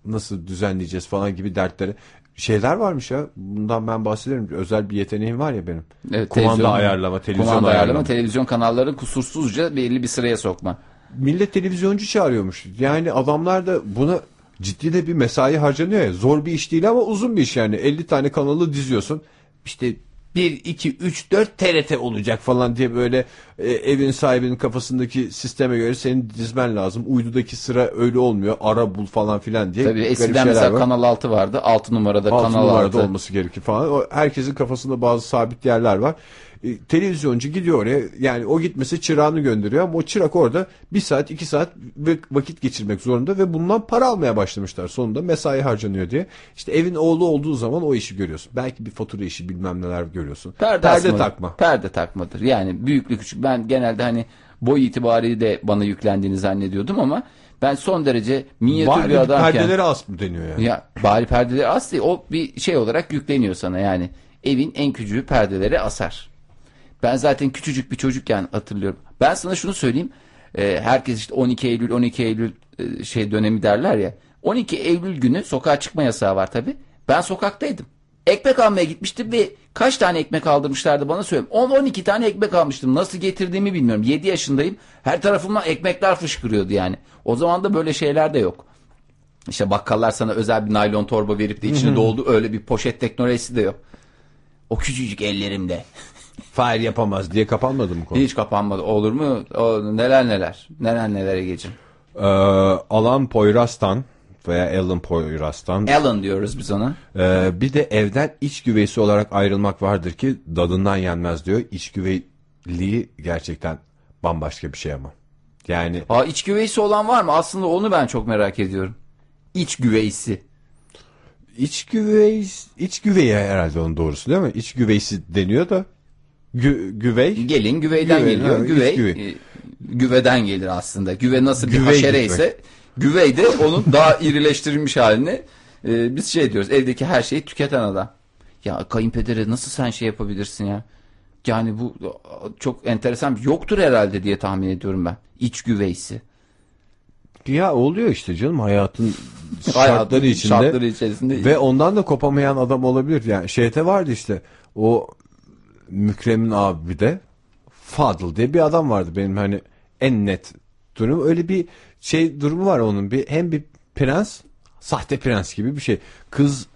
nasıl düzenleyeceğiz falan gibi dertleri şeyler varmış ya. Bundan ben bahsederim. Özel bir yeteneğim var ya benim. Evet, Kumanda ayarlama, televizyon kumanda ayarlama. ayarlama, televizyon kanalları kusursuzca belli bir sıraya sokma. Millet televizyoncu çağırıyormuş. Yani adamlar da buna ciddi de bir mesai harcanıyor ya. Zor bir iş değil ama uzun bir iş yani. 50 tane kanalı diziyorsun. İşte 1, 2, 3, 4 TRT olacak falan diye böyle e, evin sahibinin kafasındaki sisteme göre senin dizmen lazım. Uydudaki sıra öyle olmuyor. Ara bul falan filan diye. Tabii eskiden mesela var. Kanal 6 vardı. 6 numarada Altı Kanal numarada 6. olması gerekir falan. O, herkesin kafasında bazı sabit yerler var. E, televizyoncu gidiyor oraya yani o gitmesi çırağını gönderiyor ama o çırak orada bir saat iki saat vakit geçirmek zorunda ve bundan para almaya başlamışlar sonunda mesai harcanıyor diye. İşte evin oğlu olduğu zaman o işi görüyorsun. Belki bir fatura işi bilmem neler görüyorsun. Perde, asmadır. takma. Perde takmadır. Yani büyüklük küçük. Ben genelde hani boy itibariyle de bana yüklendiğini zannediyordum ama ben son derece minyatür Bari bir adamken. perdeleri as mı deniyor yani. Ya bari perdeleri as değil. O bir şey olarak yükleniyor sana yani. Evin en küçüğü perdeleri asar. Ben zaten küçücük bir çocukken hatırlıyorum. Ben sana şunu söyleyeyim. Ee, herkes işte 12 Eylül 12 Eylül e, şey dönemi derler ya. 12 Eylül günü sokağa çıkma yasağı var tabi. Ben sokaktaydım. Ekmek almaya gitmiştim ve kaç tane ekmek aldırmışlardı bana söyleyeyim. 10-12 tane ekmek almıştım. Nasıl getirdiğimi bilmiyorum. 7 yaşındayım. Her tarafımdan ekmekler fışkırıyordu yani. O zaman da böyle şeyler de yok. İşte bakkallar sana özel bir naylon torba verip de içine doldu. Öyle bir poşet teknolojisi de yok. O küçücük ellerimde. <laughs> Fahir yapamaz diye kapanmadı mı konu? Hiç kapanmadı. Olur mu? O, neler neler. Neler nelere geçin. Ee, Alan Poyraz'tan veya Alan Poyraz'tan Alan diyoruz biz ona. Ee, bir de evden iç güveysi olarak ayrılmak vardır ki dadından yenmez diyor. İç güveyliği gerçekten bambaşka bir şey ama. Yani Aa iç güveysi olan var mı? Aslında onu ben çok merak ediyorum. İç güveysi. iç güvey iç güveye herhalde onun doğrusu değil mi? İç güveysi deniyor da gü, güvey Gelin güveyden Güvey, geliyor. ha, Güvey, güvey. e, güveden gelir aslında. Güve nasıl bir Güvey haşere gitmek. ise güvey de onun daha irileştirilmiş halini e, biz şey diyoruz. Evdeki her şeyi tüketen adam. Ya kayınpedere nasıl sen şey yapabilirsin ya? Yani bu çok enteresan. Yoktur herhalde diye tahmin ediyorum ben. İç güveysi. ya oluyor işte canım hayatın <laughs> Hayatın şartları içinde şartları içerisinde. ve ondan da kopamayan adam olabilir. Yani şeyte vardı işte o Mükrem'in abi de Fadıl diye bir adam vardı benim hani en net durum. Öyle bir şey durumu var onun bir hem bir prens sahte prens gibi bir şey. Kız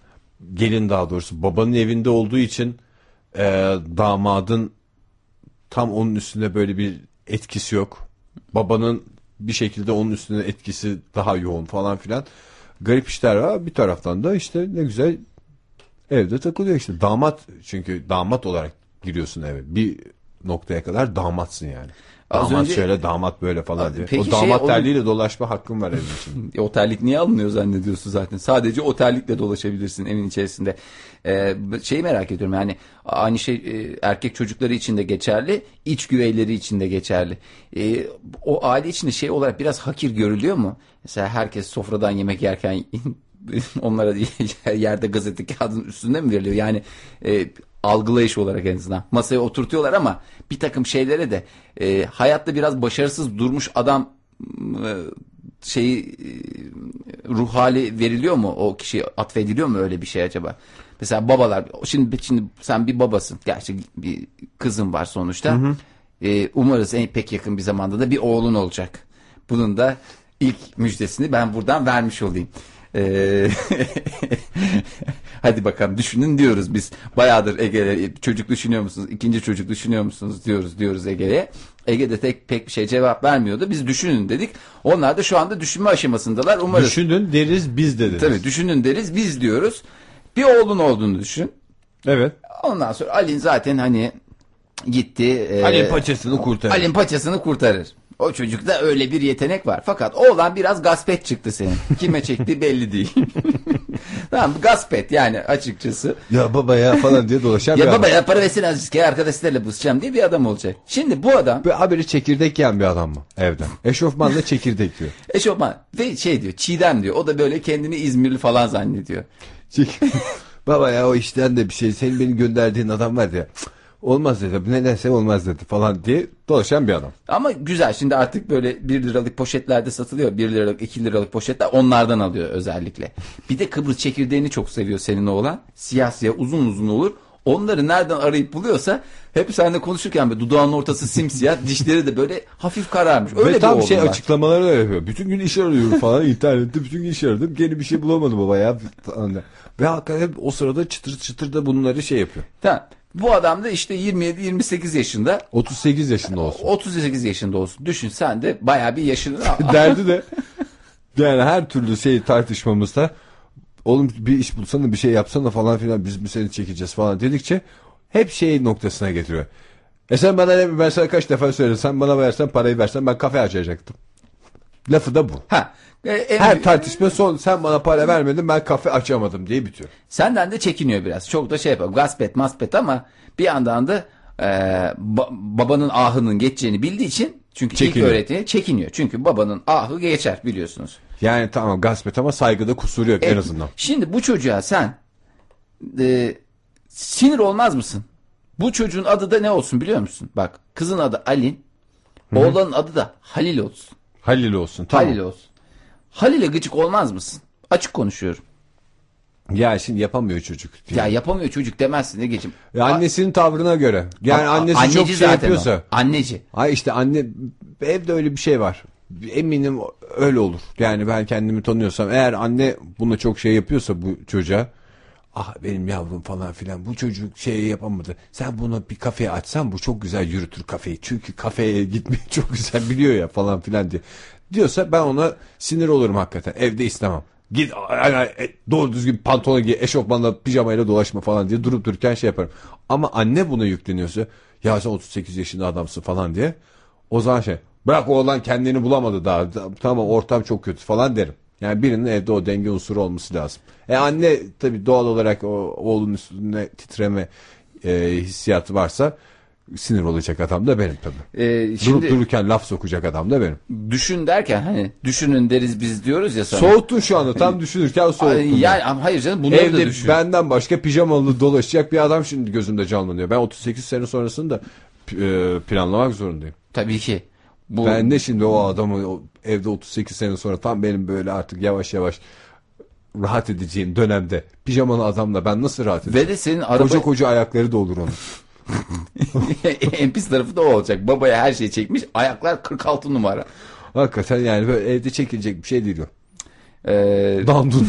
gelin daha doğrusu babanın evinde olduğu için e, damadın tam onun üstünde böyle bir etkisi yok. Babanın bir şekilde onun üstünde etkisi daha yoğun falan filan. Garip işler var. Bir taraftan da işte ne güzel evde takılıyor işte. Damat çünkü damat olarak giriyorsun eve bir noktaya kadar damatsın yani. Az damat önce- şöyle damat böyle falan diye. Peki o şey, damat onun- terliğiyle dolaşma hakkın var evin içinde. <laughs> E, Otellik niye alınıyor zannediyorsun zaten? Sadece otellikle dolaşabilirsin evin içerisinde. Ee, şeyi merak ediyorum yani aynı şey e, erkek çocukları için de geçerli, iç güveyleri için de geçerli. Ee, o aile içinde şey olarak biraz hakir görülüyor mu? Mesela herkes sofradan yemek yerken <laughs> onlara <laughs> yerde gazete kağıdının üstünde mi veriliyor? Yani e, algılayış olarak en azından. Masaya oturtuyorlar ama bir takım şeylere de e, hayatta biraz başarısız durmuş adam e, şeyi e, ruh hali veriliyor mu o kişiye atfediliyor mu öyle bir şey acaba? Mesela babalar şimdi şimdi sen bir babasın. Gerçi bir kızın var sonuçta. E, umarız en pek yakın bir zamanda da bir oğlun olacak. Bunun da ilk müjdesini ben buradan vermiş olayım. E, <laughs> hadi bakalım düşünün diyoruz biz. Bayağıdır Ege'de çocuk düşünüyor musunuz? İkinci çocuk düşünüyor musunuz diyoruz diyoruz Ege'ye. Ege'de tek pek bir şey cevap vermiyordu. Biz düşünün dedik. Onlar da şu anda düşünme aşamasındalar. Umarız Düşünün deriz biz de deriz. Tabii düşünün deriz biz diyoruz. Bir oğlun olduğunu düşün. Evet. Ondan sonra Alin zaten hani gitti. e, Ali'nin paçasını kurtarır. Alin paçasını kurtarır. O çocukta öyle bir yetenek var. Fakat oğlan biraz gaspet çıktı senin. Kime çektiği belli değil. <laughs> tamam gaspet yani açıkçası. Ya baba ya falan diye dolaşan bir Ya adam. baba ya para versene azıcık ya arkadaşlarla buluşacağım diye bir adam olacak. Şimdi bu adam Bir haberi çekirdek yiyen bir adam mı evden? Eşofmanla çekirdek diyor. <laughs> eşofman ve şey diyor Çiğdem diyor. O da böyle kendini İzmirli falan zannediyor. <laughs> Baba ya o işten de bir şey. Senin beni gönderdiğin adam var ya. "Cık, Olmaz dedi. Nedense olmaz dedi falan diye dolaşan bir adam. Ama güzel şimdi artık böyle 1 liralık poşetlerde satılıyor. 1 liralık 2 liralık poşetler onlardan alıyor özellikle. Bir de Kıbrıs çekirdeğini çok seviyor senin oğlan. Siyah siyah uzun uzun olur. Onları nereden arayıp buluyorsa hep seninle konuşurken böyle dudağının ortası simsiyah <laughs> dişleri de böyle hafif kararmış. Öyle Ve bir tam oğlum şey var. açıklamaları da yapıyor. Bütün gün iş arıyorum falan <laughs> internette bütün gün iş aradım. Gene bir şey bulamadım baba ya. Ve hakikaten o sırada çıtır çıtır da bunları şey yapıyor. Tamam. Bu adam da işte 27-28 yaşında 38 yaşında olsun. 38 yaşında olsun. Düşün sen de baya bir yaşını <laughs> Derdi de yani her türlü şey tartışmamızda oğlum bir iş bulsana bir şey yapsana falan filan biz mi seni çekeceğiz falan dedikçe hep şey noktasına getiriyor. E sen bana ne ben sana kaç defa söyledim. Sen bana versen parayı versen ben kafe açacaktım. Lafı da bu. Ha. E, en Her tartışma son sen bana para vermedin ben kafe açamadım diye bitiyor. Senden de çekiniyor biraz. Çok da şey yapıyor. Gasp et maspet ama bir yandan da e, ba- babanın ahının geçeceğini bildiği için çünkü Çekiniyor. ilk öğretini çekiniyor. Çünkü babanın ahı geçer biliyorsunuz. Yani tamam gasp et ama saygıda kusuru yok en Evet. azından. Şimdi bu çocuğa sen e, sinir olmaz mısın? Bu çocuğun adı da ne olsun biliyor musun? Bak kızın adı Alin. Oğlanın adı da Halil olsun. Halil olsun tamam. Halil olsun. Halil'e gıcık olmaz mısın? Açık konuşuyorum. Ya şimdi yapamıyor çocuk. Ya yapamıyor çocuk demezsin ne geçim. Ya annesinin tavrına göre. Yani A- annesi anneci çok şey yapıyorsa. o. Anneci. Ay işte anne evde öyle bir şey var. Eminim öyle olur. Yani ben kendimi tanıyorsam eğer anne buna çok şey yapıyorsa bu çocuğa ah benim yavrum falan filan bu çocuk şey yapamadı. Sen bunu bir kafeye açsan bu çok güzel yürütür kafeyi. Çünkü kafeye gitmeyi <laughs> çok güzel biliyor ya falan filan diye. Diyorsa ben ona sinir olurum hakikaten. Evde istemem. Git ay, e, doğru düzgün pantolon giy, eşofmanla pijamayla dolaşma falan diye durup dururken şey yaparım. Ama anne buna yükleniyorsa ya sen 38 yaşında adamsın falan diye o zaman şey bırak oğlan kendini bulamadı daha tamam ortam çok kötü falan derim. Yani birinin evde o denge unsuru olması lazım. E anne tabii doğal olarak o oğlun üstüne titreme e, hissiyatı varsa sinir olacak adam da benim tabii. Ee, Durup şimdi dururken laf sokacak adam da benim. düşün derken hani düşünün deriz biz diyoruz ya sana. Soğuttun şu anda tam düşünürken soğuttun. Yani ama hayır canım bunları da Evde düşün. benden başka pijamalı dolaşacak bir adam şimdi gözümde canlanıyor. Ben 38 sene sonrasını da e, planlamak zorundayım. Tabii ki. Bu Ben de şimdi o adamı o evde 38 sene sonra tam benim böyle artık yavaş yavaş rahat edeceğim dönemde pijamalı adamla ben nasıl rahat edeceğim? ve de senin araba Koca koca ayakları da olur onun. <laughs> <laughs> en pis tarafı da o olacak. Babaya her şeyi çekmiş. Ayaklar 46 numara. Hakikaten yani böyle evde çekilecek bir şey değil o. Ee, Dandun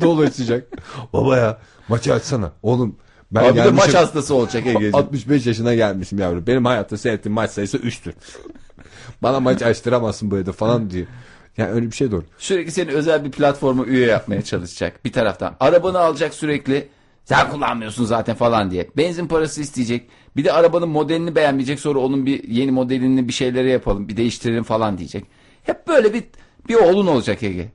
dolaşacak. Baba ya maçı açsana. Oğlum ben abi de maç hastası olacak Ege'ciğim. <laughs> 65 yaşına gelmişim yavrum. Benim hayatta seyrettiğim maç sayısı 3'tür. Bana maç açtıramazsın bu evde falan diye. Yani öyle bir şey de olur. Sürekli seni özel bir platforma üye yapmaya çalışacak bir taraftan. Arabanı alacak sürekli. Sen kullanmıyorsun zaten falan diye. Benzin parası isteyecek. Bir de arabanın modelini beğenmeyecek. Sonra onun bir yeni modelini bir şeylere yapalım. Bir değiştirelim falan diyecek. Hep böyle bir bir oğlun olacak Ege.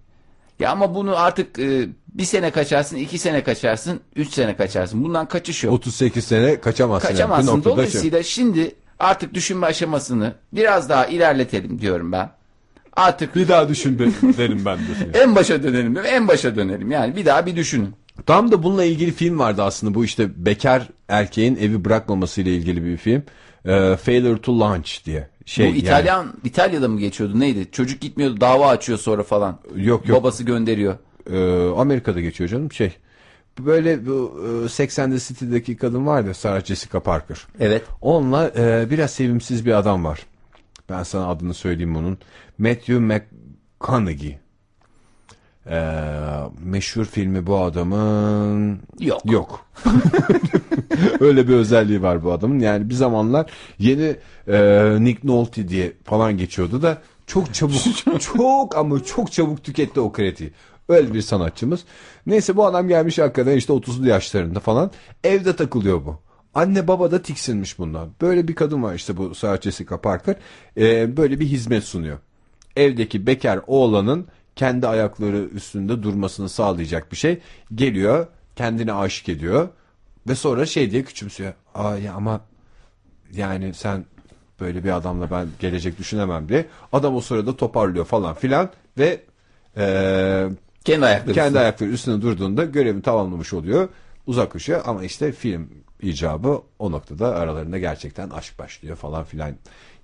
Ya ama bunu artık e, bir sene kaçarsın, iki sene kaçarsın, üç sene kaçarsın. Bundan kaçış yok. 38 sene kaçamazsın. yani. Kaçamazsın. noktada şey- Dolayısıyla şimdi artık düşünme aşamasını biraz daha ilerletelim diyorum ben. Artık Bir daha düşün derim ben de. <laughs> en başa dönelim? En başa dönelim. Yani bir daha bir düşünün. Tam da bununla ilgili film vardı aslında. Bu işte bekar erkeğin evi bırakmaması ile ilgili bir film. Ee, Failure to Launch diye. Şey, Bu yani- İtalyan İtalya'da mı geçiyordu? Neydi? Çocuk gitmiyordu, dava açıyor sonra falan. Yok, yok. Babası gönderiyor. Ee, Amerika'da geçiyor canım şey. Böyle bu e, Sex and the City'deki kadın var ya Sarah Jessica Parker. Evet. Onunla e, biraz sevimsiz bir adam var. Ben sana adını söyleyeyim onun. Matthew McConaughey. Ee, meşhur filmi bu adamın Yok. yok. <laughs> Öyle bir özelliği var bu adamın. Yani bir zamanlar yeni e, Nick Nolte diye falan geçiyordu da çok çabuk <laughs> çok ama çok çabuk tüketti o krediyi. Öyle bir sanatçımız. Neyse bu adam gelmiş hakikaten işte 30'lu yaşlarında falan. Evde takılıyor bu. Anne baba da tiksinmiş bundan. Böyle bir kadın var işte bu Sarah Jessica Parker. Ee, böyle bir hizmet sunuyor. Evdeki bekar oğlanın kendi ayakları üstünde durmasını sağlayacak bir şey. Geliyor kendini aşık ediyor. Ve sonra şey diye küçümsüyor. Aa ya ama yani sen böyle bir adamla ben gelecek düşünemem diye. Adam o sırada toparlıyor falan filan ve eee Kendi ayakları. kendi üstünde. ayakları üstüne durduğunda görevini tamamlamış oluyor. Uzaklaşıyor ama işte film icabı o noktada aralarında gerçekten aşk başlıyor falan filan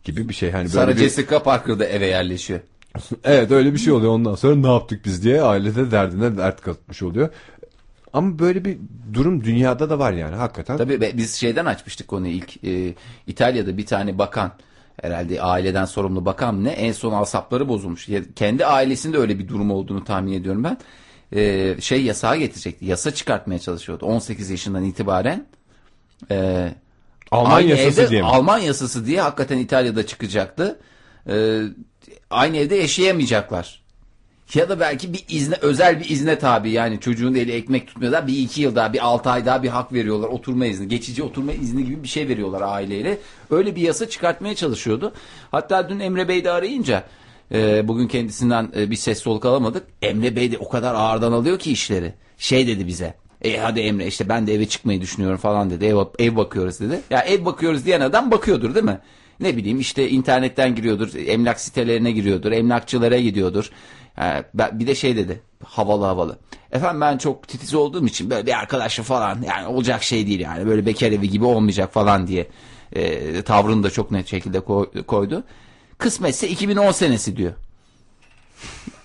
gibi bir şey. Hani böyle Sarah bir- Jessica Parker da eve yerleşiyor. Evet öyle bir şey oluyor ondan sonra ne yaptık biz diye ailede derdine dert katmış oluyor. Ama böyle bir durum dünyada da var yani hakikaten. Tabii biz şeyden açmıştık konuyu ilk. Ee, İtalya'da bir tane bakan herhalde aileden sorumlu bakan ne en son asapları bozulmuş. Ya- kendi ailesinde öyle bir durum olduğunu tahmin ediyorum ben. Ee, şey yasağı getirecekti. Yasa çıkartmaya çalışıyordu. 18 yaşından itibaren. Ee, Alman yasası evde, diye mi? Alman yasası diye hakikaten İtalya'da çıkacaktı. Ee, aynı evde yaşayamayacaklar. Ya da belki bir izne özel bir izne tabi. Yani çocuğun eli ekmek tutmuyor da bir iki yıl daha bir altı ay daha bir hak veriyorlar oturma izni. Geçici oturma izni gibi bir şey veriyorlar aileyle. Öyle bir yasa çıkartmaya çalışıyordu. Hatta dün Emre Bey de arayınca e, bugün kendisinden e, bir ses soluk alamadık. Emre Bey de o kadar ağırdan alıyor ki işleri. Şey dedi bize e hadi Emre işte ben de eve çıkmayı düşünüyorum falan dedi. Ev, ev bakıyoruz dedi. Ya ev bakıyoruz diyen adam bakıyordur değil mi ne bileyim işte internetten giriyordur emlak sitelerine giriyordur emlakçılara gidiyordur ben- bir de şey dedi havalı havalı. Efendim ben çok titiz olduğum için böyle bir arkadaşım falan yani olacak şey değil yani böyle bekar evi gibi olmayacak falan diye e, tavrını da çok net şekilde koy- koydu. Kısmetse 2010 senesi diyor.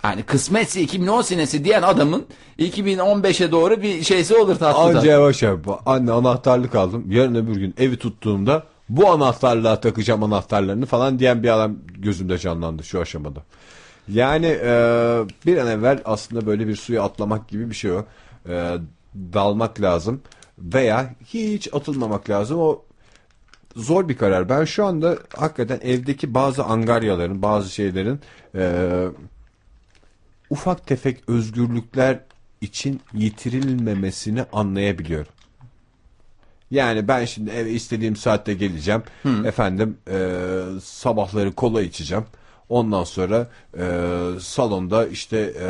Yani kısmetse 2010 senesi diyen adamın 2015'e doğru bir şeysi olur tatlıda. Anca yavaş yavaş. Anne anahtarlık aldım. Yarın öbür gün evi tuttuğumda bu anahtarlığa takacağım anahtarlarını falan diyen bir adam gözümde canlandı şu aşamada. Yani e, bir an evvel aslında böyle bir suya atlamak gibi bir şey o. E, dalmak lazım veya hiç atılmamak lazım. O zor bir karar. Ben şu anda hakikaten evdeki bazı angaryaların, bazı şeylerin e, ufak tefek özgürlükler için yitirilmemesini anlayabiliyorum. Yani ben şimdi eve istediğim saatte geleceğim. Efendim e, sabahları kola içeceğim. Ondan sonra e, salonda işte e,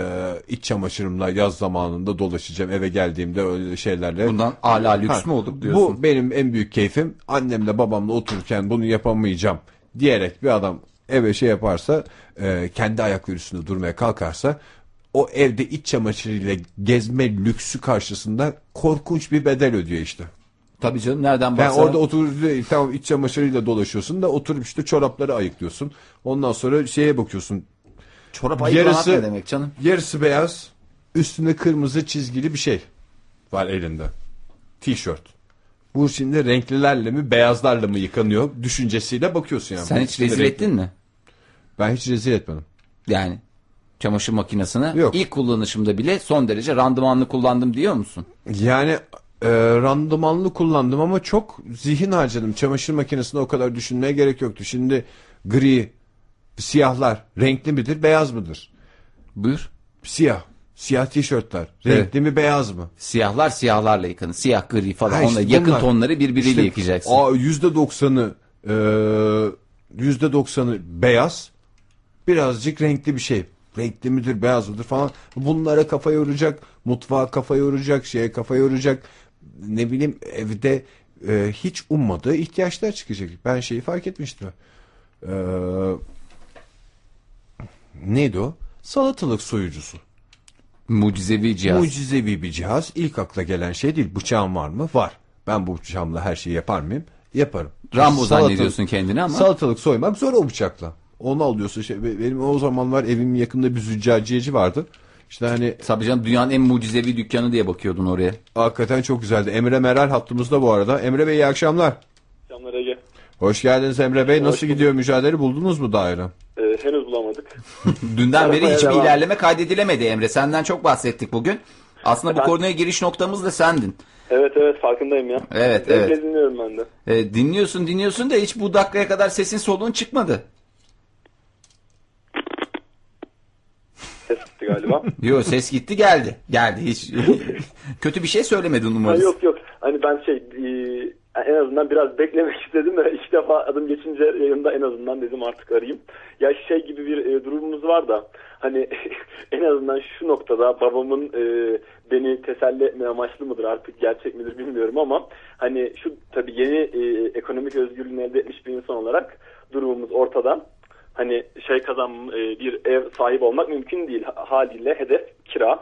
iç çamaşırımla yaz zamanında dolaşacağım. Eve geldiğimde öyle şeylerle. Bundan hala lüks Ha, mü olduk diyorsun? Bu benim en büyük keyfim. Annemle babamla otururken bunu yapamayacağım diyerek bir adam eve şey yaparsa e, kendi ayakları üstünde durmaya kalkarsa o evde iç çamaşırıyla gezme lüksü karşısında korkunç bir bedel ödüyor işte. Tabii canım nereden Ben baksan. orada oturup tamam iç çamaşırıyla dolaşıyorsun da oturup işte çorapları ayıklıyorsun. Ondan sonra şeye bakıyorsun. Çorap ayıklamak yarısı- ne demek canım? Yarısı beyaz, üstünde kırmızı çizgili bir şey var elinde. Tişört. Bu şimdi renklilerle mi beyazlarla mı yıkanıyor düşüncesiyle bakıyorsun yani. Sen hiç rezil renkli. ettin mi? Ben hiç rezil etmedim. Yani çamaşır makinesini Yok. ilk kullanışımda bile son derece randımanlı kullandım diyor musun? Yani e, randımanlı kullandım ama çok zihin harcadım. Çamaşır makinesinde o kadar düşünmeye gerek yoktu. Şimdi gri, siyahlar renkli midir, beyaz mıdır? Buyur. Siyah. Siyah tişörtler. Evet. Renkli mi, beyaz mı? Siyahlar siyahlarla yıkanır. Siyah gri falan. Ha işte Onunla yakın bunlar. tonları birbiriyle İşte, yıkayacaksın. Aa, yüzde doksanı e, yüzde doksanı beyaz. Birazcık renkli bir şey. Renkli midir, beyaz mıdır falan. Bunlara kafa yoracak. Mutfağa kafa yoracak. Şeye kafa yoracak. Ne bileyim evde e, hiç ummadığı ihtiyaçlar çıkacak. Ben şeyi fark etmiştim. E, neydi o? Salatalık soyucusu. Mucizevi cihaz. Mucizevi bir cihaz. İlk akla gelen şey değil. Bıçağım var mı? Var. Ben bu bıçağımla her şeyi yapar mıyım? Yaparım. Rambo Salatalık- zannediyorsun kendini ama. Salatalık soymak zor o bıçakla. Onu alıyorsun. Şey, be- benim o zamanlar evimin yakında bir züccaciyeci vardı. İşte hani Tabii canım dünyanın en mucizevi dükkanı diye bakıyordun oraya. hakikaten çok güzeldi. Emre Meral hattımızda bu arada. Emre Bey iyi akşamlar. Akşamlar Ege. Hoş geldiniz Emre Bey. Nasıl bulduk. gidiyor mücadele? Buldunuz mu daire? Ee, henüz bulamadık. <laughs> Dünden beri hiçbir devam. ilerleme kaydedilemedi Emre. Senden çok bahsettik bugün. Aslında bu konuya giriş noktamız da sendin. Evet evet farkındayım ya. Evet, Zevkle evet. dinliyorum ben de. E, dinliyorsun dinliyorsun da hiç bu dakikaya kadar sesin soluğun çıkmadı. Ses gitti galiba. <laughs> Yo ses gitti geldi. Geldi hiç. <laughs> Kötü bir şey söylemedin ha, umarız. yok yok. Hani ben şey e, en azından biraz beklemek <laughs> istedim de ilk defa adım geçince yayında en azından dedim artık arayayım. Ya şey gibi bir e, durumumuz var da hani en azından şu noktada babamın e, beni teselli etme amaçlı mıdır artık gerçek midir bilmiyorum ama hani şu tabii yeni e, ekonomik özgürlüğünü elde etmiş bir insan olarak durumumuz ortadan. Hani şey kazan e, bir ev sahibi olmak mümkün değil Ha- haliyle hedef kira.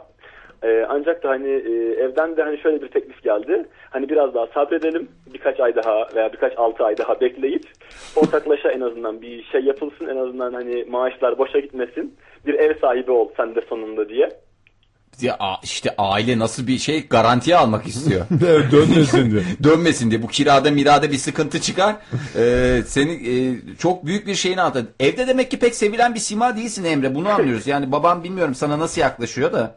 Ee, ancak da hani e, evden de hani şöyle bir teklif geldi. Hani biraz daha sabredelim. Birkaç ay daha veya birkaç altı ay daha bekleyip ortaklaşa en azından bir şey yapılsın. En azından hani maaşlar boşa gitmesin. Bir ev sahibi ol sen de sonunda diye. Ya, işte aile nasıl bir şey garantiye almak istiyor. <laughs> Dönmesin diye. <laughs> Dönmesin diye. Bu kirada mirada bir sıkıntı çıkar. Ee, seni e, çok büyük bir şeyini anlatır. Evde demek ki pek sevilen bir sima değilsin Emre. Bunu anlıyoruz. Yani babam bilmiyorum sana nasıl yaklaşıyor da.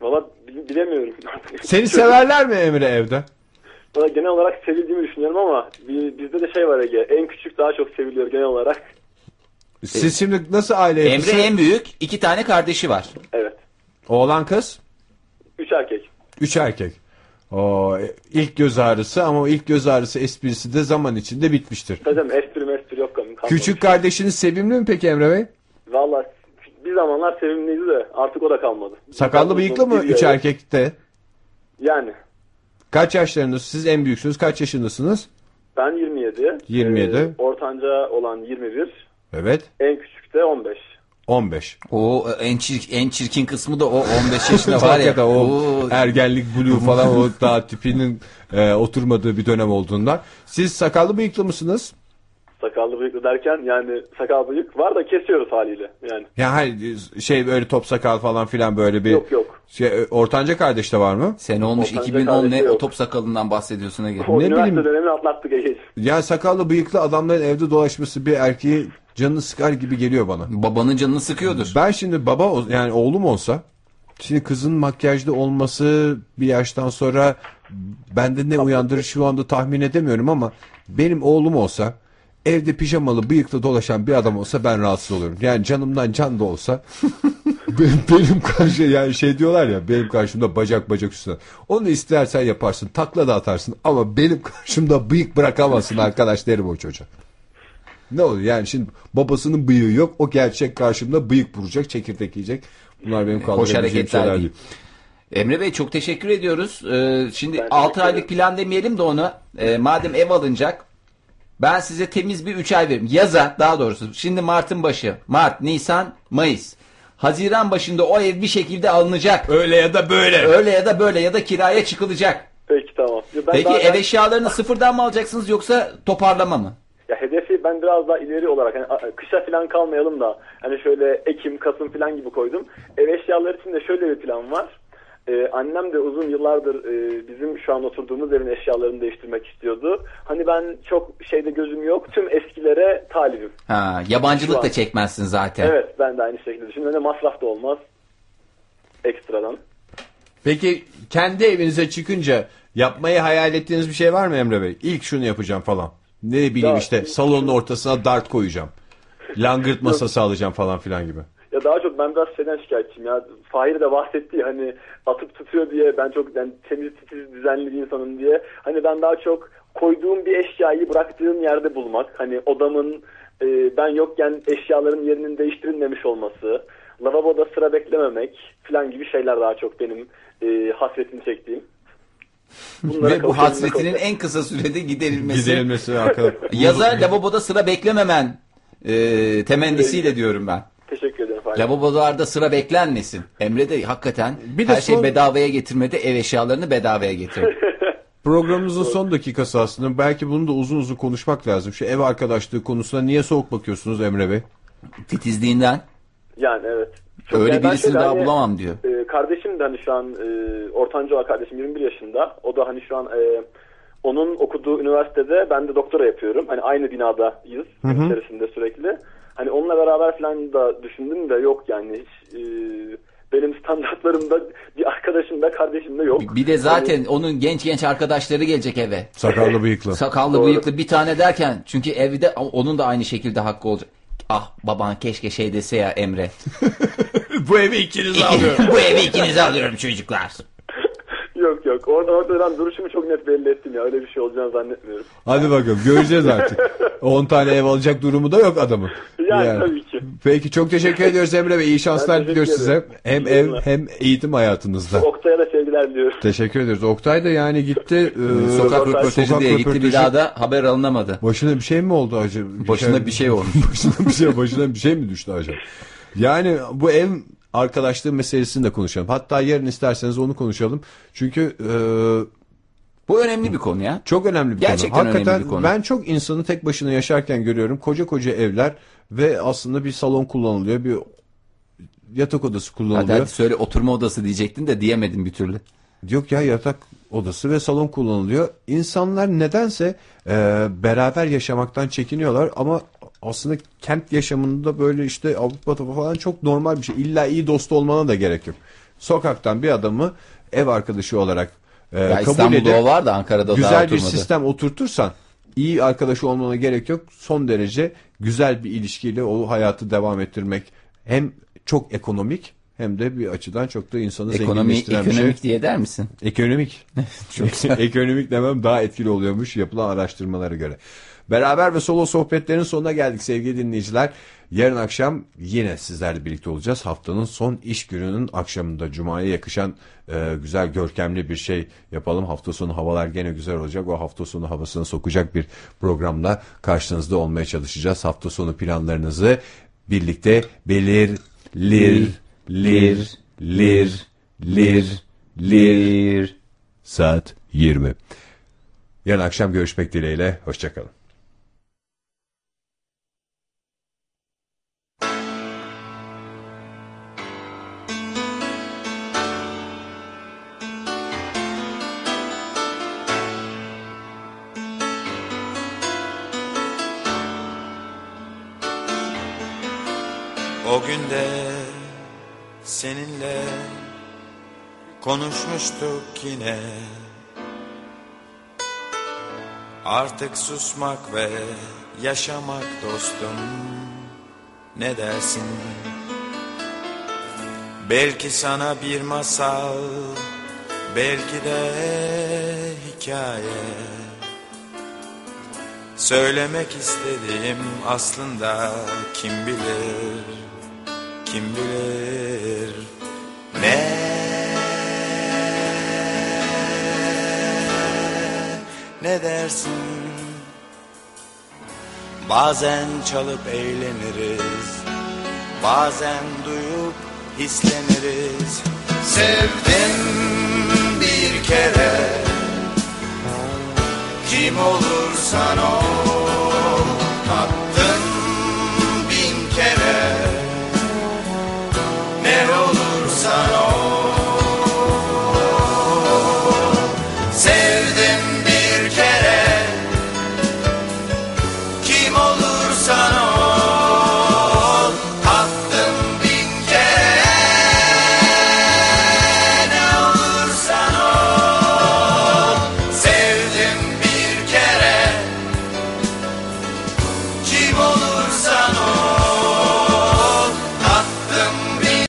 Valla bil- bilemiyorum. <laughs> Seni severler mi Emre evde? Valla genel olarak sevildiğimi düşünüyorum ama bi- bizde de şey var Ege. En küçük daha çok seviliyor genel olarak. Siz şimdi nasıl aile yapısı? Emre en büyük. iki tane kardeşi var. Evet. Oğlan kız? Üç erkek. Üç erkek. O ilk göz ağrısı ama o ilk göz ağrısı esprisi de zaman içinde bitmiştir. Hocam espri mespri yok kalmamış. Küçük kardeşiniz sevimli mi peki Emre Bey? Valla bir zamanlar sevimliydi de artık o da kalmadı. Sakallı bıyıklı mı üç iri, erkek de? Yani Kaç yaşlarındasınız? Siz en büyüksünüz. Kaç yaşındasınız? ben 27. 27. e, ortanca olan 21. Evet. En küçük de 15. 15. O en, çirk, en çirkin kısmı da o 15 yaşında var ya. O Oo, ergenlik blue falan o daha tipinin e, oturmadığı bir dönem olduğundan. Siz sakallı bıyıklı mısınız? Sakallı bıyıklı derken yani sakal bıyık var da kesiyoruz haliyle. Yani Ya hayır şey böyle top sakal falan filan böyle bir yok yok. şey ortanca kardeş de var mı? Sene olmuş Ortanca 2010 ne kardeşi o yok. top sakalından bahsediyorsun Ege. O Ne üniversite bileyim. dönemini atlattık Ege. Ya sakallı bıyıklı adamların evde dolaşması bir erkeği canını sıkar gibi geliyor bana. Babanın canını sıkıyordur. Ben şimdi baba yani oğlum olsa şimdi kızın makyajlı olması bir yaştan sonra bende ne uyandırır şu anda tahmin edemiyorum ama benim oğlum olsa evde pijamalı bıyıklı dolaşan bir adam olsa ben rahatsız olurum. Yani canımdan can da olsa <laughs> benim, benim karşı yani şey diyorlar ya benim karşımda bacak bacak üstüne. Onu istersen yaparsın takla da atarsın ama benim karşımda bıyık bırakamazsın arkadaş derim o çocuğa. Ne olur yani şimdi babasının bıyığı yok o gerçek karşımda bıyık vuracak çekirdek yiyecek. Bunlar benim Hoş kaldırabileceğim hareketler şeyler değil. değil. Emre Bey çok teşekkür ediyoruz. Ee, şimdi Ben 6 teşekkür aylık plan demeyelim de onu. Ee, madem ev alınacak ben size temiz bir 3 ay veririm. Yaza daha doğrusu. Şimdi Mart'ın başı. Mart, Nisan, Mayıs. Haziran başında o ev bir şekilde alınacak. Öyle ya da böyle. Öyle ya da böyle ya da kiraya çıkılacak. Peki tamam. Ben Peki zaten- ev eşyalarını sıfırdan mı alacaksınız yoksa toparlama mı? Ya hedefi ben biraz daha ileri olarak hani kışa falan kalmayalım da hani şöyle Ekim, Kasım falan gibi koydum. Ev eşyaları için de şöyle bir plan var. Ee, annem de uzun yıllardır e, bizim şu an oturduğumuz evin eşyalarını değiştirmek istiyordu. Hani ben çok şeyde gözüm yok. Tüm eskilere talibim. Ha, yabancılık da çekmezsin zaten. Evet ben de aynı şekilde düşünüyorum. Ne masraf da olmaz. Ekstradan. Peki kendi evinize çıkınca yapmayı hayal ettiğiniz bir şey var mı Emre Bey? İlk şunu yapacağım falan. Ne bileyim Ya- işte salonun ortasına dart koyacağım. Langırt masası alacağım falan filan gibi. Ya daha çok ben biraz şeyden şikayetçiyim ya. Fahir de bahsetti ya hani atıp tutuyor diye ben çok yani temiz titiz düzenli bir insanım diye. Hani ben daha çok koyduğum bir eşyayı bıraktığım yerde bulmak. Hani odamın e, ben yokken eşyaların yerinin değiştirilmemiş olması. Lavaboda sıra beklememek falan gibi şeyler daha çok benim e, hasretini çektiğim. Ve bu hasretinin en kısa sürede giderilmesi. Giderilmesi arkadaş. <laughs> Yaza lavaboda sıra beklememen e, temennisiyle diyorum ben. Teşekkür ederim. Lavabolarda sıra beklenmesin. Emre de hakikaten Bir de her şey son- bedavaya getirmedi. Ev eşyalarını bedavaya getirdi. <laughs> Programımızın son dakikası aslında. Belki bunu da uzun uzun konuşmak lazım. Şu ev arkadaşlığı konusuna niye soğuk bakıyorsunuz Emre Bey? Titizliğinden Yani evet. Öyle yani ben birisini daha hani- bulamam diyor. Ee, kardeşim de hani şu an e, ortanca olan kardeşim 21 yaşında. O da hani şu an e, onun okuduğu üniversitede ben de doktora yapıyorum. Hani aynı binadayız içerisinde sürekli. Hani onunla beraber falan da düşündüm de yok yani hiç e, benim standartlarımda bir arkadaşım da kardeşim de yok. Bir de zaten onun genç genç arkadaşları gelecek eve. Sakallı bıyıklı. Sakallı Doğru. bıyıklı bir tane derken çünkü evde onun da aynı şekilde hakkı olacak. Ah baban keşke şey dese ya Emre. <laughs> <laughs> Bu evi ikiniz alıyorum. <laughs> Bu evi ikinize alıyorum çocuklar. Yok yok orada orada ben duruşumu çok net belli ettim ya öyle bir şey olacağını zannetmiyorum. Hadi bakalım göreceğiz artık. <laughs> 10 tane ev alacak durumu da yok adamın. Yani tabii ki. Peki çok teşekkür ediyoruz Emre Bey. İyi şanslar diliyoruz size. Hem İyi ev günler. hem eğitim hayatınızda. Oktay'a da sevgiler diliyorum. Teşekkür ediyoruz. Oktay da yani gitti. e, Sokak röportaj- röportajı sokak diye gitti bir daha da haber alınamadı. Başına bir şey mi oldu acaba? Başına bir şey olmuş. başına bir şey başına bir şey mi düştü acaba? Yani bu ev arkadaşlığı meselesini de konuşalım. Hatta yarın isterseniz onu konuşalım. Çünkü e, Bu önemli bir konu ya. çok önemli bir Gerçekten konu. önemli Hakikaten bir konu. ben çok insanı tek başına yaşarken görüyorum. Koca koca evler ve aslında bir salon kullanılıyor. Bir yatak odası Hadi kullanılıyor. hadi söyle oturma odası diyecektin de diyemedim bir türlü. Yok ya yatak odası ve salon kullanılıyor. İnsanlar nedense e, beraber yaşamaktan çekiniyorlar ama aslında kent yaşamında böyle işte Avrupa'da falan çok normal bir şey. İlla iyi dost olmana da gerek yok. Sokaktan bir adamı ev arkadaşı olarak e, Ya kabul İstanbul'da edip var da Ankara'da daha güzel bir oturmadı. sistem oturtursan iyi arkadaşı olmana gerek yok. Son derece güzel bir ilişkiyle o hayatı devam ettirmek hem çok ekonomik hem de bir açıdan çok da insanı Ekonomi, zenginleştiren bir şey. ekonomik diye der misin? Ekonomik. <laughs> <laughs> Ekonomik demem daha etkili oluyormuş yapılan araştırmalara göre. Beraber ve solo sohbetlerin sonuna geldik sevgili dinleyiciler. Yarın akşam yine sizlerle birlikte olacağız. Haftanın son iş gününün akşamında Cuma'ya yakışan e, güzel görkemli bir şey yapalım. Hafta sonu havalar gene güzel olacak. O hafta sonu havasını sokacak bir programla karşınızda olmaya çalışacağız. Hafta sonu planlarınızı birlikte belir, lir, lir, lir, lir, lir. Saat 20. Yarın akşam görüşmek dileğiyle. Hoşçakalın. O günde seninle konuşmuştuk yine. Artık susmak ve yaşamak dostum ne dersin? Belki sana bir masal, belki de hikaye. Söylemek istediğim aslında kim bilir, kim bilir ne ne dersin? Bazen çalıp eğleniriz, bazen duyup hisleniriz. Sevdim bir kere, kim olursan ol.